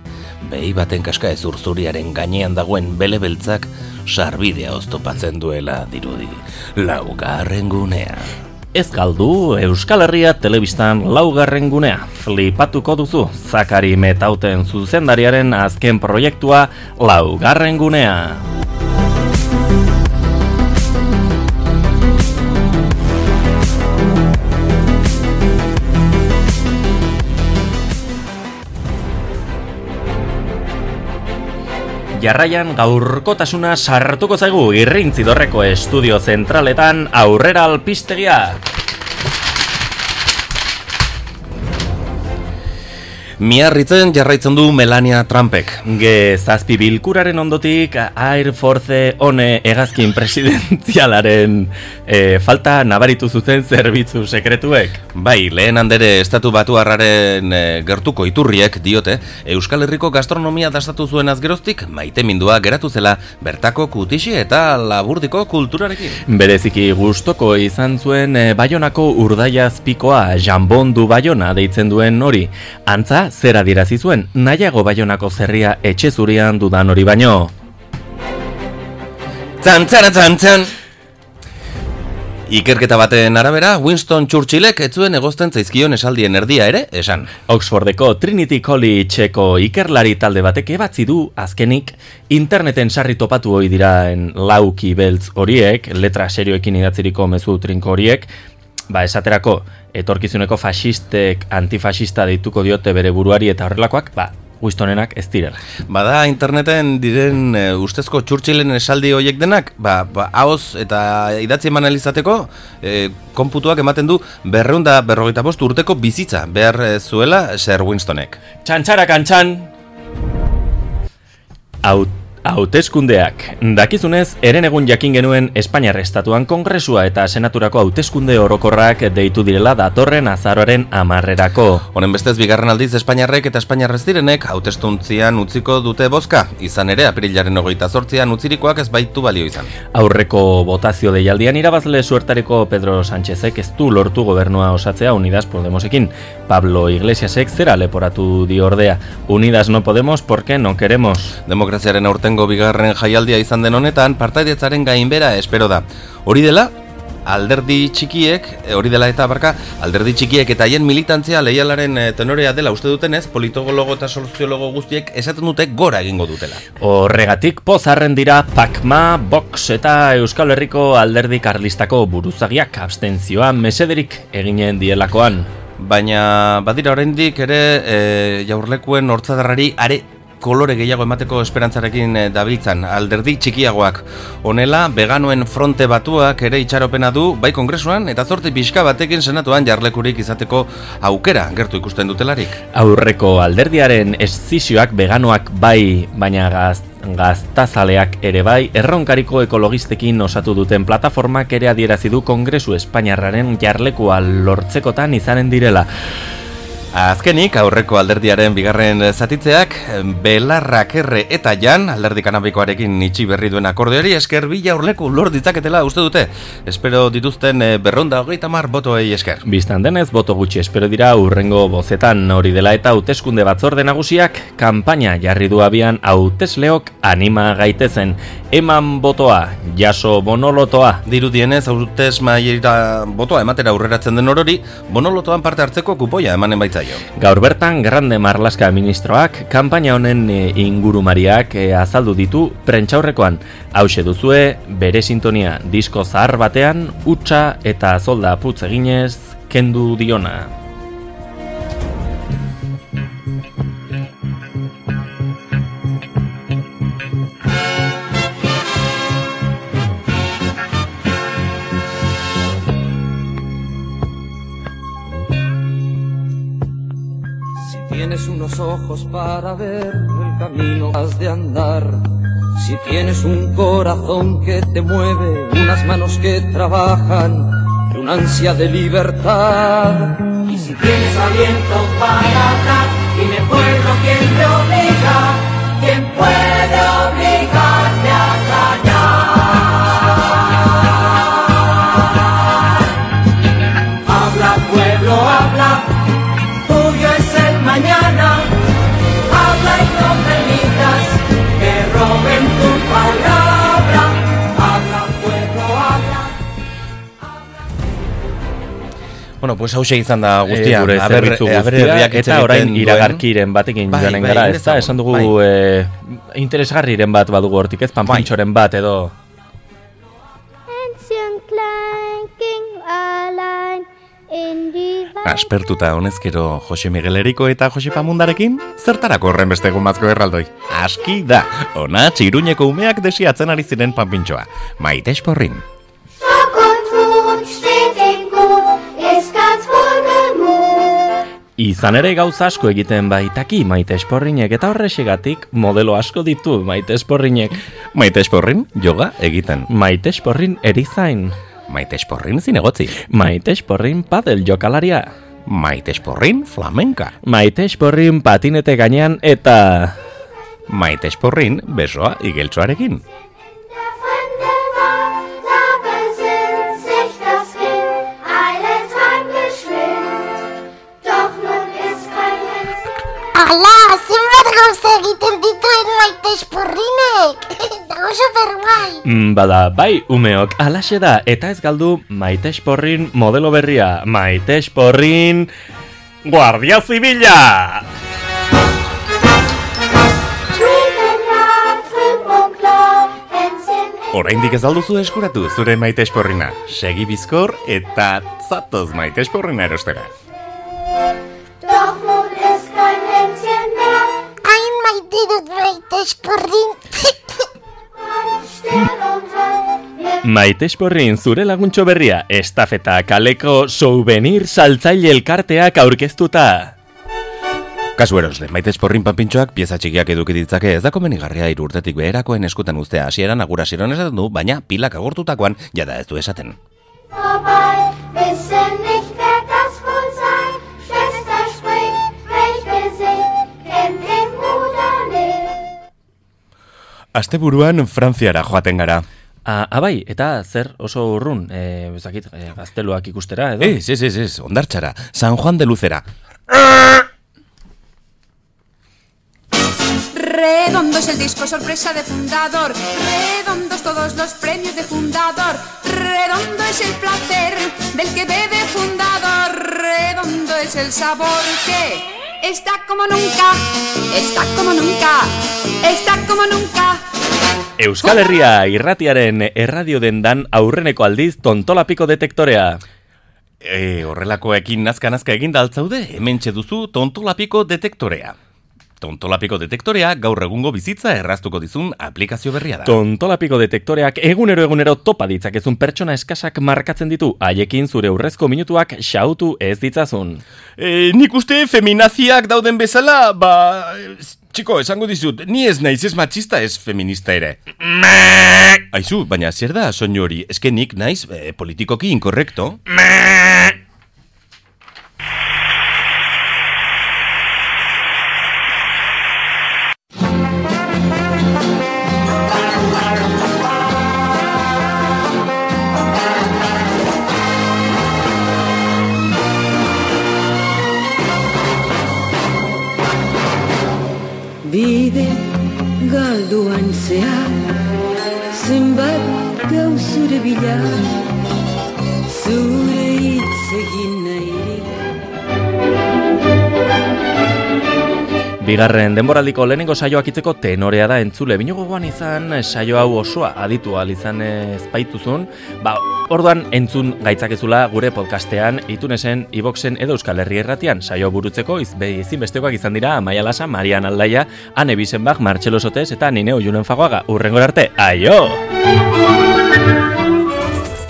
behi baten kaska ezurzuriaren gainean dagoen bele beltzak sarbidea oztopatzen duela dirudi. Laugarren gunea. Ez galdu Euskal Herria telebistan laugarren gunea. Flipatuko duzu, Zakari Metauten zuzendariaren azken proiektua laugarren gunea. Jarraian gaurkotasuna sartuko zaigu irrintzidorreko estudio zentraletan aurrera alpistegia. Miarritzen jarraitzen du Melania Trumpek. Ge bilkuraren ondotik Air Force one egazkin presidentzialaren e, falta nabaritu zuten zerbitzu sekretuek. Bai, lehen handere estatu batuarraren e, gertuko iturriek diote, Euskal Herriko gastronomia dastatu zuen azgeroztik, maite mindua geratu zela bertako kutixi eta laburdiko kulturarekin. Bereziki gustoko izan zuen e, Baionako urdaiazpikoa jambondu Baiona deitzen duen hori. Antza, zer adierazi zuen, nahiago Baionako zerria etxe zurian dudan hori baino. Txan, txan, txan, txan! Ikerketa baten arabera, Winston Churchillek ez zuen egozten zaizkion esaldien erdia ere, esan. Oxfordeko Trinity Collegeko ikerlari talde batek ebatzi du azkenik interneten sarri topatu hoi diraen lauki beltz horiek, letra serioekin idatziriko mezu trinko horiek, ba esaterako etorkizuneko fasistek antifasista deituko diote bere buruari eta horrelakoak, ba Wistonenak ez direla. Bada interneten diren e, ustezko Churchillen esaldi hoiek denak, ba, ba haoz eta idatzi eman izateko e, konputuak ematen du berreunda berrogeita bost urteko bizitza behar e, zuela Sir Winstonek. Txantxara kantxan! Aut Hauteskundeak. Dakizunez, eren egun jakin genuen Espainiar Estatuan Kongresua eta Senaturako hauteskunde orokorrak deitu direla datorren azaroaren amarrerako. Honen bestez, bigarren aldiz Espainiarrek eta Espainiarrez direnek hautestuntzian utziko dute bozka. Izan ere, aprilaren hogeita zortzian utzirikoak ez baitu balio izan. Aurreko botazio deialdian irabazle suertareko Pedro Sánchezek ez du lortu gobernua osatzea Unidas Podemosekin. Pablo Iglesiasek zera leporatu di ordea. Unidas no podemos porque no queremos. Demokraziaren aurten aurtengo bigarren jaialdia izan den honetan partaidetzaren gainbera espero da. Hori dela, alderdi txikiek, eh, hori dela eta barka, alderdi txikiek eta haien militantzia leialaren eh, tenorea dela uste dutenez, politologo eta soziologo guztiek esaten dute gora egingo dutela. Horregatik pozarren dira Pakma, Box eta Euskal Herriko alderdi karlistako buruzagiak abstentzioa mesederik eginen dielakoan. Baina badira oraindik ere e, jaurlekuen hortzadarrari are kolore gehiago emateko esperantzarekin eh, dabiltzan alderdi txikiagoak. Honela, veganoen fronte batuak ere itxaropena du bai kongresuan eta zorti pixka batekin senatuan jarlekurik izateko aukera gertu ikusten dutelarik. Aurreko alderdiaren eszizioak veganoak bai, baina gaz, gaztazaleak ere bai, erronkariko ekologistekin osatu duten plataformak ere adierazi du kongresu Espainiarraren jarlekua lortzekotan izanen direla. Azkenik, aurreko alderdiaren bigarren zatitzeak, belarrak erre eta jan, alderdi kanabikoarekin itxi berri duen akordeari, esker bila urleku lor ditzaketela uste dute. Espero dituzten eh, berronda hogeita mar botoei esker. Bistan denez, boto gutxi espero dira urrengo bozetan hori dela eta hauteskunde batzorde nagusiak, kanpaina jarri du abian hautesleok anima gaitezen. Eman botoa, jaso bonolotoa. Dirudienez, hautes maieira botoa ematera aurreratzen den orori, bonolotoan parte hartzeko kupoia emanen baitza Gaur bertan, Grande Marlaska ministroak, kanpaina honen e, ingurumariak e, azaldu ditu prentxaurrekoan. Hauxe duzue, bere sintonia disko zahar batean, utxa eta zolda putz eginez, kendu diona. Tienes unos ojos para ver el camino has de andar, si tienes un corazón que te mueve, unas manos que trabajan, y una ansia de libertad. Y si tienes aliento para hablar, dime pueblo quién te obliga, Bueno, pues hause izan da guztia. E, gure a ber, guztia, a eta orain iragarkiren batekin bai, joanen bai, gara, ez da? Esan dugu bai. e, interesgarriren bat badugu hortik, ez? Panpintxoren bat edo... Aspertuta honezkero Jose Miguel Eriko eta Jose Pamundarekin, zertarako horren beste gumazko erraldoi. Aski da, ona txiruñeko umeak desiatzen ari ziren panpintxoa. Maite esporrin. Izan ere gauza asko egiten baitaki maite esporrinek eta horrexegatik modelo asko ditu maite esporrinek. Maite esporrin, joga egiten. Maite esporrin erizain. Maite esporrin zinegotzi. Maite esporrin padel jokalaria. Maite esporrin flamenka. Maite esporrin patinete gainean eta... Maite esporrin besoa igeltsuarekin. Zenbat gauza egiten dituen maite esporrinek! super guai. Mm, Bada, bai, umeok, alaxe da, eta ez galdu maite esporrin modelo berria. Maite esporrin... Guardia Zibila! Oraindik ez alduzu eskuratu zure maite esporrina. Segi bizkor eta zatoz maite esporrina erostera. Maite esporrin. Maite esporrin zure laguntxo berria, estafeta kaleko souvenir saltzaile elkarteak aurkeztuta. Kasu erosle, maite esporrin panpintxoak pieza txikiak eduki ditzake ez da komenigarria hiru urtetik beherakoen eskutan ustea hasieran agura siron esaten du, baina pilak agortutakoan jada ez du esaten. Vorbei, Asteburuan Frantziara joaten gara. Ah, abai, eta zer oso urrun, e, bezakit, e, gazteluak ikustera, edo? Ez, ez, ez, ez, ondartxara, San Juan de Lucera. Redondo es el disco sorpresa de fundador. Redondos todos los premios de fundador. Redondo es el placer del que bebe fundador. Redondo es el sabor que está como nunca. Está como nunca. Está como nunca. Euskal Herria irratiaren erradio dendan aurreneko aldiz tontolapiko detektorea. E, horrelakoekin nazka-nazka egin daltzaude, hemen duzu tontolapiko detektorea. Tontolapiko detektorea gaur egungo bizitza erraztuko dizun aplikazio berria da. Tontolapiko detektoreak egunero egunero topa ditzakezun pertsona eskasak markatzen ditu, haiekin zure urrezko minutuak xautu ez ditzazun. E, nik uste feminaziak dauden bezala, ba... Txiko, esango dizut, ni ez naiz ez matxista ez feminista ere. Aizu, baina zer da soinu hori? Eske nik naiz eh, politikoki inkorrekto? Bigarren denboraldiko lehenengo saioak itzeko tenorea da entzule. Bino gogoan izan saio hau osoa aditu ahal izan ezpaituzun. Ba, orduan entzun gaitzakezula gure podcastean, itunesen, iboxen edo euskal herri erratian saio burutzeko izbe ezinbestekoak izan dira Amaia Lasa, Marian Aldaia, Ane Bisenbach, Martxelo Sotes eta Nine Oiunen Fagoaga. Urrengor arte, aio!